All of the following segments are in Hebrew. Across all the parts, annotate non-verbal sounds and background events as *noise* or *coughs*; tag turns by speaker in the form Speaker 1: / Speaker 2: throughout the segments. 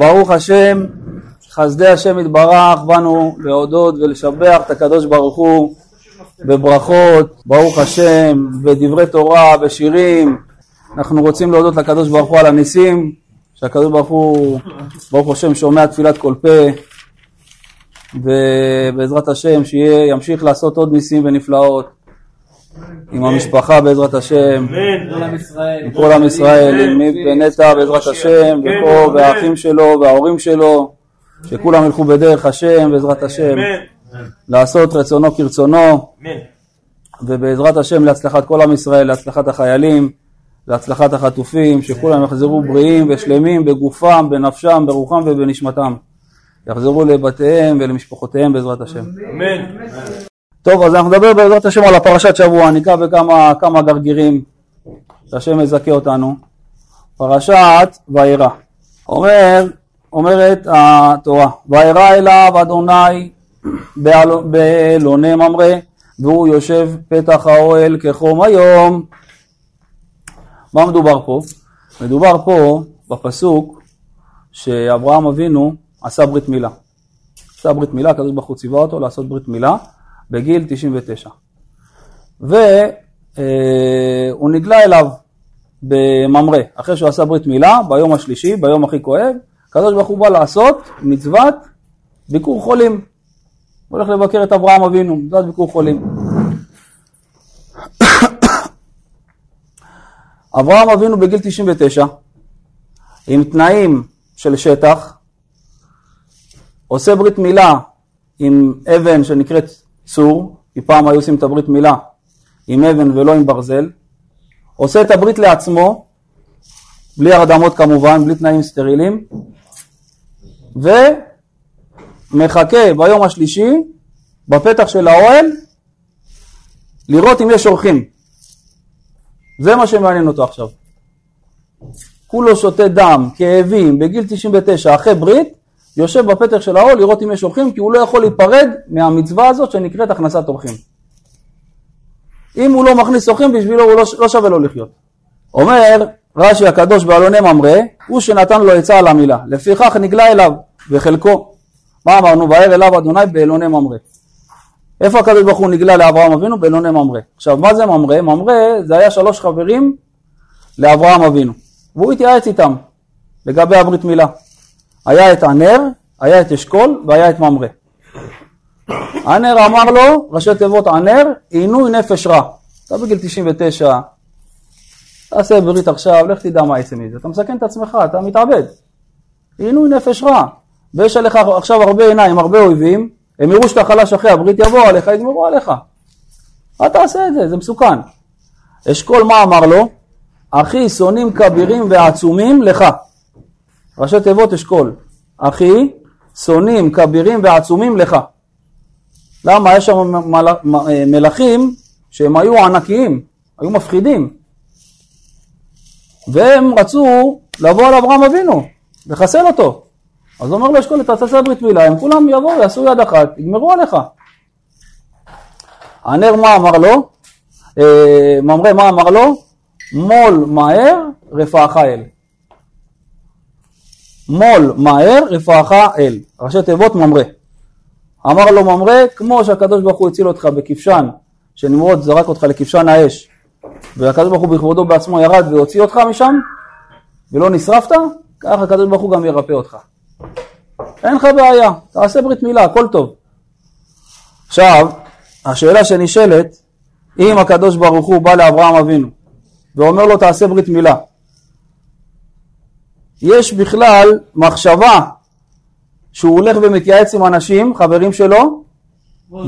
Speaker 1: ברוך השם, חסדי השם יתברך, באנו להודות ולשבח את הקדוש ברוך הוא בברכות, ברוך השם, בדברי תורה, בשירים. אנחנו רוצים להודות לקדוש ברוך הוא על הניסים, שהקדוש ברוך הוא, ברוך השם, שומע תפילת כל פה, ובעזרת השם שימשיך לעשות עוד ניסים ונפלאות עם המשפחה בעזרת השם, עם כל עם ישראל, עם ונטע בעזרת השם, ופה והאחים שלו וההורים שלו, שכולם ילכו בדרך השם בעזרת השם, לעשות רצונו כרצונו, ובעזרת השם להצלחת כל עם ישראל, להצלחת החיילים, להצלחת החטופים, שכולם יחזרו בריאים ושלמים בגופם, בנפשם, ברוחם ובנשמתם. יחזרו לבתיהם ולמשפחותיהם בעזרת השם. אמן. טוב, אז אנחנו נדבר בעזרת השם על הפרשת שבוע, ניגע בכמה כמה גרגירים שהשם מזכה אותנו. פרשת וירא. אומר, אומרת התורה, וירא אליו אדוני באלוני ממרא, והוא יושב פתח האוהל כחום היום. מה מדובר פה? מדובר פה בפסוק שאברהם אבינו עשה ברית מילה. עשה ברית מילה, הקדוש ברוך הוא ציווה אותו לעשות ברית מילה בגיל 99. והוא נגלה אליו בממרא, אחרי שהוא עשה ברית מילה, ביום השלישי, ביום הכי כואב, הקדוש ברוך הוא בא לעשות מצוות ביקור חולים. הוא הולך לבקר את אברהם אבינו, מצוות ביקור חולים. *coughs* אברהם אבינו בגיל 99, עם תנאים של שטח, עושה ברית מילה עם אבן שנקראת צור, כי פעם היו עושים את הברית מילה עם אבן ולא עם ברזל, עושה את הברית לעצמו, בלי הרדמות כמובן, בלי תנאים סטרילים, ומחכה ביום השלישי בפתח של האוהל לראות אם יש אורחים. זה מה שמעניין אותו עכשיו. כולו שותה דם, כאבים, בגיל 99, אחרי ברית, יושב בפתח של האוהל לראות אם יש אורחים, כי הוא לא יכול להיפרד מהמצווה הזאת שנקראת הכנסת אורחים. אם הוא לא מכניס אורחים, בשבילו הוא לא, לא שווה לו לחיות. אומר רש"י הקדוש באלוני ממרא, הוא שנתן לו עצה על המילה. לפיכך נגלה אליו בחלקו. מה אמרנו? ואר אליו אדוני באלוני ממרא. איפה הקדוש ברוך הוא נגלה לאברהם אבינו? באלוני ממרא. עכשיו, מה זה ממרא? ממרא זה היה שלוש חברים לאברהם אבינו. והוא התייעץ איתם לגבי הברית מילה. היה את ענר, היה את אשכול והיה את ממרא. ענר אמר לו, ראשי תיבות ענר, עינוי נפש רע. אתה בגיל 99, תעשה ברית עכשיו, לך תדע מה יצא מזה. אתה מסכן את עצמך, אתה מתאבד. עינוי נפש רע. ויש עליך עכשיו הרבה עיניים, הרבה אויבים, הם יראו שאתה חלש אחרי הברית, יבואו עליך, יגמרו עליך. אל תעשה את זה, זה מסוכן. אשכול מה אמר לו? אחי, שונאים כבירים ועצומים לך. ראשי תיבות אשכול. אחי, שונאים כבירים ועצומים לך. למה? יש שם מלכים שהם היו ענקיים, היו מפחידים. והם רצו לבוא על אברהם אבינו, לחסל אותו. אז אומר לו אשכול, אתה תעשה ברית מילה, הם כולם יבואו, יעשו יד אחת, יגמרו עליך. הנר מה אמר לו? אה, ממרא מה אמר לו? מול מהר רפאך אל. מול מהר רפאך אל. ראשי תיבות ממרא. אמר לו ממרא, כמו שהקדוש ברוך הוא הציל אותך בכבשן, שנמרוד זרק אותך לכבשן האש, והקדוש ברוך הוא בכבודו בעצמו ירד והוציא אותך משם, ולא נשרפת, ככה הקדוש ברוך הוא גם ירפא אותך. אין לך בעיה, תעשה ברית מילה, הכל טוב. עכשיו, השאלה שנשאלת, אם הקדוש ברוך הוא בא לאברהם אבינו ואומר לו תעשה ברית מילה, יש בכלל מחשבה שהוא הולך ומתייעץ עם אנשים, חברים שלו,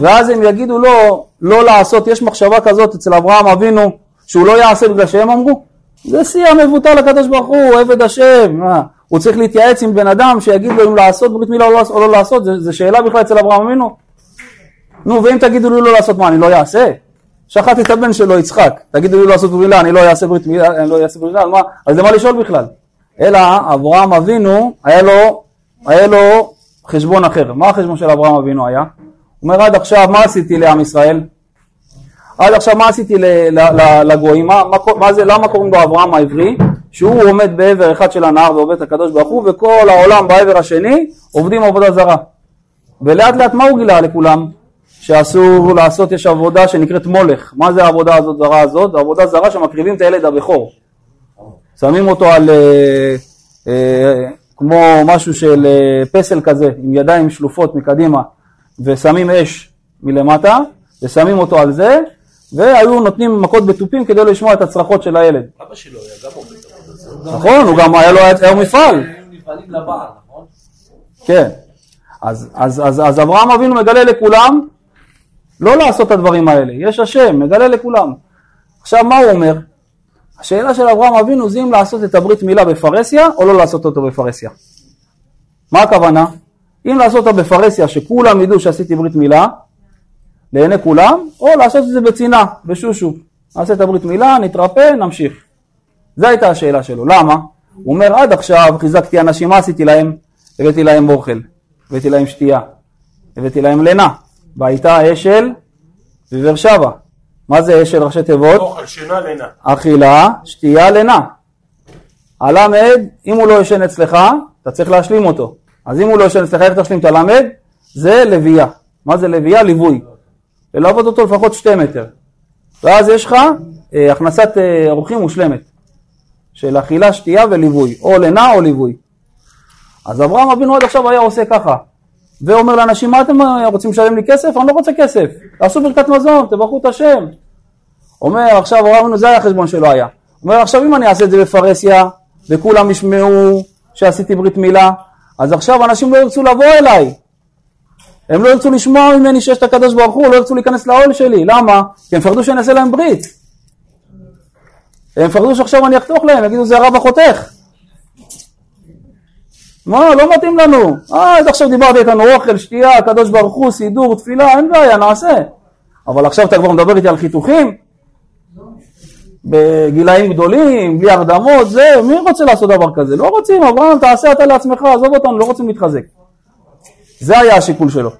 Speaker 1: ואז הם יגידו לו לא לעשות, יש מחשבה כזאת אצל אברהם אבינו שהוא לא יעשה בגלל שהם אמרו? זה שיא המבוטל לקדוש ברוך הוא, עבד השם, מה? הוא צריך להתייעץ עם בן אדם שיגיד לו אם לעשות ברית מילה או לא, לא לעשות, זו שאלה בכלל אצל אברהם אבינו? נו, ואם תגידו לי לא לעשות מה, אני לא אעשה? שחטתי את הבן שלו יצחק, תגידו לי לא לעשות ברית מילה, אני לא אעשה ברית מילה, אני לא אעשה ברית מילה? אז למה לשאול בכלל? אלא אברהם אבינו, היה לו, היה לו חשבון אחר. מה החשבון של אברהם אבינו היה? הוא אומר עד עכשיו מה עשיתי לעם ישראל? עד עכשיו מה עשיתי לגויים? מה, מה, מה זה, למה קוראים לו אברהם העברי? שהוא עומד בעבר אחד של הנהר ועובד את הקדוש ברוך הוא וכל העולם בעבר השני עובדים עבודה זרה. ולאט לאט מה הוא גילה לכולם? שאסור לעשות, יש עבודה שנקראת מולך. מה זה העבודה הזאת זרה הזאת? זו עבודה זרה שמקריבים את הילד הבכור. שמים אותו על אה, אה, כמו משהו של אה, פסל כזה, עם ידיים שלופות מקדימה, ושמים אש מלמטה, ושמים אותו על זה, והיו נותנים מכות בתופים כדי לא לשמוע את הצרחות של הילד.
Speaker 2: אבא שלו היה גם עובד.
Speaker 1: נכון, הוא גם היה לו היה מפעל.
Speaker 2: היו מפעלים לבעל, נכון?
Speaker 1: כן. אז, אז, אז, אז אברהם אבינו מגלה לכולם לא לעשות את הדברים האלה. יש השם, מגלה לכולם. עכשיו מה הוא אומר? השאלה של אברהם אבינו זה אם לעשות את הברית מילה בפרהסיה או לא לעשות אותו בפרהסיה. מה הכוונה? אם לעשות אותה בפרהסיה שכולם ידעו שעשיתי ברית מילה לעיני כולם, או לעשות את זה בצנעה, בשושו. נעשה את הברית מילה, נתרפא, נמשיך. זו הייתה השאלה שלו. למה? הוא אומר עד עכשיו חיזקתי אנשים, מה עשיתי להם? הבאתי להם אוכל, הבאתי להם שתייה, הבאתי להם לינה. והייתה אשל בבאר שבע. מה זה אשל ראשי תיבות?
Speaker 2: אוכל, שינה, לינה.
Speaker 1: אכילה, שתייה, לינה. הלמד, אם הוא לא ישן אצלך, אתה צריך להשלים אותו. אז אם הוא לא ישן אצלך, איך תשלים את הלמד? זה לוויה. מה זה לוויה? ליווי. ללוות אותו לפחות שתי מטר. ואז יש לך אה, הכנסת אה, אורחים מושלמת. של אכילה, שתייה וליווי. או לינה או ליווי. אז אברהם אבינו עד עכשיו היה עושה ככה. ואומר לאנשים, מה אתם אה, רוצים לשלם לי כסף? אני לא רוצה כסף. תעשו ברכת מזון, תברכו את השם. אומר עכשיו אברהם אבינו זה היה החשבון שלו היה. אומר עכשיו אם אני אעשה את זה בפרהסיה וכולם ישמעו שעשיתי ברית מילה אז עכשיו אנשים לא ירצו לבוא אליי הם לא ירצו לשמוע ממני שיש את הקדוש ברוך הוא, לא ירצו להיכנס לאוהל שלי, למה? כי הם פחדו שאני אעשה להם ברית הם פחדו שעכשיו אני אחתוך להם, יגידו זה הרב החותך מה, לא מתאים לנו. אה, עד עכשיו דיברתי איתנו אוכל, שתייה, הקדוש ברוך הוא, סידור, תפילה, אין בעיה, נעשה. אבל עכשיו אתה כבר מדבר איתי על חיתוכים? בגילאים גדולים, בלי הרדמות, זה, מי רוצה לעשות דבר כזה? לא רוצים, אברהם, תעשה אתה לעצמך, עזוב אותנו, לא רוצים להתחזק. זה היה השיקול שלו.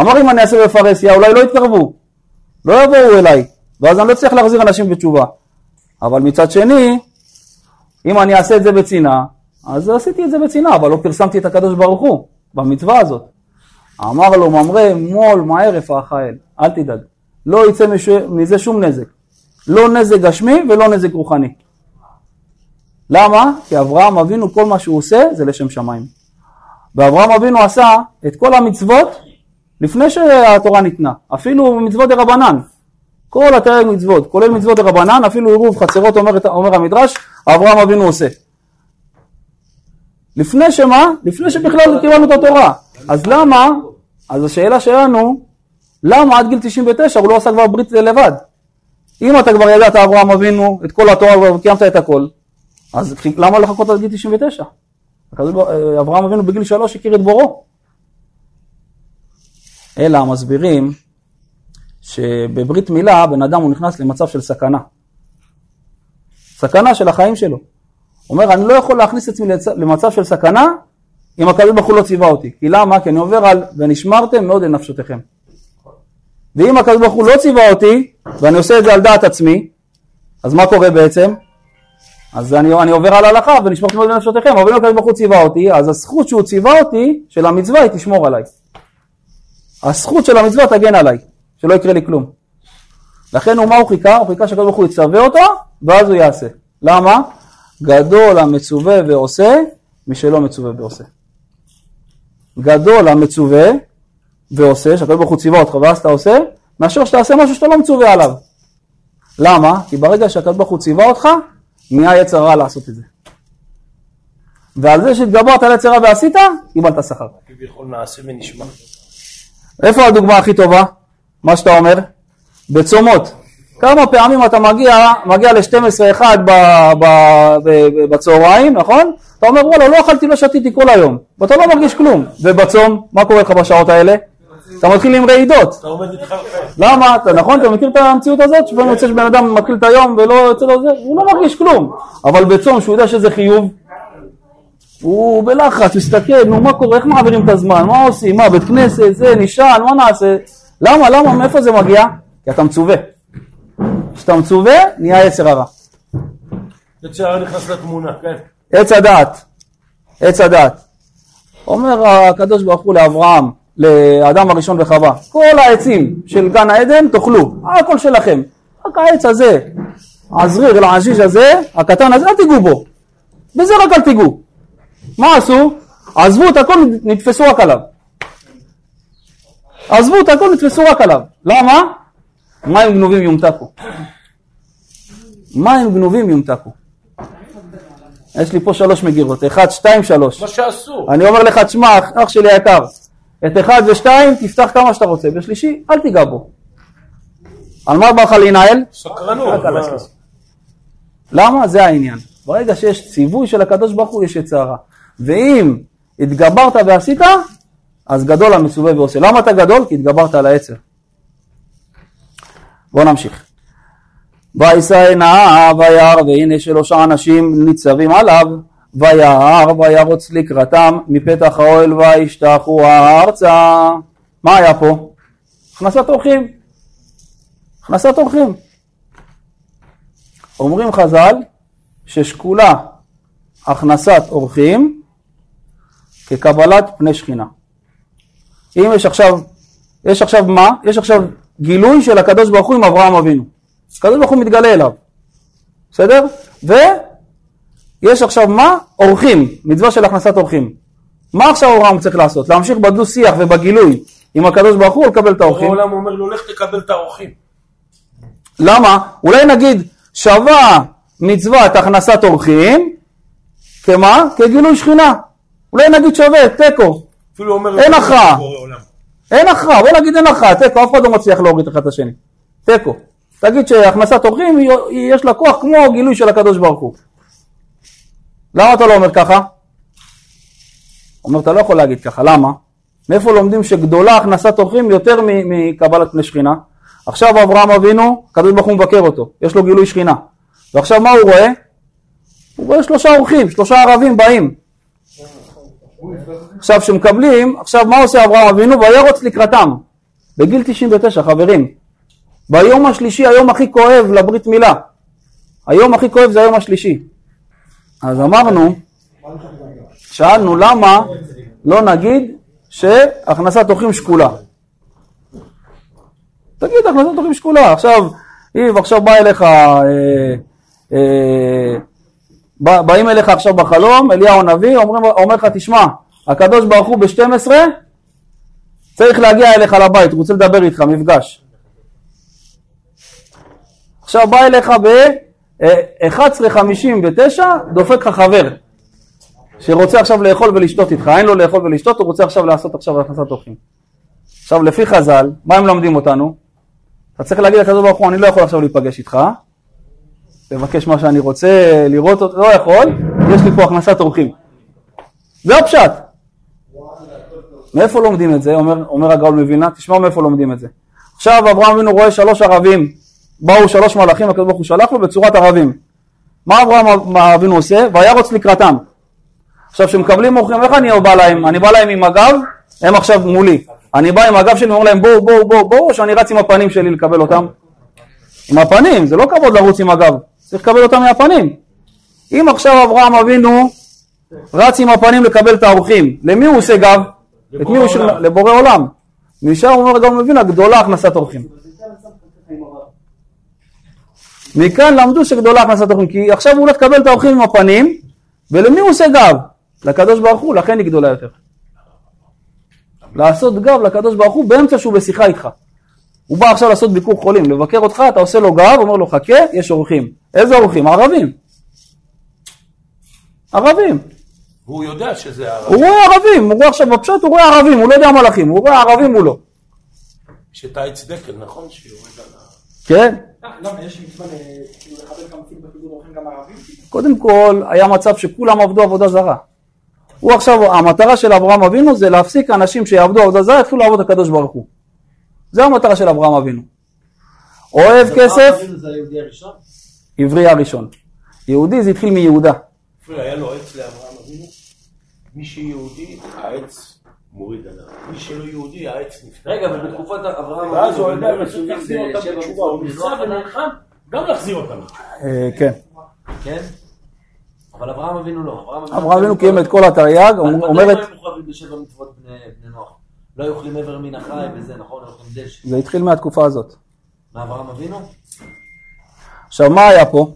Speaker 1: אמר אם אני אעשה בפרהסיה, אולי לא יתקרבו, לא יבואו אליי, ואז אני לא צריך להחזיר אנשים בתשובה. אבל מצד שני, אם אני אעשה את זה בצנעה, אז עשיתי את זה בצנעה, אבל לא פרסמתי את הקדוש ברוך הוא במצווה הזאת. אמר לו ממרא מול מהר יפרח האל, אל תדאג, לא יצא מש... מזה שום נזק. לא נזק גשמי ולא נזק רוחני. למה? כי אברהם אבינו כל מה שהוא עושה זה לשם שמיים. ואברהם אבינו עשה את כל המצוות לפני שהתורה ניתנה, אפילו מצוות דרבנן. כל התרג מצוות, כולל מצוות דרבנן, אפילו עירוב חצרות אומר, אומר המדרש, אברהם אבינו עושה. לפני שמה? לפני שבכלל קיבלנו את התורה. אז למה? אז השאלה שלנו, למה עד גיל 99 הוא לא עשה כבר ברית לבד? אם אתה כבר ידעת אברהם אבינו את כל התורה וקיימת את הכל, אז למה לחכות עד גיל 99? אברהם אבינו בגיל שלוש הכיר את בורו. אלא המסבירים שבברית מילה בן אדם הוא נכנס למצב של סכנה. סכנה של החיים שלו. אומר, אני לא יכול להכניס את עצמי למצב של סכנה אם הקדוש ברוך הוא לא ציווה אותי. כי למה? כי אני עובר על ונשמרתם מאוד לנפשותיכם. ואם הקדוש ברוך הוא לא ציווה אותי, ואני עושה את זה על דעת עצמי, אז מה קורה בעצם? אז אני, אני עובר על ההלכה ונשמרתם מאוד לנפשותיכם, אבל אם הקדוש ברוך הוא ציווה אותי, אז הזכות שהוא ציווה אותי, של המצווה, היא תשמור עליי. הזכות של המצווה תגן עליי, שלא יקרה לי כלום. לכן הוא מה הוא חיכה? הוא חיכה שהקדוש ברוך הוא יצווה אותו, ואז הוא יעשה. למה? גדול המצווה ועושה, משלא מצווה ועושה. גדול המצווה ועושה, שהקדוש ברוך הוא ציווה אותך ואז אתה עושה, מאשר שתעשה משהו שאתה לא מצווה עליו. למה? כי ברגע שהקדוש ברוך הוא ציווה אותך, נהיה יצר רע לעשות את זה. ועל זה שהתגברת על יצר רע ועשית, קיבלת שכר.
Speaker 2: כביכול נעשה ונשמע.
Speaker 1: איפה הדוגמה הכי טובה? מה שאתה אומר? בצומות. כמה פעמים אתה מגיע, מגיע ל-12-1 בצהריים, נכון? אתה אומר וואלה לא אכלתי לא שתיתי כל היום, ואתה לא מרגיש כלום. ובצום, מה קורה לך בשעות האלה? אתה מתחיל עם רעידות.
Speaker 2: אתה עומד להתחרפן.
Speaker 1: למה? אתה, נכון? אתה מכיר את המציאות הזאת? שבאמת יוצא שבן אדם מתחיל את היום ולא יוצא לו זה? הוא לא מרגיש כלום. אבל בצום, שהוא יודע שזה חיוב, הוא בלחץ, מסתכל, נו מה קורה, איך מעבירים את הזמן, מה עושים, מה בית כנסת, זה, נשען, מה נעשה? למה, למה, מאיפה זה מגיע? כי אתה מצווה. כשאתה מצווה, נהיה יצר הרע.
Speaker 2: יצר הרע נכנס לתמונה, כן.
Speaker 1: עץ הדעת, עץ הדעת. אומר הקדוש ברוך הוא לאברהם, לאדם הראשון וחווה, כל העצים של גן העדן תאכלו, הכל שלכם, רק העץ הזה, הזריר, אלעז'יז' הזה, הקטן הזה, אל תיגעו בו, בזה רק אל תיגעו. מה עשו? עזבו את הכל, נתפסו רק עליו. עזבו את הכל, נתפסו רק עליו. למה? מים גנובים יומתקו. מים גנובים יומתקו. יש לי פה שלוש מגירות, אחד, שתיים, שלוש.
Speaker 2: מה שאסור.
Speaker 1: אני אומר לך, תשמע, אח שלי היקר, את אחד ושתיים תפתח כמה שאתה רוצה, בשלישי אל תיגע בו. על מה בא לך להינעל?
Speaker 2: סקרנות.
Speaker 1: למה? זה העניין. ברגע שיש ציווי של הקדוש ברוך הוא, יש יצר הרע. ואם התגברת ועשית, אז גדול המצווה ועושה. למה אתה גדול? כי התגברת על העצר. בואו נמשיך. וישא עיניו וירא והנה שלושה אנשים ניצבים עליו וירא וירוץ לקראתם מפתח האוהל וישתחו ארצה. מה היה פה? הכנסת אורחים. הכנסת אורחים. אומרים חז"ל ששקולה הכנסת אורחים כקבלת פני שכינה. אם יש עכשיו, יש עכשיו מה? יש עכשיו גילוי של הקדוש ברוך הוא עם אברהם אבינו. הקדוש ברוך הוא מתגלה אליו, בסדר? ויש עכשיו מה? אורחים, מצווה של הכנסת אורחים. מה עכשיו אברהם צריך לעשות? להמשיך בדו שיח ובגילוי עם הקדוש ברוך הוא או לקבל את האורחים?
Speaker 2: העולם אומר לו, לך תקבל את האורחים.
Speaker 1: למה? אולי נגיד שווה מצוות הכנסת אורחים, כמה? כגילוי שכינה. אולי נגיד שווה, תיקו. אין הכרעה. אין הכרעה, בוא נגיד אין הכרעה, תיקו, אף אחד לא מצליח להוריד אחד את השני. תיקו. תגיד שהכנסת אורחים יש לה כוח כמו גילוי של הקדוש ברוך הוא. למה אתה לא אומר ככה? אומר, אתה לא יכול להגיד ככה, למה? מאיפה לומדים שגדולה הכנסת אורחים יותר מקבלת פני שכינה? עכשיו אברהם אבינו, הקדוש ברוך הוא מבקר אותו, יש לו גילוי שכינה. ועכשיו מה הוא רואה? הוא רואה שלושה אורחים, שלושה ערבים באים. עכשיו שמקבלים, עכשיו מה עושה אברהם אבינו? וירוץ לקראתם. בגיל 99 חברים. ביום השלישי, היום הכי כואב לברית מילה. היום הכי כואב זה היום השלישי. אז אמרנו, שאלנו למה לא נגיד שהכנסת אורחים שקולה. תגיד הכנסת אורחים שקולה. עכשיו, אם עכשיו בא אליך, אה, אה, בא, באים אליך עכשיו בחלום, אליהו הנביא, אומר לך, תשמע, הקדוש ברוך הוא ב-12 צריך להגיע אליך לבית, הוא רוצה לדבר איתך, מפגש. עכשיו בא אליך ב-11.59, דופק לך חבר, שרוצה עכשיו לאכול ולשתות איתך, אין לו לאכול ולשתות, הוא רוצה עכשיו לעשות עכשיו הכנסת אורחים. עכשיו לפי חז"ל, מה הם לומדים אותנו? אתה צריך להגיד לקדוש ברוך הוא, אני לא יכול עכשיו להיפגש איתך, לבקש מה שאני רוצה, לראות אותו, לא יכול, יש לי פה הכנסת אורחים. זה הפשט. מאיפה לומדים את זה? אומר, אומר הגאול מווילנה, תשמע מאיפה לומדים את זה. עכשיו אברהם אבינו רואה שלוש ערבים, באו שלוש מלאכים, הקדוש ברוך הוא שלח לו בצורת ערבים. מה אברהם אבינו עושה? וירוץ לקראתם. עכשיו כשמקבלים אורחים, איך אני בא להם? אני בא להם עם הגב, הם עכשיו מולי. אני בא עם הגב שלי ואומר להם בואו בואו בואו בואו, או שאני רץ עם הפנים שלי לקבל אותם? עם הפנים, זה לא כבוד לרוץ עם הגב, צריך לקבל אותם מהפנים. אם עכשיו אברהם אבינו רץ עם הפנים לקבל את האורחים, למי הוא עושה גב? את מי הוא שומע? לבורא עולם. הוא אומר גם מבין הגדולה הכנסת אורחים. מכאן למדו שגדולה הכנסת אורחים, כי עכשיו הוא הולך לקבל את האורחים עם הפנים, ולמי הוא עושה גב? לקדוש ברוך הוא, לכן היא גדולה יותר. לעשות גב לקדוש ברוך הוא באמצע שהוא בשיחה איתך. הוא בא עכשיו לעשות ביקור חולים, לבקר אותך, אתה עושה לו גב, אומר לו חכה, יש אורחים. איזה אורחים? ערבים. ערבים.
Speaker 2: והוא יודע שזה הרב.
Speaker 1: הוא רואה ערבים, הוא רואה עכשיו בפשט, הוא רואה ערבים, הוא לא יודע מלאכים, הוא רואה ערבים מולו.
Speaker 2: יש את העץ דקל, נכון? שיורד על ה...
Speaker 1: כן?
Speaker 3: ערבים?
Speaker 1: קודם כל, היה מצב שכולם עבדו עבודה זרה. הוא עכשיו, המטרה של אברהם אבינו זה להפסיק אנשים שיעבדו עבודה זרה, יתחילו לעבוד את הקדוש ברוך הוא. זה המטרה של אברהם אבינו. אוהב כסף,
Speaker 3: זה היהודי הראשון?
Speaker 1: עברי הראשון. יהודי זה התחיל מיהודה.
Speaker 2: היה לו עץ לאברהם. מי שיהודי, העץ מוריד עליו. מי שלא יהודי, העץ נפתח.
Speaker 4: רגע, אבל בתקופת אברהם
Speaker 2: ואז הוא לנסות
Speaker 4: זה
Speaker 2: להחזיר אותם בתשובה. הוא ניסה
Speaker 4: לא
Speaker 2: ונלחם גם להחזיר אותם.
Speaker 1: אה, כן.
Speaker 4: כן? אבל אברהם אבינו לא.
Speaker 1: אברהם אבינו קיים את כל התרי"ג,
Speaker 4: אומרת...
Speaker 1: אומרת,
Speaker 4: מתי הם מחויבים בשבע מצוות בני בני נוח? לא היו אוכלים איבר מן החי וזה, נכון? היו אוכלים דשא.
Speaker 1: זה התחיל מהתקופה הזאת.
Speaker 4: מאברהם אבינו?
Speaker 1: עכשיו, מה היה פה?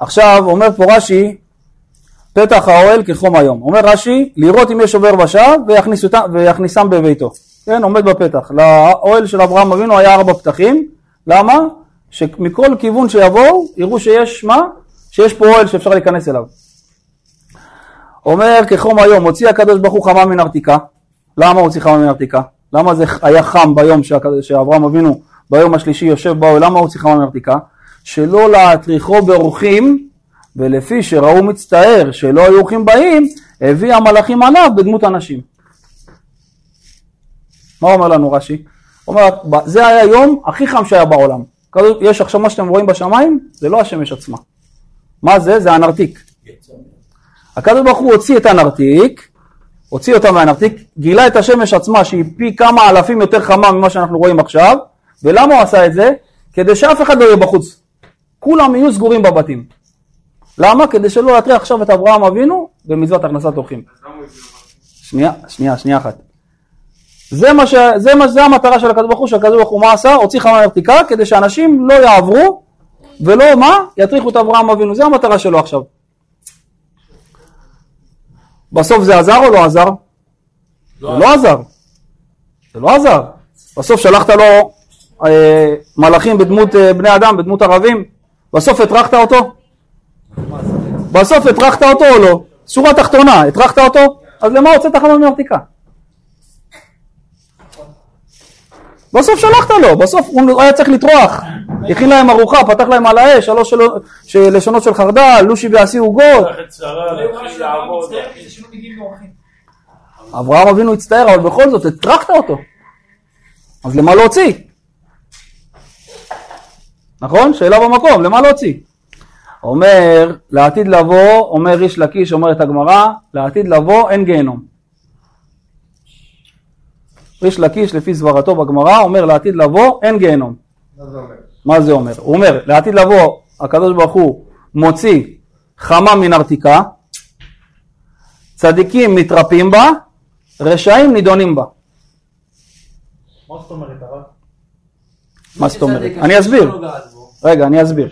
Speaker 1: עכשיו, אומר פה רש"י, פתח האוהל כחום היום. אומר רש"י, לראות אם יש עובר ושב ויכניס אותם- ויכניסם בביתו. כן, עומד בפתח. לאוהל של אברהם אבינו היה ארבע פתחים. למה? שמכל כיוון שיבואו, יראו שיש מה? שיש פה אוהל שאפשר להיכנס אליו. אומר כחום היום, הוציא הקדוש ברוך הוא חמה מן ארתיקה. למה הוציא חמה מן ארתיקה? למה זה היה חם ביום שאברהם אבינו ביום השלישי יושב באוהל? למה הוציא חמה מן ארתיקה? שלא להטריחו באורחים, ולפי שראו מצטער שלא היו אורחים באים, הביא המלאכים עליו בדמות אנשים. מה אומר לנו רש"י? אומר, זה היה היום הכי חם שהיה בעולם. יש עכשיו מה שאתם רואים בשמיים, זה לא השמש עצמה. מה זה? זה הנרתיק. הקדוש ברוך הוא הוציא את הנרתיק, הוציא אותה מהנרתיק, גילה את השמש עצמה שהיא פי כמה אלפים יותר חמה ממה שאנחנו רואים עכשיו, ולמה הוא עשה את זה? כדי שאף אחד לא יהיה בחוץ. כולם יהיו סגורים בבתים. למה? כדי שלא להטריח עכשיו את אברהם אבינו במצוות הכנסת אורחים. שנייה, שנייה, שנייה אחת. זה מה ש... זה מה... זה המטרה של הקדוש ברוך הוא, שהקדוש ברוך הוא מה עשה? הוציא חמה מהרתיקה כדי שאנשים לא יעברו ולא מה? יטריחו את אברהם אבינו. זה המטרה שלו עכשיו. בסוף זה עזר או לא עזר? זה לא עזר. זה לא עזר. בסוף שלחת לו אה, מלאכים בדמות אה, בני אדם, בדמות ערבים, בסוף הטרחת אותו? בסוף הטרחת אותו או לא? שורה תחתונה, הטרחת אותו? אז למה הוצאת חמה מהרתיקה? בסוף שלחת לו, בסוף הוא היה צריך לטרוח, הכין להם ארוחה, פתח להם על האש, שלוש שלו- של- לשונות של חרדל, לושי ועשי עוגות. אברהם אבינו הצטער, אבל בכל זאת הטרחת אותו. אז למה להוציא? נכון? שאלה במקום, למה להוציא? אומר, לעתיד לבוא, אומר איש לקיש, אומרת הגמרא, לעתיד לבוא אין גיהנום. איש לקיש לפי סברתו בגמרא אומר לעתיד לבוא אין גיהנום. מה זה אומר? הוא אומר לעתיד לבוא הקדוש ברוך הוא מוציא חמה מן ארתיקה, צדיקים מתרפים בה, רשעים נידונים בה.
Speaker 3: מה זאת אומרת הרב?
Speaker 1: מה זאת אומרת? אני אסביר.
Speaker 4: לא.
Speaker 1: רגע, אני אסביר.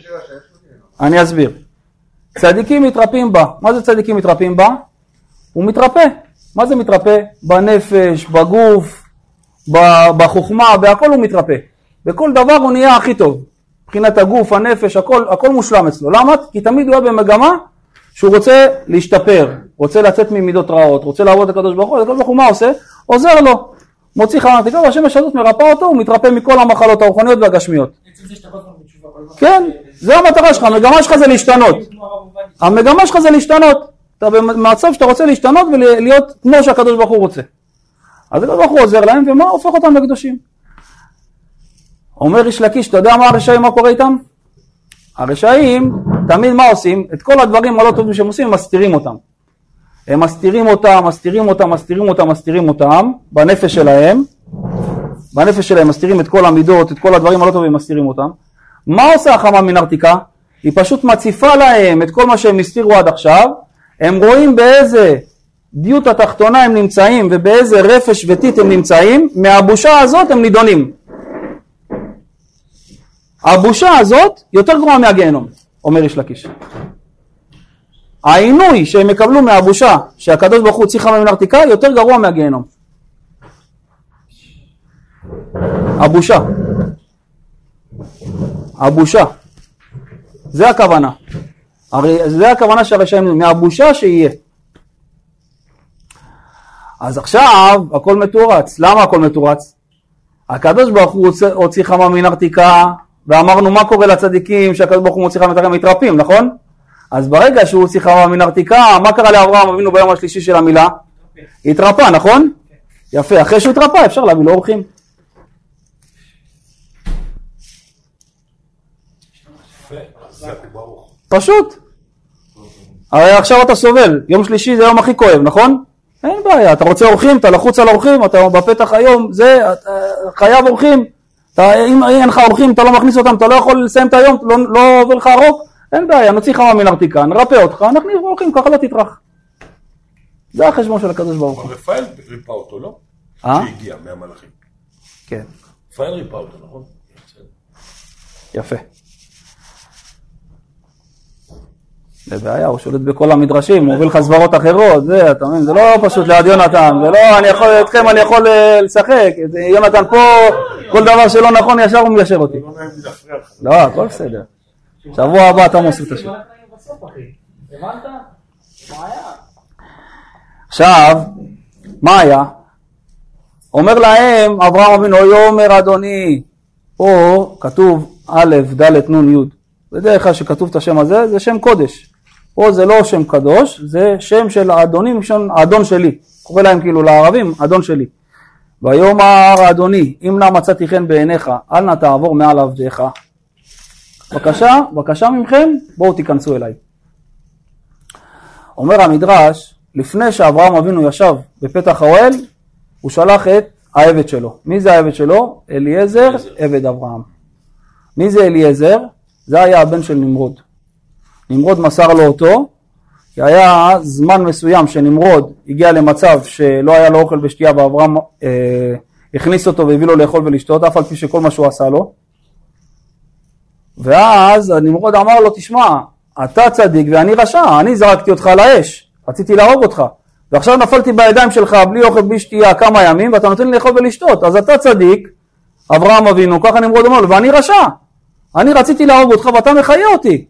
Speaker 1: אני אסביר. צדיקים מתרפים בה. מה זה צדיקים מתרפים בה? הוא מתרפא. מה זה מתרפא? בנפש, בגוף, בחוכמה, בהכל הוא מתרפא. בכל דבר הוא נהיה הכי טוב. מבחינת הגוף, הנפש, הכל, הכל מושלם אצלו. למה? כי תמיד הוא היה במגמה שהוא רוצה להשתפר, רוצה לצאת ממידות רעות, רוצה לעבוד את הקדוש ברוך הוא, הקדוש ברוך הוא מה עושה? עוזר לו. מוציא חמה תקווה, והשמש הזאת מרפא אותו, הוא מתרפא מכל המחלות הרוחניות והגשמיות. כן, זה המטרה שלך, המגמה שלך זה להשתנות. המגמה שלך זה להשתנות. אתה במצב שאתה רוצה להשתנות ולהיות כמו שהקדוש ברוך הוא רוצה. אז הקדוש ברוך הוא עוזר להם, ומה הופך אותם לקדושים? אומר איש לקיש, אתה יודע מה הרשעים, מה קורה איתם? הרשעים, תמיד מה עושים? את כל הדברים הלא טובים שהם עושים, הם מסתירים אותם. הם מסתירים אותם, מסתירים אותם, מסתירים אותם, מסתירים אותם, בנפש שלהם. בנפש שלהם מסתירים את כל המידות, את כל הדברים הלא טובים, מסתירים אותם. מה עושה החמה מן ארתיקה? היא פשוט מציפה להם את כל מה שהם הסתירו עד עכשיו, הם רואים באיזה דיוט התחתונה הם נמצאים ובאיזה רפש וטיט הם נמצאים, מהבושה הזאת הם נידונים. הבושה הזאת יותר גרועה מהגיהנום, אומר איש לקיש. העינוי שהם יקבלו מהבושה שהקדוש ברוך הוא הוציא חמה מן ארתיקה יותר גרוע מהגיהנום. הבושה. הבושה. זה הכוונה. הרי זה הכוונה של הרשעים, מהבושה שיהיה. אז עכשיו הכל מתורץ. למה הכל מתורץ? הקדוש ברוך הוא הוציא- חמה מן ארתיקה, ואמרנו מה קורה לצדיקים שהקדוש ברוך הוא מוציא חמה מתרפים, נכון? אז ברגע שהוא הוציא חמה מן ארתיקה, מה קרה לאברהם אבינו ביום השלישי של המילה? התרפא, נכון? יפה, אחרי שהוא התרפא אפשר להביא לו אורחים. פשוט. הרי עכשיו אתה סובל, יום שלישי זה היום הכי כואב, נכון? אין בעיה, אתה רוצה אורחים, אתה לחוץ על אורחים, אתה בפתח היום, זה, אתה חייב אורחים, אתה, אם אין לך אורחים, אתה לא מכניס אותם, אתה לא יכול לסיים את היום, לא, לא עובר לך ארוך, אין בעיה, נוציא לך מנרתיקה, נרפא אותך, נכניס אורחים, ככה לא תטרח. זה החשבון של הקדוש ברוך הוא.
Speaker 2: רפאל ריפא אותו, לא?
Speaker 1: אה?
Speaker 2: שהגיע מהמלאכים.
Speaker 1: כן,
Speaker 2: רפאל ריפא אותו, נכון?
Speaker 1: יפה. זה בעיה, הוא שולט בכל המדרשים, הוא מביא לך סברות אחרות, זה, אתה מבין, זה לא פשוט ליד יונתן, זה לא, אני יכול, אתכם אני יכול אה, לשחק, יונתן פה, כל דבר שלא נכון ישר הוא מיישר אותי.
Speaker 2: לא.
Speaker 1: לא, הכל בסדר. שבוע הבא אתה מוסיף את
Speaker 3: היה?
Speaker 1: עכשיו, מה היה? אומר להם אברהם אבינו, יאמר אדוני, פה כתוב א', ד', נ', י'. בדרך כלל שכתוב את השם הזה, זה שם קודש. פה זה לא שם קדוש, זה שם של האדונים, מלשון האדון שלי. קורא להם כאילו לערבים, אדון שלי. ויאמר אדוני, אם נא מצאתי חן בעיניך, אל נא תעבור מעל עבדיך. בבקשה, בבקשה מכם, בואו תיכנסו אליי. אומר המדרש, לפני שאברהם אבינו ישב בפתח האוהל, הוא שלח את העבד שלו. מי זה העבד שלו? אליעזר, עבד אברהם. מי זה אליעזר? זה היה הבן של נמרוד. נמרוד מסר לו אותו, כי היה זמן מסוים שנמרוד הגיע למצב שלא היה לו אוכל ושתייה ואברהם אה, הכניס אותו והביא לו לאכול ולשתות, אף על פי שכל מה שהוא עשה לו. ואז נמרוד אמר לו, תשמע, אתה צדיק ואני רשע, אני זרקתי אותך לאש, רציתי להרוג אותך, ועכשיו נפלתי בידיים שלך בלי אוכל, בלי שתייה כמה ימים, ואתה נותן לי לאכול ולשתות, אז אתה צדיק, אברהם אבינו, ככה נמרוד אומר לו, ואני רשע, אני רציתי להרוג אותך ואתה מחיה אותי.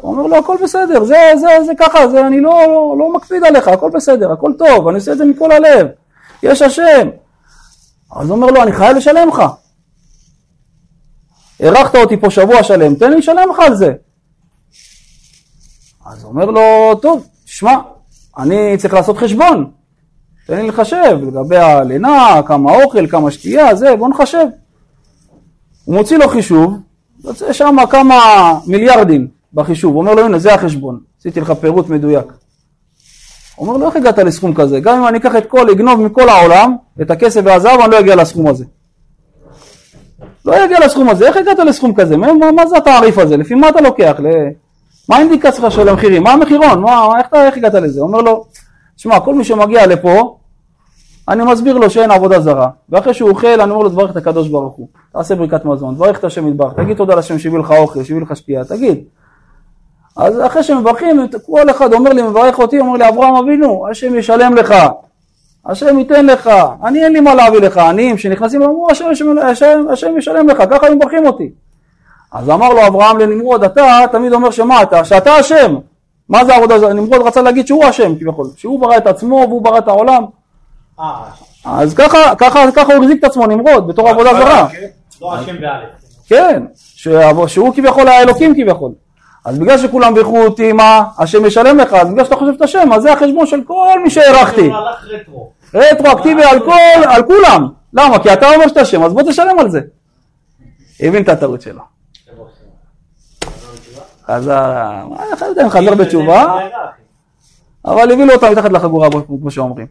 Speaker 1: הוא אומר לו, הכל בסדר, זה, זה, זה ככה, זה, אני לא, לא, לא מקפיד עליך, הכל בסדר, הכל טוב, אני עושה את זה מכל הלב, יש השם. אז הוא אומר לו, אני חייב לשלם לך. אירחת אותי פה שבוע שלם, תן לי לשלם לך על זה. אז אומר לו, טוב, תשמע, אני צריך לעשות חשבון, תן לי לחשב לגבי הלינה, כמה אוכל, כמה שתייה, זה, בוא נחשב. הוא מוציא לו חישוב, יוצא שם כמה מיליארדים בחישוב, הוא אומר לו, הנה, זה החשבון, עשיתי לך פירוט מדויק. אומר לו, איך הגעת לסכום כזה? גם אם אני אקח את כל, אגנוב מכל העולם, את הכסף והזהב, אני לא אגיע לסכום הזה. לא יגיע לסכום הזה, איך הגעת לסכום כזה? מה, מה, זה התעריף הזה? לפי מה אתה לוקח? ל... מה האינדיקציה שלך של המחירים? מה המחירון? מה, איך, איך הגעת לזה? הוא אומר לו, שמע, כל מי שמגיע לפה, אני מסביר לו שאין עבודה זרה, ואחרי שהוא אוכל, אני אומר לו, תברך את הקדוש ברוך הוא, תעשה ברכת מזון, תברך את השם יתברך, תגיד תודה לשם שהביא לך אוכל, שהביא לך שתייה, תגיד. אז אחרי שמברכים, כל אחד אומר לי, מברך אותי, אומר לי, אברהם אבינו, השם ישלם לך, השם ייתן לך, אני אין לי מה להביא לך, עניים שנכנסים, אמרו, השם, השם, השם, השם ישלם לך, ככה הם מברכים אותי. אז אמר לו אברהם לנמרוד, אתה תמיד אומר שמה אתה? שאתה השם. מה זה העבודה הזאת? נמרוד רצה להגיד שהוא השם כביכול, שהוא ברא את עצמו והוא ברא את העולם.
Speaker 3: אה,
Speaker 1: אז ככה, ככה, ככה הוא החזיק את עצמו נמרוד, בתור עבודה זרה.
Speaker 2: כן.
Speaker 3: לא השם באלף.
Speaker 1: כן, שהוא כביכול האלוקים כביכול. אז בגלל שכולם בירכו אותי, מה? השם ישלם לך, אז בגלל שאתה חושב את השם, אז זה החשבון של כל מי שהערכתי. רטרואקטיבי על כל, על כולם. למה? כי אתה אומר שאתה השם, אז בוא תשלם על זה. הבין את הטעות שלו. חזר, איך אני יודע אם חזר בתשובה, אבל הביא לו אותה מתחת לחגורה, כמו שאומרים.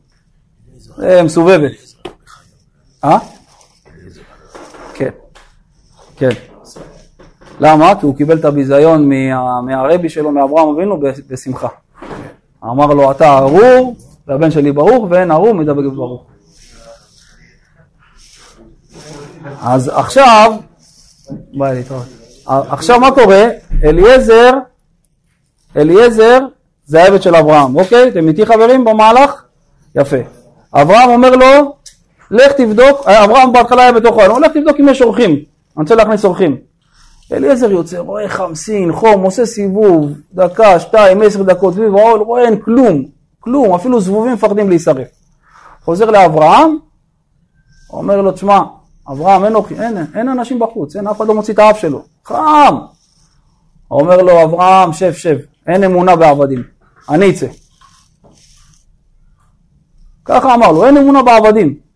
Speaker 1: זה מסובבת. אה? כן. כן. למה? כי הוא קיבל את הביזיון מה- מהרבי שלו, מאברהם אבינו, בשמחה. אמר לו, אתה ארור, והבן שלי ברוך, ואין ארור מדבק ברוך. אז עכשיו, ביי להתראות. עכשיו מה קורה? אליעזר, אליעזר זה העבד של אברהם, אוקיי? אתם איתי חברים במהלך? יפה. אברהם אומר לו, לך תבדוק, אברהם בהתחלה היה בתוך העולם, לך תבדוק אם יש אורחים, אני רוצה להכניס אורחים. אליעזר יוצא, רואה חמסין, חום, עושה סיבוב, דקה, שתיים, עשר דקות סביב האוהל, רואה אין כלום, כלום, אפילו זבובים מפחדים להישרף. חוזר לאברהם, אומר לו, תשמע, אברהם, אין, אורחים, אין, אין אנשים בחוץ, אין, אף אחד לא מוציא את האף שלו, חם. אומר לו, אברהם, שב, שב, אין אמונה בעבדים, אני אצא. ככה אמר לו, אין אמונה בעבדים.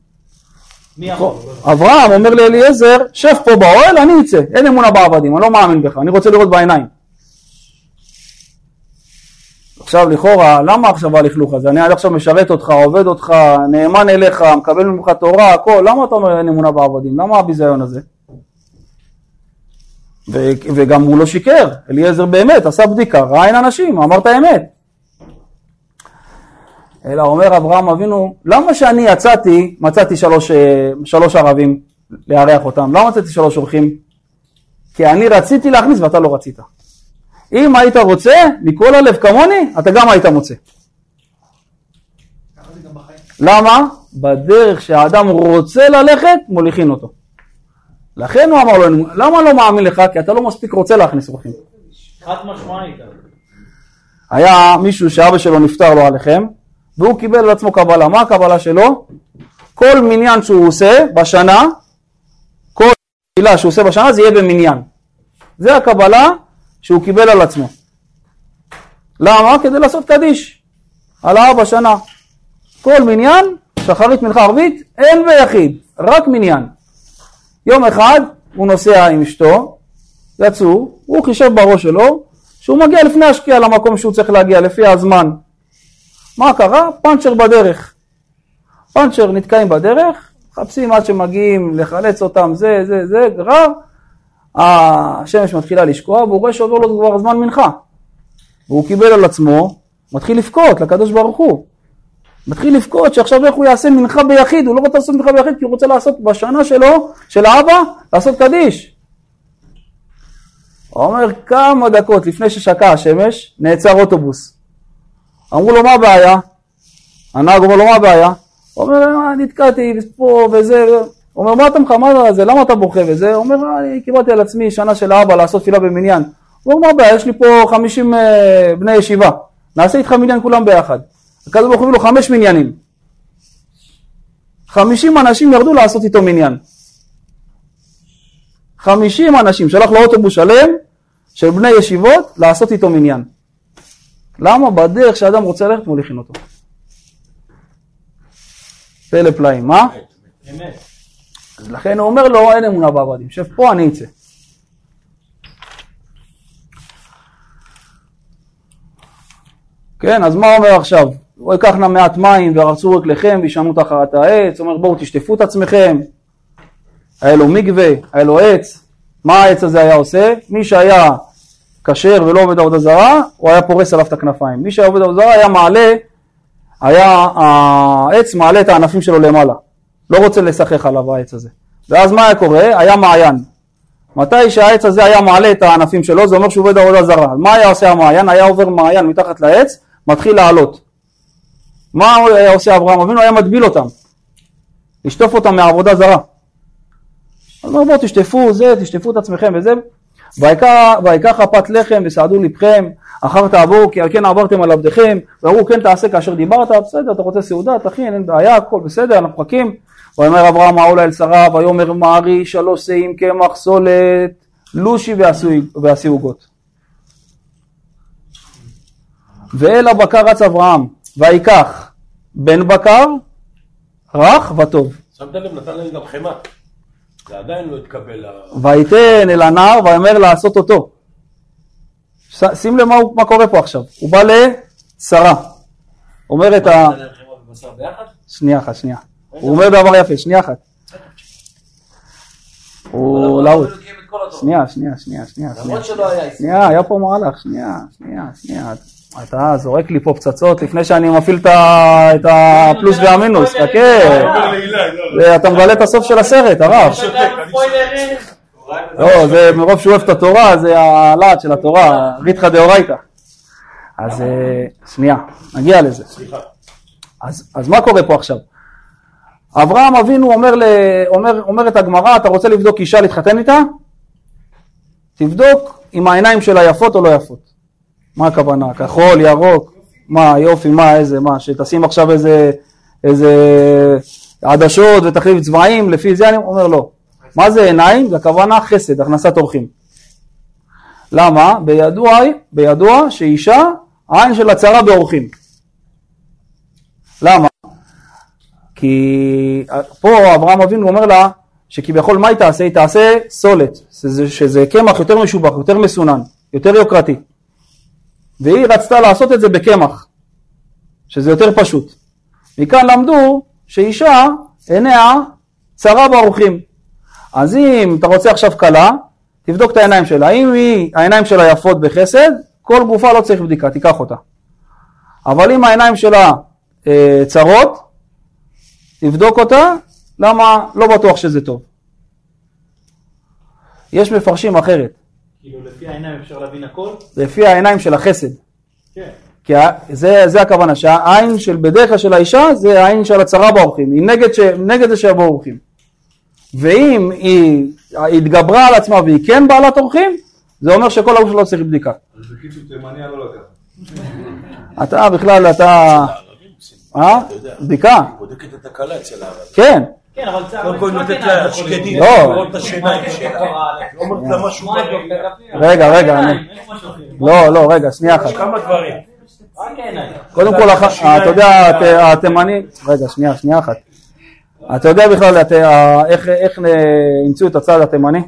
Speaker 1: אברהם אומר לאליעזר, שב פה באוהל, אני אצא, אין אמונה בעבדים, אני לא מאמין בך, אני רוצה לראות בעיניים. עכשיו לכאורה, למה עכשיו הלכלוך הזה? אני עד עכשיו משרת אותך, עובד אותך, נאמן אליך, מקבל ממך תורה, הכל, למה אתה אומר אין אמונה בעבדים? למה הביזיון הזה? ו- וגם הוא לא שיקר, אליעזר באמת עשה בדיקה, ראה אין אנשים, אמר את האמת. אלא אומר אברהם אבינו, למה שאני יצאתי, מצאתי שלוש, אה, שלוש ערבים לארח אותם, למה מצאתי שלוש אורחים? כי אני רציתי להכניס ואתה לא רצית. אם היית רוצה, מכל הלב כמוני, אתה גם היית מוצא. למה? בדרך שהאדם רוצה ללכת, מוליכין אותו. לכן הוא אמר לו, "אני- למה לא מאמין לך? כי אתה לא מספיק רוצה להכניס אורחים.
Speaker 4: חד משמעית.
Speaker 1: היה מישהו שאבא שלו נפטר לו עליכם, והוא קיבל על עצמו קבלה. מה הקבלה שלו? כל מניין שהוא עושה בשנה, כל תפילה שהוא עושה בשנה זה יהיה במניין. זה הקבלה שהוא קיבל על עצמו. למה? כדי לעשות קדיש על האבא שנה. כל מניין, שחרית מנחה ערבית, אין ביחיד, רק מניין. יום אחד הוא נוסע עם אשתו, יצאו, הוא חישב בראש שלו שהוא מגיע לפני השקיעה למקום שהוא צריך להגיע, לפי הזמן. מה קרה? פאנצ'ר בדרך. פאנצ'ר נתקעים בדרך, מחפשים עד שמגיעים לחלץ אותם, זה, זה, זה, גרר, השמש מתחילה לשקוע והוא רואה שעובר לו כבר זמן מנחה. והוא קיבל על עצמו, מתחיל לבכות לקדוש ברוך הוא. מתחיל לבכות שעכשיו איך הוא יעשה מנחה ביחיד, הוא לא רוצה לעשות מנחה ביחיד כי הוא רוצה לעשות בשנה שלו, של האבא, לעשות קדיש. הוא אומר כמה דקות לפני ששקע השמש, נעצר אוטובוס. אמרו לו מה הבעיה? הנהג אומר לו מה הבעיה? הוא אומר "אה, נתקעתי פה וזה, הוא אומר מה אתה מחמד זה, למה אתה בוכה וזה? הוא אומר אני קיבלתי על עצמי שנה של האבא לעשות תפילה במניין. הוא אומר מה הבעיה? יש לי פה 50 אה, בני ישיבה, נעשה איתך מניין כולם ביחד. הקדוש ברוך הוא לו חמש מניינים. 50 אנשים ירדו לעשות איתו מניין. 50 אנשים, שלח לו אוטובוס שלם של בני ישיבות לעשות איתו מניין. למה? בדרך שאדם רוצה ללכת מוליכין אותו. פלא פלאים, מה?
Speaker 4: אמת.
Speaker 1: אז לכן הוא אומר לו, אין אמונה בעבדים, שב פה, אני אצא. כן, אז מה אומר עכשיו? הוא ייקח נא מעט מים וירצו רגליכם וישנו תחת העץ, אומר בואו תשטפו את עצמכם. היה לו מקווה, היה לו עץ, מה העץ הזה היה עושה? מי שהיה כשר ולא עובד עבודה זרה, הוא היה פורס עליו את הכנפיים. מי שהיה עובד עבודה זרה היה מעלה, היה העץ מעלה את הענפים שלו למעלה. לא רוצה לשחק עליו העץ הזה. ואז מה היה קורה? היה מעיין. מתי שהעץ הזה היה מעלה את הענפים שלו, זה אומר שהוא עובד עבודה זרה. מה היה עושה המעיין? היה עובר מעיין מתחת לעץ, מתחיל לעלות. מה היה עושה אברהם אבינו? היה מטביל אותם. לשטוף אותם מעבודה זרה. אז הוא אומר בואו תשטפו זה, תשטפו את עצמכם וזה. ויקח הפת לחם וסעדו לבכם, אחר תעבור כי על כן עברתם על עבדיכם, ואמרו כן תעשה כאשר דיברת, בסדר, אתה רוצה סעודה, תכין, אין בעיה, הכל בסדר, אנחנו מחכים. ויאמר אברהם העולה אל שרה, ויאמר מערי שלוש שאים קמח סולת, לושי עוגות. ואל הבקר רץ אברהם, ויקח בן בקר, רך וטוב.
Speaker 2: שמת לב, נתן להם גם חמאה. זה עדיין לא התקבל. ה-
Speaker 1: ויתן אל הנער ויאמר לעשות אותו. ש- שים לב מה, הוא- מה קורה פה עכשיו. הוא בא לשרה. ה...
Speaker 4: חמאה ובשר ביחד?
Speaker 1: שנייה אחת, שנייה. הוא אומר דבר יפה, שנייה אחת. הוא להוט.
Speaker 4: את התורה.
Speaker 1: שנייה, שנייה, שנייה, שנייה.
Speaker 4: למרות שלא היה.
Speaker 1: שנייה, היה פה מהלך, שנייה, שנייה, שנייה. אתה זורק לי פה פצצות לפני שאני מפעיל את הפלוס והמינוס, חכה.
Speaker 2: אומר
Speaker 1: אתה מגלה את הסוף של הסרט, הרב. לא, זה מרוב שהוא אוהב את התורה, זה הלהט של התורה, ריתחא דאורייתא. אז אה, שנייה, נגיע לזה.
Speaker 2: סליחה.
Speaker 1: אז, אז מה קורה פה עכשיו? אברהם אבינו אומר, ל, אומר, אומרת הגמרא, אתה רוצה לבדוק אישה להתחתן איתה? תבדוק אם העיניים שלה יפות או לא יפות. מה הכוונה? כחול, ירוק, מה, יופי, מה, איזה, מה, שתשים עכשיו איזה, איזה עדשות ותחליף צבעים, לפי זה אני אומר לא. מה זה עיניים? זה הכוונה חסד, הכנסת אורחים. למה? בידוע, בידוע שאישה, העין שלה צרה באורחים. למה? כי פה אברהם אבינו אומר לה שכביכול מה היא תעשה? היא תעשה סולת, שזה, שזה קמח יותר משובח, יותר מסונן, יותר יוקרתי. והיא רצתה לעשות את זה בקמח, שזה יותר פשוט. מכאן למדו שאישה עיניה צרה באורחים. אז אם אתה רוצה עכשיו כלה, תבדוק את העיניים שלה. אם היא, העיניים שלה יפות בחסד, כל גופה לא צריך בדיקה, תיקח אותה. אבל אם העיניים שלה אה, צרות, תבדוק אותה, למה לא בטוח שזה טוב. יש מפרשים אחרת,
Speaker 5: כאילו לפי העיניים אפשר להבין הכל?
Speaker 1: לפי העיניים של החסד.
Speaker 5: כן.
Speaker 1: כי זה, זה הכוונה, שהעין של בדרך כלל של האישה זה העין של הצרה באורחים, היא נגד, ש, נגד זה שיבואו אורחים. ואם היא התגברה על עצמה והיא כן בעלת אורחים, זה אומר שכל הגוף שלו צריך בדיקה.
Speaker 6: אז בקיצור תימניה לא לקחת.
Speaker 1: אתה בכלל, אתה... אה?
Speaker 2: יודע.
Speaker 1: בדיקה,
Speaker 2: היא בודקת את הקלה אצל הערבים.
Speaker 1: כן.
Speaker 5: כן, אבל צער...
Speaker 2: קודם כל נותנת
Speaker 5: עיניים
Speaker 2: לה. שקדים,
Speaker 1: לא.
Speaker 2: לראות את השיניים שלה. לא אומרת לה משהו
Speaker 5: מה,
Speaker 2: בראייה.
Speaker 1: רגע, רגע. לא, לא, רגע, שנייה אחת.
Speaker 2: יש כמה דברים.
Speaker 5: רק עיניים.
Speaker 1: קודם כל, אתה יודע, הת- התימני... רגע, שנייה, שנייה אחת. אתה יודע בכלל איך- המציאו את הצד התימני?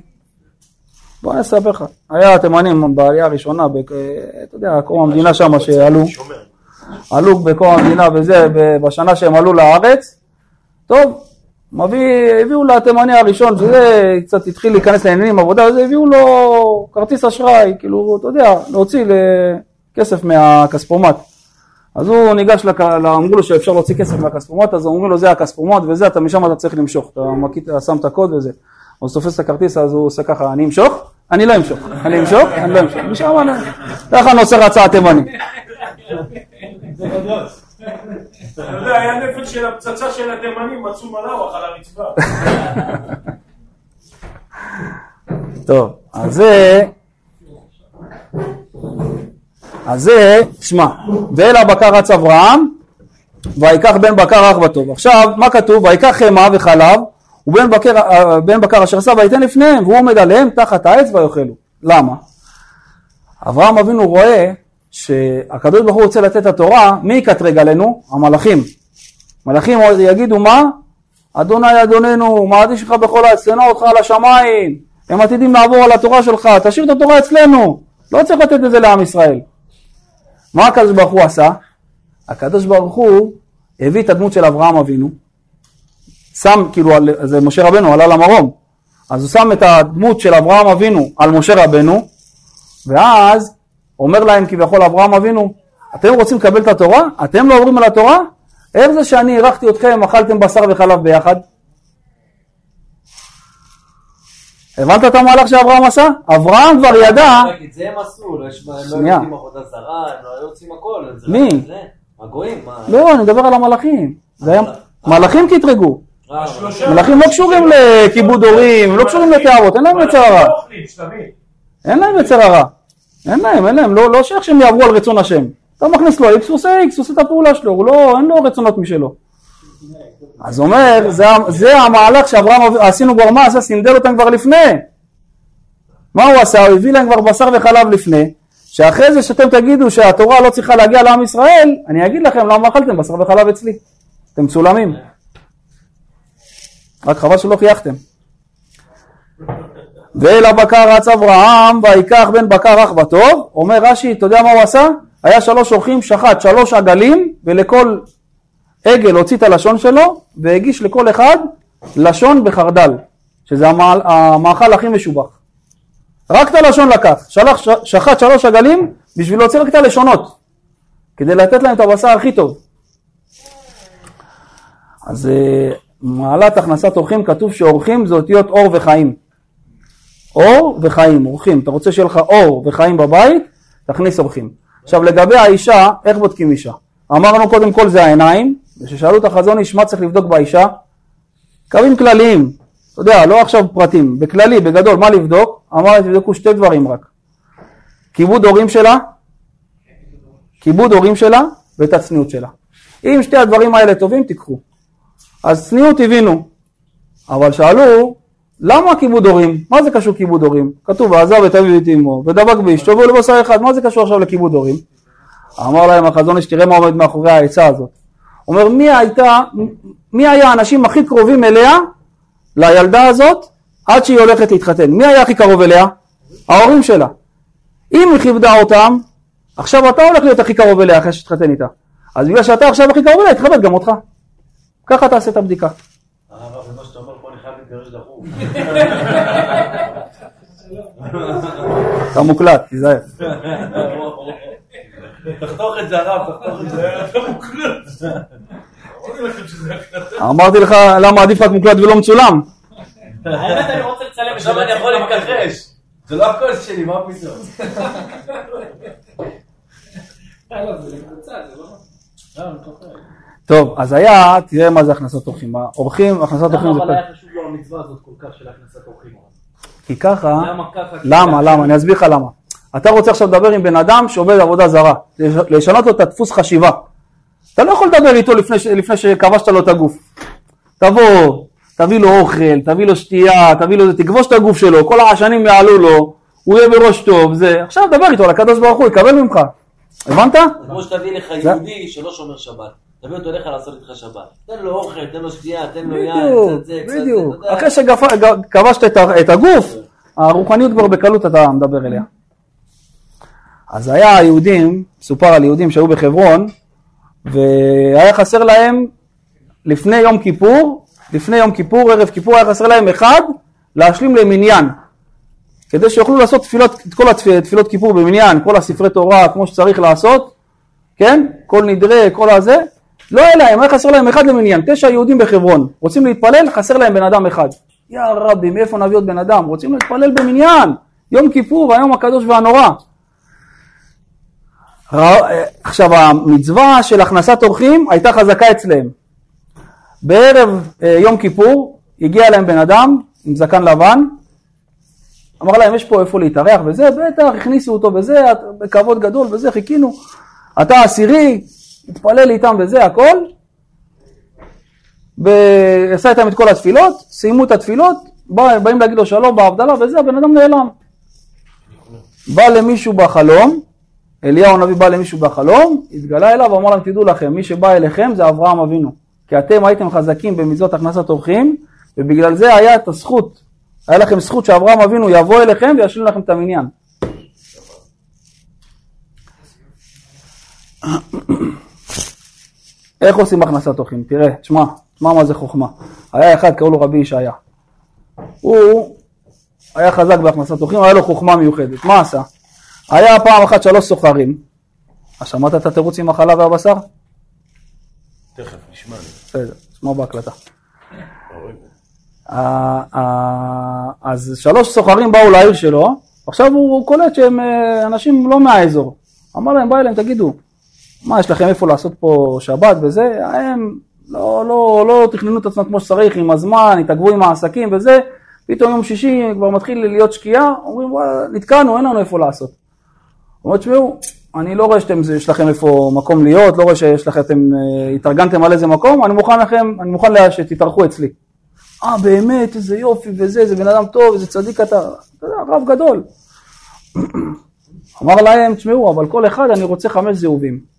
Speaker 1: בוא אני אספר לך. היה התימנים בעלייה הראשונה, ב- אתה יודע, קום המדינה שם שעלו. עלו בקום המדינה וזה, בשנה שהם עלו לארץ, טוב, מביא, הביאו לתימני הראשון, שזה קצת התחיל להיכנס לעניינים עבודה, אז הביאו לו כרטיס אשראי, כאילו, אתה יודע, להוציא כסף מהכספומט. אז הוא ניגש. אמרו לו שאפשר להוציא כסף מהכספומט, אז אומרים לו זה הכספומט וזה, אתה משם אתה צריך למשוך, אתה מקיט, שם את הקוד וזה. אז תופס את הכרטיס, אז הוא עושה ככה, אני אמשוך? אני לא אמשוך. אני אמשוך? אני לא אמשוך. משם אני... ככה נוצר הצעה תימני.
Speaker 7: יודע, היה נפל של הפצצה של התימנים, מצאו מלאווח על הרצפה. *laughs*
Speaker 1: טוב, אז זה, אז זה, שמע, ואל הבקר רץ אברהם, ויקח בן בקר אח וטוב. עכשיו, מה כתוב? ויקח חמאה וחלב, ובן בקר, אה, בן בקר אשר עשה ויתן לפניהם, והוא עומד עליהם תחת העץ ויאכלו. למה? אברהם אבינו רואה שהקדוש ברוך הוא רוצה לתת את התורה, מי יקטרג עלינו? המלאכים. מלאכים יגידו מה? אדוני אדוננו, מעדיש לך בכל הארץ, אותך על השמיים, הם עתידים לעבור על התורה שלך, תשאיר את התורה אצלנו, לא צריך לתת את זה לעם ישראל. מה הקדוש ברוך הוא עשה? הקדוש ברוך הוא הביא את הדמות של אברהם אבינו, שם, כאילו, זה משה רבנו עלה למרום, אז הוא שם את הדמות של אברהם אבינו על משה רבנו, ואז אומר להם כביכול אברהם אבינו, אתם רוצים לקבל את התורה? אתם לא עוברים על התורה? איך זה שאני אירחתי אתכם, אכלתם בשר וחלב ביחד? הבנת את המהלך שאברהם עשה? אברהם כבר ידע,
Speaker 4: את זה הם עשו, לא יש- לא. יוצאים עבודה זרה, הם לא יוצאים הכל. זה
Speaker 1: מי?
Speaker 4: הגויים, מה?
Speaker 1: לא, אני מדבר על המלאכים. זה היה... מלאכים קטרגו.
Speaker 4: אה,
Speaker 1: מלאכים לא קשורים לכיבוד הורים, לא קשורים לתארות, אין להם יצר הרע.
Speaker 7: לא.
Speaker 1: אין להם יצר הרע. אין להם, אין להם, לא, לא שייך שהם יעברו על רצון השם. אתה מכניס לו איקס, הוא עושה איקס, הוא עושה את הפעולה שלו, הוא לא, אין לו רצונות משלו. אז אומר, זה, זה המהלך שאברהם, אב- עשינו כבר מה עשה, סינדל אותם כבר לפני. מה הוא עשה? הוא הביא להם כבר בשר וחלב לפני, שאחרי זה שאתם תגידו שהתורה לא צריכה להגיע לעם ישראל, אני אגיד לכם למה אכלתם בשר וחלב אצלי. אתם מצולמים. רק חבל שלא חייכתם. ואל הבקר רץ אברהם ויקח בן בקר אח וטוב. אומר רש"י אתה יודע מה הוא עשה? היה שלוש אורחים שחט שלוש עגלים ולכל עגל הוציא את הלשון שלו והגיש לכל אחד לשון בחרדל שזה המאל, המאכל הכי משובח. רק את הלשון לקח. שלח, שחט שלוש עגלים בשביל להוציא רק את הלשונות כדי לתת להם את הבשר הכי טוב. אז אה, מעלת הכנסת אורחים כתוב שאורחים זה אותיות אור וחיים אור וחיים, אורחים. אתה רוצה שיהיה לך אור וחיים בבית, תכניס אורחים. עכשיו לגבי האישה, איך בודקים אישה? אמרנו קודם כל זה העיניים, וכששאלו את החזון איש מה צריך לבדוק באישה? קווים כלליים, אתה יודע, לא עכשיו פרטים, בכללי, בגדול, מה לבדוק? אמר תבדקו שתי דברים רק. כיבוד הורים שלה, כיבוד הורים שלה ואת הצניעות שלה. אם שתי הדברים האלה טובים, תיקחו. אז צניעות הבינו, אבל שאלו, למה כיבוד הורים? מה זה קשור כיבוד הורים? כתוב ועזב את אביו ואת אמו ודבק באשתו והוא לבשר אחד, מה זה קשור עכשיו לכיבוד הורים? אמר להם החזון איש תראה מה עומד מאחורי העצה הזאת. אומר מי הייתה, מי היה האנשים הכי קרובים אליה, לילדה הזאת, עד שהיא הולכת להתחתן? מי היה הכי קרוב אליה? ההורים שלה. אם היא כיבדה אותם, עכשיו אתה הולך להיות הכי קרוב אליה אחרי שתתחתן איתה. אז בגלל שאתה עכשיו הכי קרוב אליה, תכבד גם אותך. ככה תעשה את הבדיקה.
Speaker 4: דחוף.
Speaker 1: אתה מוקלט, תיזהר.
Speaker 4: תחתוך את זה הרב, תחתוך את זה.
Speaker 7: אמרתי לכם שזה הקלטה.
Speaker 1: אמרתי לך למה עדיף רק מוקלט ולא מצולם.
Speaker 3: האמת אני רוצה לצלם
Speaker 4: עכשיו אני יכול להתכחש. זה לא הכל שלי, מה פתאום?
Speaker 3: אה, לא, זה לקבוצה, זה לא...
Speaker 1: טוב, אז היה, תראה מה זה הכנסת אורחים. האורחים, הכנסת אורחים זה...
Speaker 5: למה אבל. היה חשוב לו המצווה הזאת כל כך של הכנסת אורחים?
Speaker 1: כי ככה...
Speaker 5: למה ככה?
Speaker 1: למה? למה? אני אסביר לך למה. אתה רוצה עכשיו לדבר עם בן אדם שעובד עבודה זרה, לש- לשנות לו את הדפוס חשיבה. אתה לא יכול לדבר איתו לפני, לפני שכבשת לו את הגוף. תבוא, תביא לו אוכל, תביא לו שתייה, תביא לו זה, תכבוש את הגוף שלו, כל העשנים יעלו לו, הוא יהיה בראש טוב, זה, עכשיו דבר איתו על הקדוש ברוך הוא, יקבל ממך. הבנת?
Speaker 4: זה כמו שתביא לך יהודי שלא שומר שבת. תביא אותו אליך לעשות איתך שבת. תן לו אוכל, תן לו שתייה, תן לו יין,
Speaker 1: בדיוק, בדיוק. אחרי שכבשת את הגוף, הרוחניות כבר בקלות אתה מדבר אליה. אז היה יהודים, סופר על יהודים שהיו בחברון, והיה חסר להם לפני יום כיפור, לפני יום כיפור, ערב כיפור, היה חסר להם אחד להשלים למניין. כדי שיוכלו לעשות תפילות, את כל התפילות, תפילות כיפור במניין, כל הספרי תורה כמו שצריך לעשות, כן? כל נדרי, כל הזה, לא להם, היה חסר להם אחד למניין, תשע יהודים בחברון, רוצים להתפלל, חסר להם בן אדם אחד. יא רבי, מאיפה נביא עוד בן אדם? רוצים להתפלל במניין, יום כיפור, היום הקדוש והנורא. רא- עכשיו המצווה של הכנסת אורחים הייתה חזקה אצלם. בערב אה, יום כיפור הגיע להם בן אדם עם זקן לבן, אמר להם יש פה איפה להתארח וזה, בטח הכניסו אותו וזה, בכבוד גדול וזה, חיכינו. אתה עשירי, התפלל איתם וזה, הכל. ועשה איתם את כל התפילות, סיימו את התפילות, בא, באים להגיד לו שלום בהבדלה וזה, הבן אדם נעלם. בא למישהו בחלום, אליהו הנביא בא למישהו בחלום, התגלה אליו ואמר להם תדעו לכם, מי שבא אליכם זה אברהם אבינו. כי אתם הייתם חזקים במצוות הכנסת אורחים, ובגלל זה היה את הזכות, היה לכם זכות שאברהם אבינו יבוא אליכם וישלים לכם את המניין. איך עושים הכנסת אורחים? תראה, תשמע, תשמע מה זה חוכמה. היה אחד, קראו לו רבי ישעיה. הוא היה חזק בהכנסת אורחים, היה לו חוכמה מיוחדת. מה עשה? היה פעם אחת שלוש סוחרים. אז שמעת את התירוץ עם החלב והבשר?
Speaker 2: תכף, נשמע.
Speaker 1: בסדר, תשמע בהקלטה. אז שלוש סוחרים באו לעיר שלו, עכשיו הוא קולט שהם אה, אנשים לא מהאזור. אמר להם, בא אליהם, תגידו, מה, יש לכם איפה לעשות פה שבת וזה? הם לא, לא, לא תכננו את עצמם כמו שצריך עם הזמן, התעכבו עם העסקים וזה, פתאום יום שישי כבר מתחיל להיות שקיעה, אומרים, וואלה, נתקענו, אין לנו איפה לעשות. הוא אומר, תשמעו, אני לא רואה שיש לכם איפה מקום להיות, לא רואה שיש לכם, אתם אה, התארגנתם על איזה מקום, אני מוכן לכם, אני מוכן לה- שתתארחו אצלי. אה, באמת, איזה יופי וזה, איזה בן אדם טוב, איזה צדיק אתה, אתה יודע, רב גדול. *clears throat* אמר להם, תשמעו, אבל כל אחד אני רוצה חמש זהובים.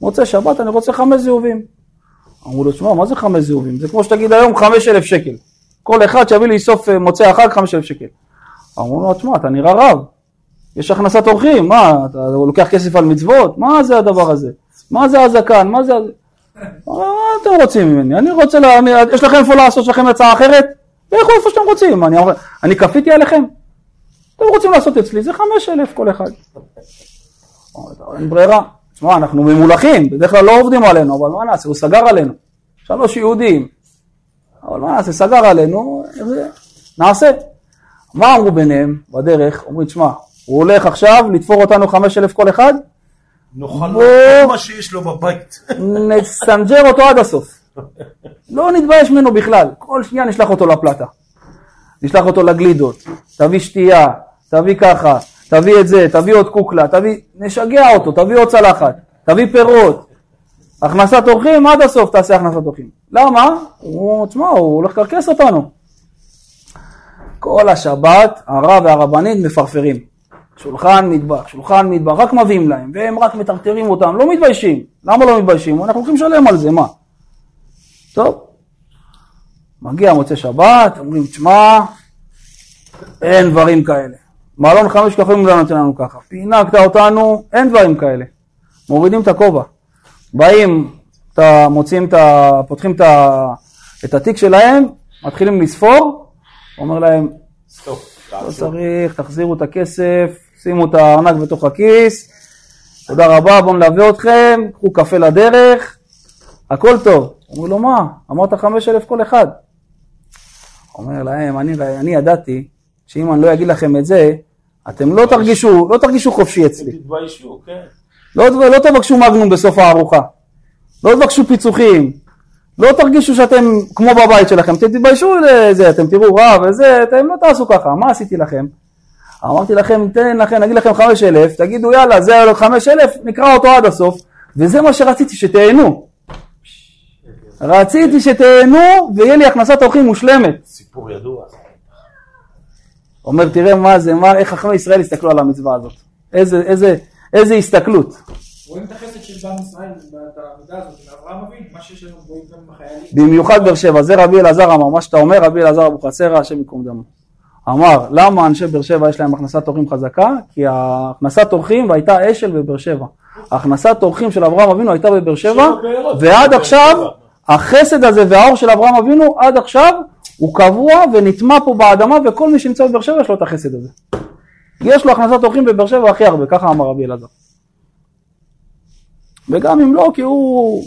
Speaker 1: מוצאי שבת אני רוצה חמש זהובים. אמרו לו, תשמע, מה זה חמש זהובים? זה כמו שתגיד היום חמש אלף שקל. כל אחד שיביא לי סוף אה, מוצאי החג חמש אלף שקל. אמרו לו, תשמע, אתה נראה רב. יש הכנסת אורחים, מה, אתה לוקח כסף על מצוות? מה זה הדבר הזה? מה זה הזקן? מה זה... הזה?" *laughs* אמר, מה אתם רוצים ממני? אני רוצה. אני... יש לכם איפה לעשות, יש לכם הצעה אחרת? לכו איפה שאתם רוצים. אני, אני כפיתי עליכם? אתם רוצים לעשות אצלי, זה חמש אלף כל אחד. אין ברירה. תשמע, אנחנו ממולכים, בדרך כלל לא עובדים עלינו, אבל מה נעשה, הוא סגר עלינו. שלוש יהודים. אבל מה נעשה, סגר עלינו, נעשה. מה אמרו ביניהם בדרך? אומרים, תשמע, הוא הולך עכשיו לתפור אותנו חמש אלף כל אחד,
Speaker 2: נאכל לו. כל מה שיש לו בבית. *laughs*
Speaker 1: נסנג'ר אותו עד הסוף. לא נתבייש ממנו בכלל, כל שנייה נשלח אותו לפלטה. נשלח אותו לגלידות, תביא שתייה, תביא ככה, תביא את זה, תביא עוד קוקלה, תביא, נשגע אותו, תביא עוד צלחת, תביא פירות. הכנסת אורחים, עד הסוף תעשה הכנסת אורחים. למה? הוא, תשמע, הוא הולך לקרקס אותנו. כל השבת הרב והרבנית מפרפרים. שולחן מטבח, שולחן מטבח, רק מביאים להם, והם רק מטרטרים אותם, לא מתביישים. למה לא מתביישים? אנחנו הולכים לשלם על זה, מה? טוב, מגיע מוצאי שבת, אומרים, תשמע, אין דברים כאלה. מלון חמש כוכבים לא נותן לנו ככה. פינקת אותנו, אין דברים כאלה. מורידים את הכובע. באים, אתה, מוצאים את ה... פותחים את, ה, את התיק שלהם, מתחילים לספור, אומר להם,
Speaker 2: stop.
Speaker 1: לא צריך, תחזירו את הכסף, שימו את הארנק בתוך הכיס, תודה רבה, בואו נלווה אתכם, קחו קפה לדרך, הכל טוב. אומרים לו, מה? אמרת חמש אלף כל אחד. אומר להם, אני, אני ידעתי שאם אני לא אגיד לכם את זה, אתם לא תרגישו, לא תרגישו חופשי אצלי.
Speaker 2: תתביישו, כן.
Speaker 1: לא, לא תבקשו מגנום בסוף הארוחה. לא תבקשו פיצוחים. לא תרגישו שאתם כמו בבית שלכם. אתם תתביישו לזה, אתם תראו רע וזה, אתם לא תעשו ככה. מה עשיתי לכם? אמרתי לכם, ניתן לכם, נגיד לכם חמש אלף, תגידו יאללה, זה היה חמש אלף, נקרא אותו עד הסוף. וזה מה שרציתי, שתהנו. רציתי שתהנו ויהיה לי הכנסת אורחים מושלמת.
Speaker 2: סיפור ידוע.
Speaker 1: אומר, תראה מה זה, מה, איך חכמי ישראל הסתכלו על המצווה הזאת. איזה, איזה, איזה הסתכלות.
Speaker 3: רואים את החסד של בעם ישראל בעבודה הזאת, של אברהם אבינו, מה שיש לנו רואים גם עם החיילים.
Speaker 1: במיוחד באר שבע, זה רבי אלעזר אמר, מה שאתה אומר, רבי אלעזר אבוחצירא, השם ייקום דמו. אמר, למה אנשי באר שבע יש להם הכנסת אורחים חזקה? כי הכנסת אורחים והייתה אשל בבאר שבע. הכנסת אורחים של אברהם אבינו הייתה בבאר שבע. ועד עכשיו. החסד הזה והאור של אברהם אבינו, עד עכשיו, הוא קבוע ונטמע פה באדמה, וכל מי שנמצא בבאר שבע יש לו את החסד הזה. יש לו הכנסת אורחים בבאר שבע הכי הרבה, ככה אמר רבי אלעזר. וגם אם לא, כי הוא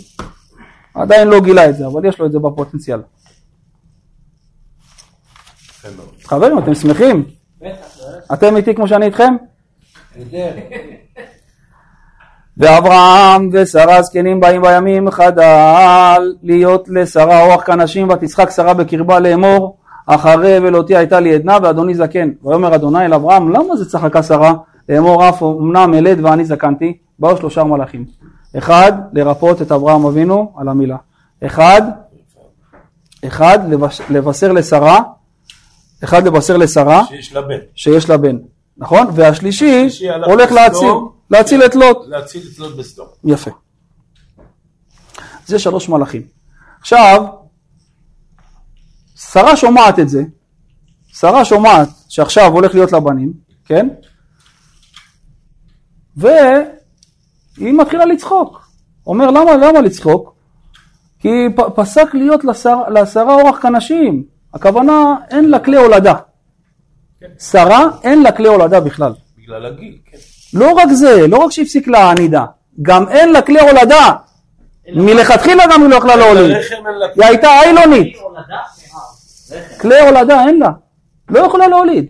Speaker 1: עדיין לא גילה את זה, אבל יש לו את זה בפוטנציאל. חברים, אתם שמחים? אתם איתי כמו שאני איתכם? ואברהם ושרה זקנים באים בימים חדל להיות לשרה. אורח כאנשים ותצחק שרה בקרבה לאמור אחרי ולותי הייתה לי עדנה ואדוני זקן. ויאמר אדוני אל אברהם למה זה צחקה שרה? לאמור אף אמנם אלד ואני זקנתי באו שלושה מלאכים. אחד לרפות את אברהם אבינו על המילה. אחד אחד לבש- לבשר לשרה אחד לבשר לשרה
Speaker 2: שיש לה בן.
Speaker 1: שיש לה בן, נכון? והשלישי הולך. להציל, להציל את לוט.
Speaker 2: להציל את לוט בסדום.
Speaker 1: יפה. זה שלוש מלאכים. עכשיו, שרה שומעת את זה, שרה שומעת שעכשיו הולך להיות לה בנים, כן? והיא מתחילה לצחוק. אומר, למה, למה לצחוק? כי פסק להיות לשר, לשרה אורח כנשים. הכוונה, אין לה כלי הולדה. שרה, אין לה כלי הולדה בכלל.
Speaker 2: בגלל הגיל, כן.
Speaker 1: לא רק זה, לא רק שהפסיק לה הנידה, גם אין לה כלי הולדה. מלכתחילה גם היא לא יכלה להוליד. היא הייתה איילונית.
Speaker 5: רחם.
Speaker 1: כלי הולדה אין לה. לא יכולה להוליד.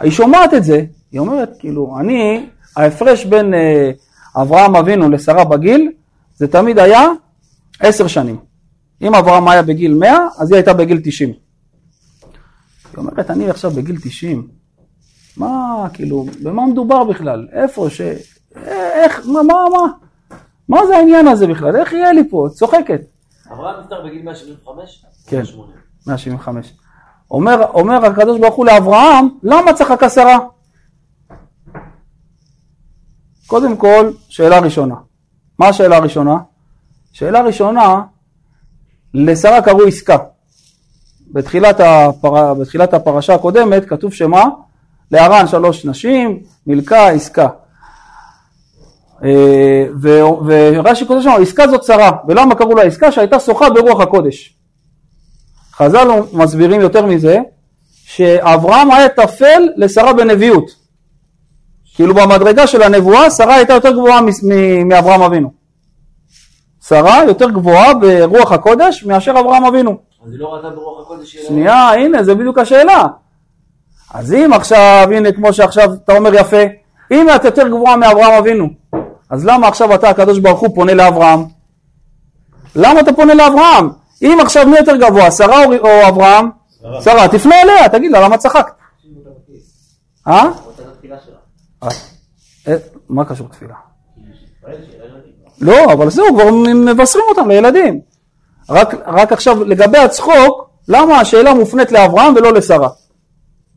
Speaker 1: היא שומעת את זה, היא אומרת, כאילו, אני, ההפרש בין אה, אברהם אבינו לשרה בגיל, זה תמיד היה עשר שנים. אם אברהם היה בגיל 100, אז היא הייתה בגיל 90. אומרת, אני עכשיו בגיל 90, מה, כאילו, במה מדובר בכלל? איפה ש... איך, מה, מה, מה? מה זה העניין הזה בכלל? איך יהיה לי פה? צוחקת.
Speaker 4: אברהם נפטר בגיל 175?
Speaker 1: כן.
Speaker 4: 80.
Speaker 1: 175. אומר, אומר הקדוש ברוך הוא לאברהם, למה צחקה שרה? קודם כל, שאלה ראשונה. מה השאלה הראשונה? שאלה ראשונה, לשרה קראו עסקה. בתחילת, הפר... בתחילת הפרשה הקודמת כתוב שמה? להרן שלוש נשים, מילכה, עסקה. אה, ורש"י כותב שם, עסקה זאת שרה, ולמה קראו לה עסקה? שהייתה שוחה ברוח הקודש. חז"ל מסבירים יותר מזה, שאברהם היה טפל לשרה בנביאות. כאילו במדרגה של הנבואה, שרה הייתה יותר גבוהה מאברהם אבינו. שרה יותר גבוהה ברוח הקודש מאשר אברהם אבינו.
Speaker 4: אז היא לא ראתה ברוח הקודש שלה.
Speaker 1: שנייה, הנה, זה בדיוק השאלה. אז אם עכשיו, הנה, כמו שעכשיו אתה אומר יפה, אם את יותר גבוהה מאברהם אבינו, אז למה עכשיו אתה, הקדוש ברוך הוא, פונה לאברהם? למה אתה פונה לאברהם? אם עכשיו מי יותר גבוה, שרה או, או אברהם?
Speaker 2: שרה.
Speaker 1: שרה, תפנה אליה, תגיד לה, למה צחקת? אה? אה, מה קשור תפילה? לא, אבל זהו, כבר מבשרים אותם לילדים. רק, רק עכשיו, לגבי הצחוק, למה השאלה מופנית לאברהם ולא לשרה?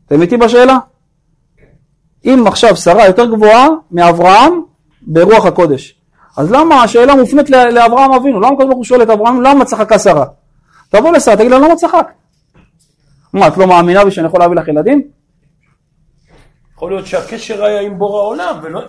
Speaker 1: אתם איתי בשאלה? אם עכשיו שרה יותר גבוהה מאברהם ברוח הקודש, אז למה השאלה מופנית לאברהם אבינו? למה הקדוש ברוך הוא שואל את אברהם, למה צחקה שרה? תבוא לשרה, תגיד לה, למה צחקת? מה, את לא מאמינה בי שאני יכול להביא לך ילדים?
Speaker 2: יכול להיות שהקשר היה עם בורא העולם, ולא...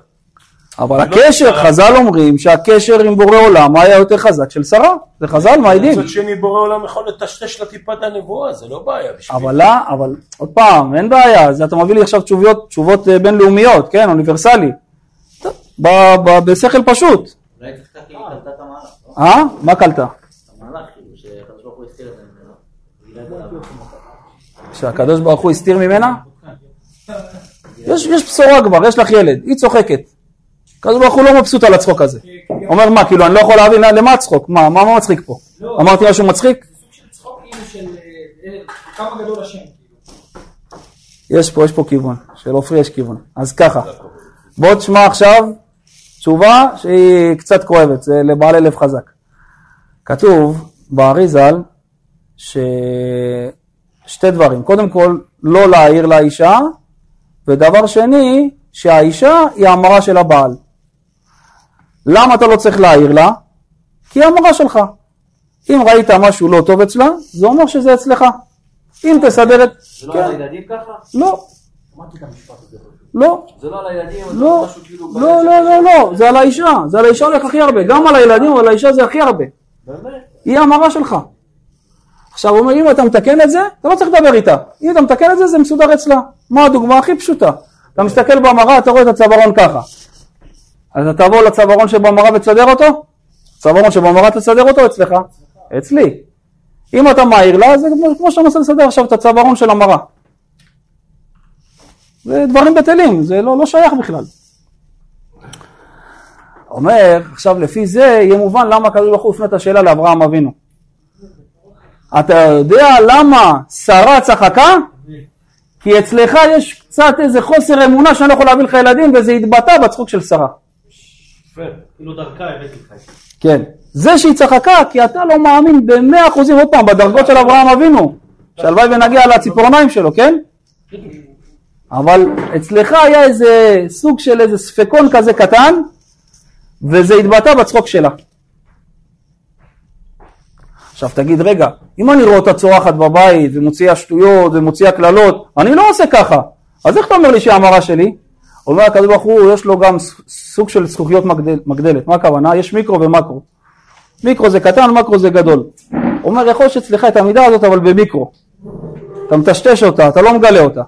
Speaker 1: אבל
Speaker 2: לא
Speaker 1: הקשר. חז"ל אומרים שהקשר עם בורא עולם היה יותר חזק של שרה, זה חז"ל מעידים.
Speaker 2: מצד שני בורא עולם יכול לטשטש לה טיפה את הנבואה, זה לא בעיה בשביל...
Speaker 1: אבל לא, אבל עוד פעם, אין בעיה, אז אתה מביא לי עכשיו תשובות, תשובות אה, בינלאומיות, כן, אוניברסלי. טוב, ב- ב- בשכל פשוט.
Speaker 4: אולי קצת כאילו קלטה את המהלך, לא?
Speaker 1: אה? מה קלטה?
Speaker 4: המהלך כאילו, שהקדוש ברוך הוא הסתיר את זה ממנו. גילה את זה לעם.
Speaker 1: שהקדוש ברוך הוא הסתיר ממנה? יש, יש בשורה כבר, יש לך ילד, היא צוחקת. הקדוש ברוך הוא לא מבסוט על הצחוק הזה. אומר מה, כאילו אני לא יכול להבין למה הצחוק? מה, מה מצחיק פה?
Speaker 3: לא.
Speaker 1: אמרתי משהו מצחיק?
Speaker 3: זה סוג של צחוק כאילו של אה, אה, כמה גדול השם. כאילו.
Speaker 1: יש פה, יש פה כיוון, של עופרי יש כיוון. אז ככה, בוא תשמע עכשיו תשובה שהיא קצת כואבת, זה לבעלי לב חזק. כתוב באריזל ששתי דברים, קודם כל לא להעיר לאישה, ודבר שני, שהאישה היא המרה של הבעל. למה אתה לא צריך להעיר לה? כי היא המרה שלך. אם ראית משהו לא טוב אצלה, זה אומר שזה אצלך. אם תסדר את...
Speaker 4: זה לא
Speaker 1: כן.
Speaker 4: על הילדים ככה?
Speaker 1: לא. לא,
Speaker 4: זה לא על הילדים,
Speaker 1: לא,
Speaker 4: זה משהו כאילו...
Speaker 1: לא, לא, לא, לא, זה על האישה, זה על האישה הולך הכי הרבה, גם על הילדים, אבל על האישה זה הכי הרבה.
Speaker 4: באמת?
Speaker 1: היא המרה שלך. עכשיו הוא אומר, אם אתה מתקן את זה, אתה לא צריך לדבר איתה. אם אתה מתקן את זה, זה מסודר אצלה. מה הדוגמה הכי פשוטה? אתה מסתכל במראה, אתה רואה את הצווארון ככה. אז אתה תבוא לצווארון שבמראה ותסדר אותו? צווארון שבמראה תסדר אותו אצלך? אצלי. אם אתה מעיר לה, זה כמו- שאתה מנסה לסדר עכשיו את הצווארון של המראה. זה דברים בטלים, זה לא, לא שייך בכלל. אומר, עכשיו לפי זה יהיה מובן למה הקדוש ברוך הוא הפנה את השאלה לאברהם אבינו. אתה יודע למה שרה צחקה? כי אצלך יש קצת איזה חוסר אמונה שאני לא יכול להביא לך ילדים וזה התבטא בצחוק של שרה.
Speaker 7: כאילו.
Speaker 1: כן. זה שהיא צחקה כי אתה לא מאמין במאה אחוזים עוד פעם בדרגות של אברהם אבינו. שהלוואי ונגיע לציפורניים שלו, כן? אבל אצלך היה איזה סוג של איזה ספקון כזה קטן וזה התבטא בצחוק שלה. עכשיו תגיד רגע, אם אני רואה אותה צורחת בבית ומוציאה שטויות ומוציאה קללות, אני לא עושה ככה, אז איך אתה אומר לי שהיא המרה שלי? אומר הקדוש ברוך הוא, יש לו גם סוג של זכוכיות מגדל, מגדלת, מה הכוונה? יש מיקרו ומקרו. מיקרו זה קטן, מקרו זה גדול. אומר, יכול להיות שאצלך את המידה הזאת, אבל במיקרו. אתה מטשטש אותה, אתה לא מגלה אותה.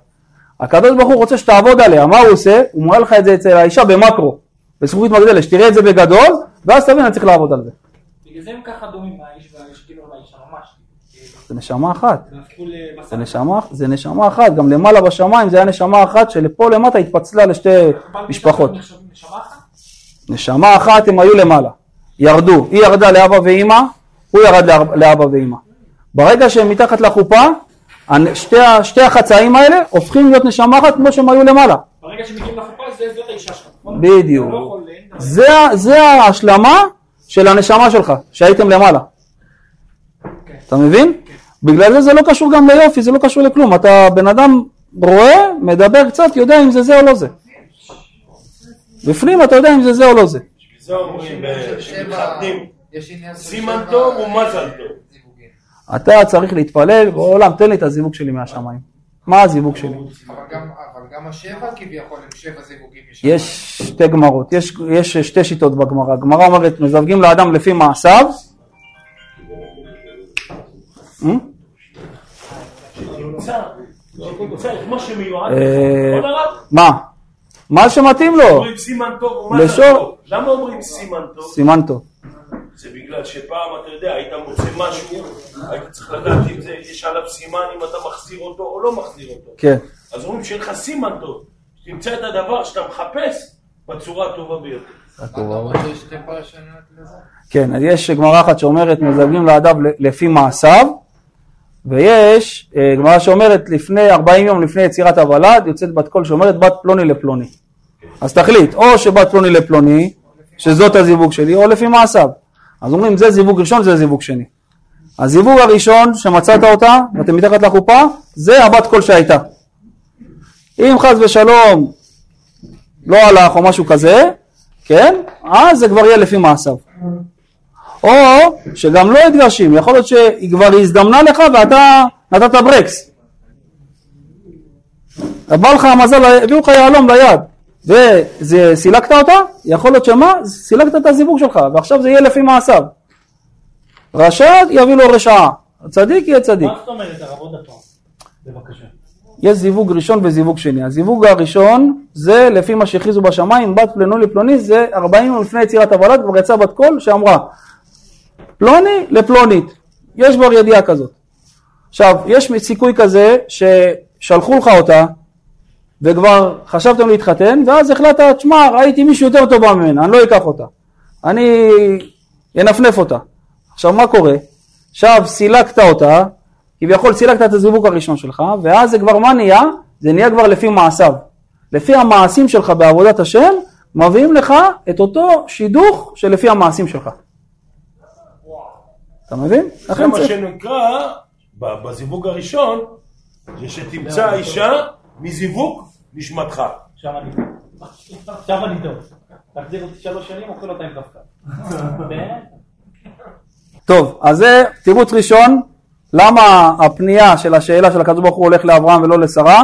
Speaker 1: הקדוש ברוך הוא רוצה שתעבוד עליה, מה הוא עושה? הוא מראה לך את זה אצל האישה במקרו, בזכוכית מגדלת, שתראה את זה בגדול, ואז תבין, אני צריך לעבוד על זה.
Speaker 3: בגלל זה הם ככה דומים האיש והאיש, כאילו לאישה ממש. כאילו,
Speaker 1: זה נשמה אחת.
Speaker 3: זה
Speaker 1: נשמה, זה נשמה אחת, גם למעלה בשמיים זה היה נשמה אחת שלפה למטה התפצלה לשתי משפחות.
Speaker 3: נשמה אחת?
Speaker 1: הם היו למעלה, ירדו, היא ירדה לאבא ואימא, הוא ירד לאב- לאבא ואימא. ברגע שהם מתחת לחופה, שתי, שתי החצאים האלה הופכים להיות נשמה אחת כמו שהם היו למעלה.
Speaker 3: ברגע שמגיעים לחופה זה- זאת האישה שלך. נכון?
Speaker 1: בדיוק.
Speaker 3: לא.
Speaker 1: זה, זה ההשלמה של הנשמה שלך, שהייתם למעלה. אתה מבין? בגלל זה זה לא קשור גם ליופי, זה לא קשור לכלום. אתה בן אדם רואה, מדבר קצת, יודע אם זה זה או לא זה. בפנים אתה יודע אם זה זה או לא זה.
Speaker 2: בשביל זה אומרים שמתחתנים,
Speaker 5: של
Speaker 2: סימן טוב ומזל טוב.
Speaker 1: אתה צריך להתפלל, בעולם תן לי את הזיווג שלי מהשמיים. מה הזיווג שלי?
Speaker 5: אבל גם- אבל גם השבע כביכול הם שבע זיווגים.
Speaker 1: יש שתי גמרות, יש, יש שתי שיטות בגמרא. הגמרא אומרת, מזווגים לאדם לפי מעשיו. אה?
Speaker 2: נמצא, נמצא את מה שמיועד
Speaker 1: אה,
Speaker 2: לך.
Speaker 1: מה? מה שמתאים לו,
Speaker 2: אומרים סימן טוב. למה אומרים סימן טוב?
Speaker 1: סימן טוב.
Speaker 2: זה בגלל שפעם, אתה יודע, היית מוצא משהו, היית צריך לדעת אם יש עליו סימן, אם אתה מחזיר אותו או לא מחזיר אותו.
Speaker 1: כן.
Speaker 2: אז אומרים שיהיה לך סימן טוב, שתמצא את הדבר שאתה מחפש בצורה הטובה ביותר.
Speaker 1: כן, אז יש גמרא אחת שאומרת מזווגים לאדם לפי מעשיו, ויש אה, גמרא שאומרת לפני 40 יום לפני יצירת הוולד, יוצאת בת קול שאומרת בת פלוני לפלוני. אז תחליט, או שבת פלוני לפלוני, שזאת הזיווג שלי, או לפי מעשיו. אז אומרים זה זיווג ראשון, זה זיווג שני. הזיווג הראשון שמצאת אותה, ואתם מתחת לחופה, זה הבת קול שהייתה. אם חס ושלום לא הלך או משהו כזה, כן, אז זה כבר יהיה לפי מעשיו. או שגם לא התגרשים, יכול להיות שהיא כבר הזדמנה לך ואתה נתת ברקס. בא לך המזל, הביאו לך יהלום ליד, וסילקת אותה, יכול להיות שמה? סילקת את הזיווג שלך, ועכשיו זה יהיה לפי מעשיו. רשע יביא לו רשעה, צדיק יהיה צדיק.
Speaker 3: מה זאת אומרת הרב עוד הפעם? בבקשה.
Speaker 1: יש זיווג ראשון וזיווג שני. הזיווג הראשון זה לפי מה שהכריזו בשמיים, בת פלוני לפלוני, זה 40 יום לפני יצירת הוולד, כבר יצאה בת קול שאמרה פלוני לפלונית, יש כבר ידיעה כזאת. עכשיו, יש סיכוי כזה ששלחו לך אותה וכבר חשבתם להתחתן, ואז החלטת, שמע, ראיתי מישהו יותר טובה ממנה, אני לא אקח אותה. אני אנפנף אותה. עכשיו, מה קורה? עכשיו סילקת אותה, כביכול סילקת את הזיווג הראשון שלך, ואז זה כבר מה נהיה? זה נהיה כבר לפי מעשיו. לפי המעשים שלך בעבודת השם, מביאים לך את אותו שידוך שלפי המעשים שלך. אתה מבין?
Speaker 2: זה מה
Speaker 1: צריך-
Speaker 2: שנקרא, בזיווג הראשון, זה שתמצא אישה מזיווג נשמתך.
Speaker 3: עכשיו אני טוב. תחזיר אותי שלוש שנים, אוכל אותה עם. כן?
Speaker 1: טוב, אז זה תירוץ ראשון, למה הפנייה של השאלה של הקדוש ברוך הוא הולך לאברהם ולא לשרה?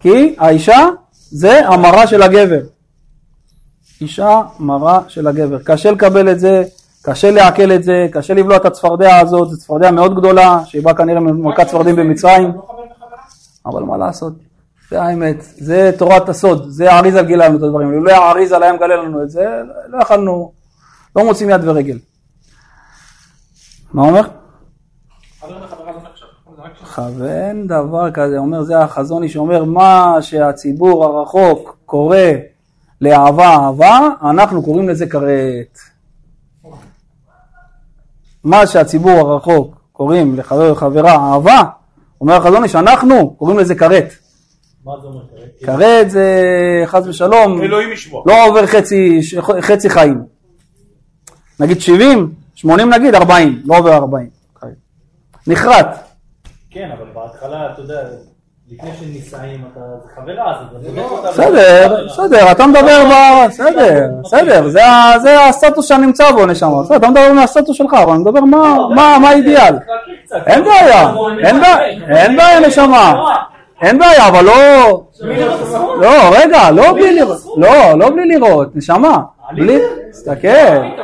Speaker 1: כי האישה זה המרה של הגבר. אישה מרה של הגבר. קשה לקבל את זה, קשה לעכל את זה, קשה לבלוע את הצפרדע הזאת, זו צפרדע מאוד גדולה, שהיא באה כנראה ממלכת צפרדים במצרים? אבל מה לעשות? זה האמת, זה תורת הסוד, זה האריזה גילה לנו את הדברים. לולא האריזה היה מגלה לנו את זה, לא יכלנו, לא מוצאים יד ורגל. מה אומר? כוון דבר כזה, אומר זה החזון איש אומר מה שהציבור הרחוק קורא לאהבה אהבה, אנחנו קוראים לזה כרת. מה שהציבור הרחוק קוראים לחבר וחברה אהבה, אומר החזון איש, אנחנו קוראים לזה כרת.
Speaker 3: מה זה אומר כרגע?
Speaker 1: כרת זה חס ושלום,
Speaker 2: אלוהים ישמור.
Speaker 1: לא עובר חצי, חצי חיים. נגיד 70, 80 נגיד, 40, לא עובר 40. נחרט.
Speaker 3: כן, אבל בהתחלה, אתה יודע, לפני שנישאים, אתה זה חברה, אז אתה בודק אותה.
Speaker 1: בסדר, בסדר, אתה מדבר ב... בסדר, בסדר, זה זה הסטטוס שאני נמצא בו, נשמה. בסדר, אתה מדבר מהסטטוס שלך, אבל אני מדבר מה- מה מה האידיאל. אין בעיה, אין בעיה, אין בעיה, נשמה. אין בעיה, אבל לא... לא, רגע, לא בלי לראות. לא, לא בלי לראות, נשמה. בלי... תסתכל.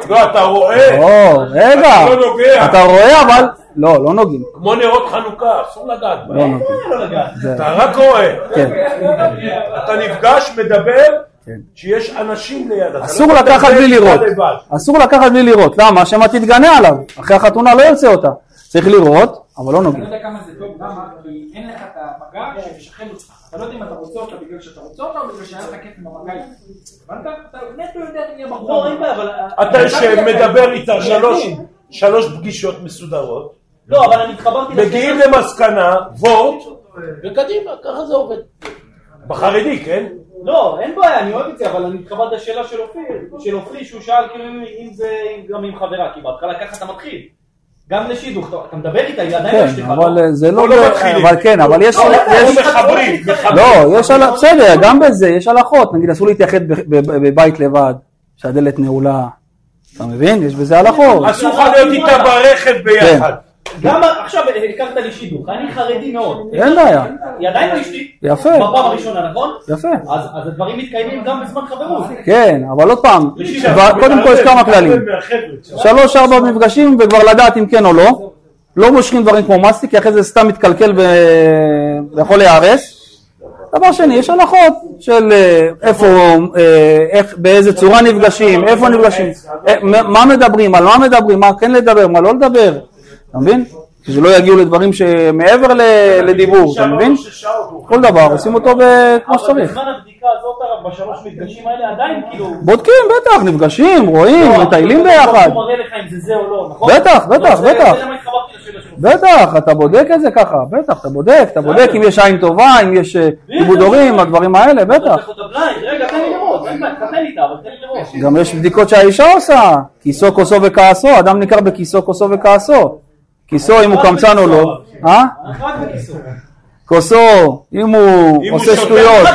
Speaker 2: לא, אתה רואה,
Speaker 1: לא, רגע.
Speaker 2: אתה לא נוגע.
Speaker 1: אתה רואה, אבל... לא, לא נוגעים.
Speaker 2: כמו נרות חנוכה, אסור לגעת
Speaker 1: לא. נוגעים. זה-
Speaker 2: אתה רק רואה.
Speaker 1: כן.
Speaker 2: אתה נפגש, מדבר,
Speaker 1: כן.
Speaker 2: שיש אנשים ליד. לא
Speaker 1: אסור לקחת בלי לראות. אסור לקחת בלי לראות. למה? שמא תתגנה עליו. אחרי החתונה לא ירצה אותה. צריך לראות, אבל לא
Speaker 3: אני
Speaker 1: נוגעים.
Speaker 3: לא יודע כמה זה טוב, למה? כי אין לך את המגע שמשחרר אותך. אתה לא יודע אם אתה רוצה אותה בגלל שאתה רוצה אותה או בגלל שהיה לך כיף עם המגע. הבנת? אתה נטו יודע אם יהיה בחור.
Speaker 4: לא, אין בעיה, אבל...
Speaker 2: אתה שמדבר איתה שלוש- שלוש פגישות מסודרות,
Speaker 4: לא, אבל אני התחברתי...
Speaker 2: מגיעים למסקנה, וורט, וקדימה, ככה זה עובד. בחרדי, כן?
Speaker 4: לא, אין בעיה, אני אוהב את זה, אבל אני מתחבר לשאלה של אופיר, של אופיר שהוא שאל כאילו אם זה גם עם חברה, כי בהתחלה ככה אתה מתחיל. גם לשידוך, אתה- מדבר איתה, היא עדיין
Speaker 1: כן,
Speaker 4: אשתך, לא?
Speaker 1: אבל אה, זה לא...
Speaker 2: לא.
Speaker 1: אבל כן, אבל יש...
Speaker 4: לא,
Speaker 1: יש-
Speaker 2: או מחברים, מחברים.
Speaker 1: לא, יש על... בסדר, גם בזה יש הלכות. נגיד, אסור להתייחד בבית לבד, שהדלת נעולה. אתה מבין? יש בזה הלכות.
Speaker 2: אסור לך להיות איתה ברכב ביחד.
Speaker 4: גם עכשיו הכרת לי שידוך, אני חרדי מאוד.
Speaker 1: אין בעיה.
Speaker 4: היא עדיין לא אשתי.
Speaker 1: יפה.
Speaker 4: בפעם הראשונה, נכון?
Speaker 1: יפה.
Speaker 4: אז הדברים מתקיימים גם בזמן חברות.
Speaker 1: כן, אבל עוד פעם, קודם כל יש כמה כללים. שלוש ארבע מפגשים וכבר לדעת אם כן או לא. לא מושכים דברים כמו מסטיק, כי אחרי זה סתם מתקלקל ויכול להיהרס. דבר שני, יש הלכות של אה, איפה, אה, איך, באיזה צורה נפגשים, איפה נפגשים, אה, מה מדברים, על מה מדברים, מה כן לדבר, מה לא לדבר, אתה מבין? שלא יגיעו לדברים שמעבר ל- לדיבור, אתה מבין? כל דבר עושים אותו כמו
Speaker 4: אבל
Speaker 1: שצריך.
Speaker 4: בזמן הבדיקה הזאת, הרב, בשלוש מפגשים האלה, עדיין כאילו...
Speaker 1: בודקים, בטח, נפגשים, רואים,
Speaker 4: לא,
Speaker 1: מטיילים
Speaker 4: אבל
Speaker 1: ביחד.
Speaker 4: הוא מראה לך אם זה זה או לא, נכון?
Speaker 1: בטח, בטח,
Speaker 4: לא,
Speaker 1: בטח.
Speaker 4: שלו.
Speaker 1: בטח, אתה בודק את זה ככה, בטח, אתה בודק, אתה בודק אם יש עין טובה, אם יש אה, עיבוד הורים, הדברים האלה, בטח.
Speaker 4: אבל.
Speaker 1: גם יש בדיקות שהאישה עושה, כיסו, כוסו וכעסו, אדם ניכר בכיסו, כוסו וכעסו. כיסו אם הוא קמצן או לא, אה? כוסו, אם הוא עושה שטויות.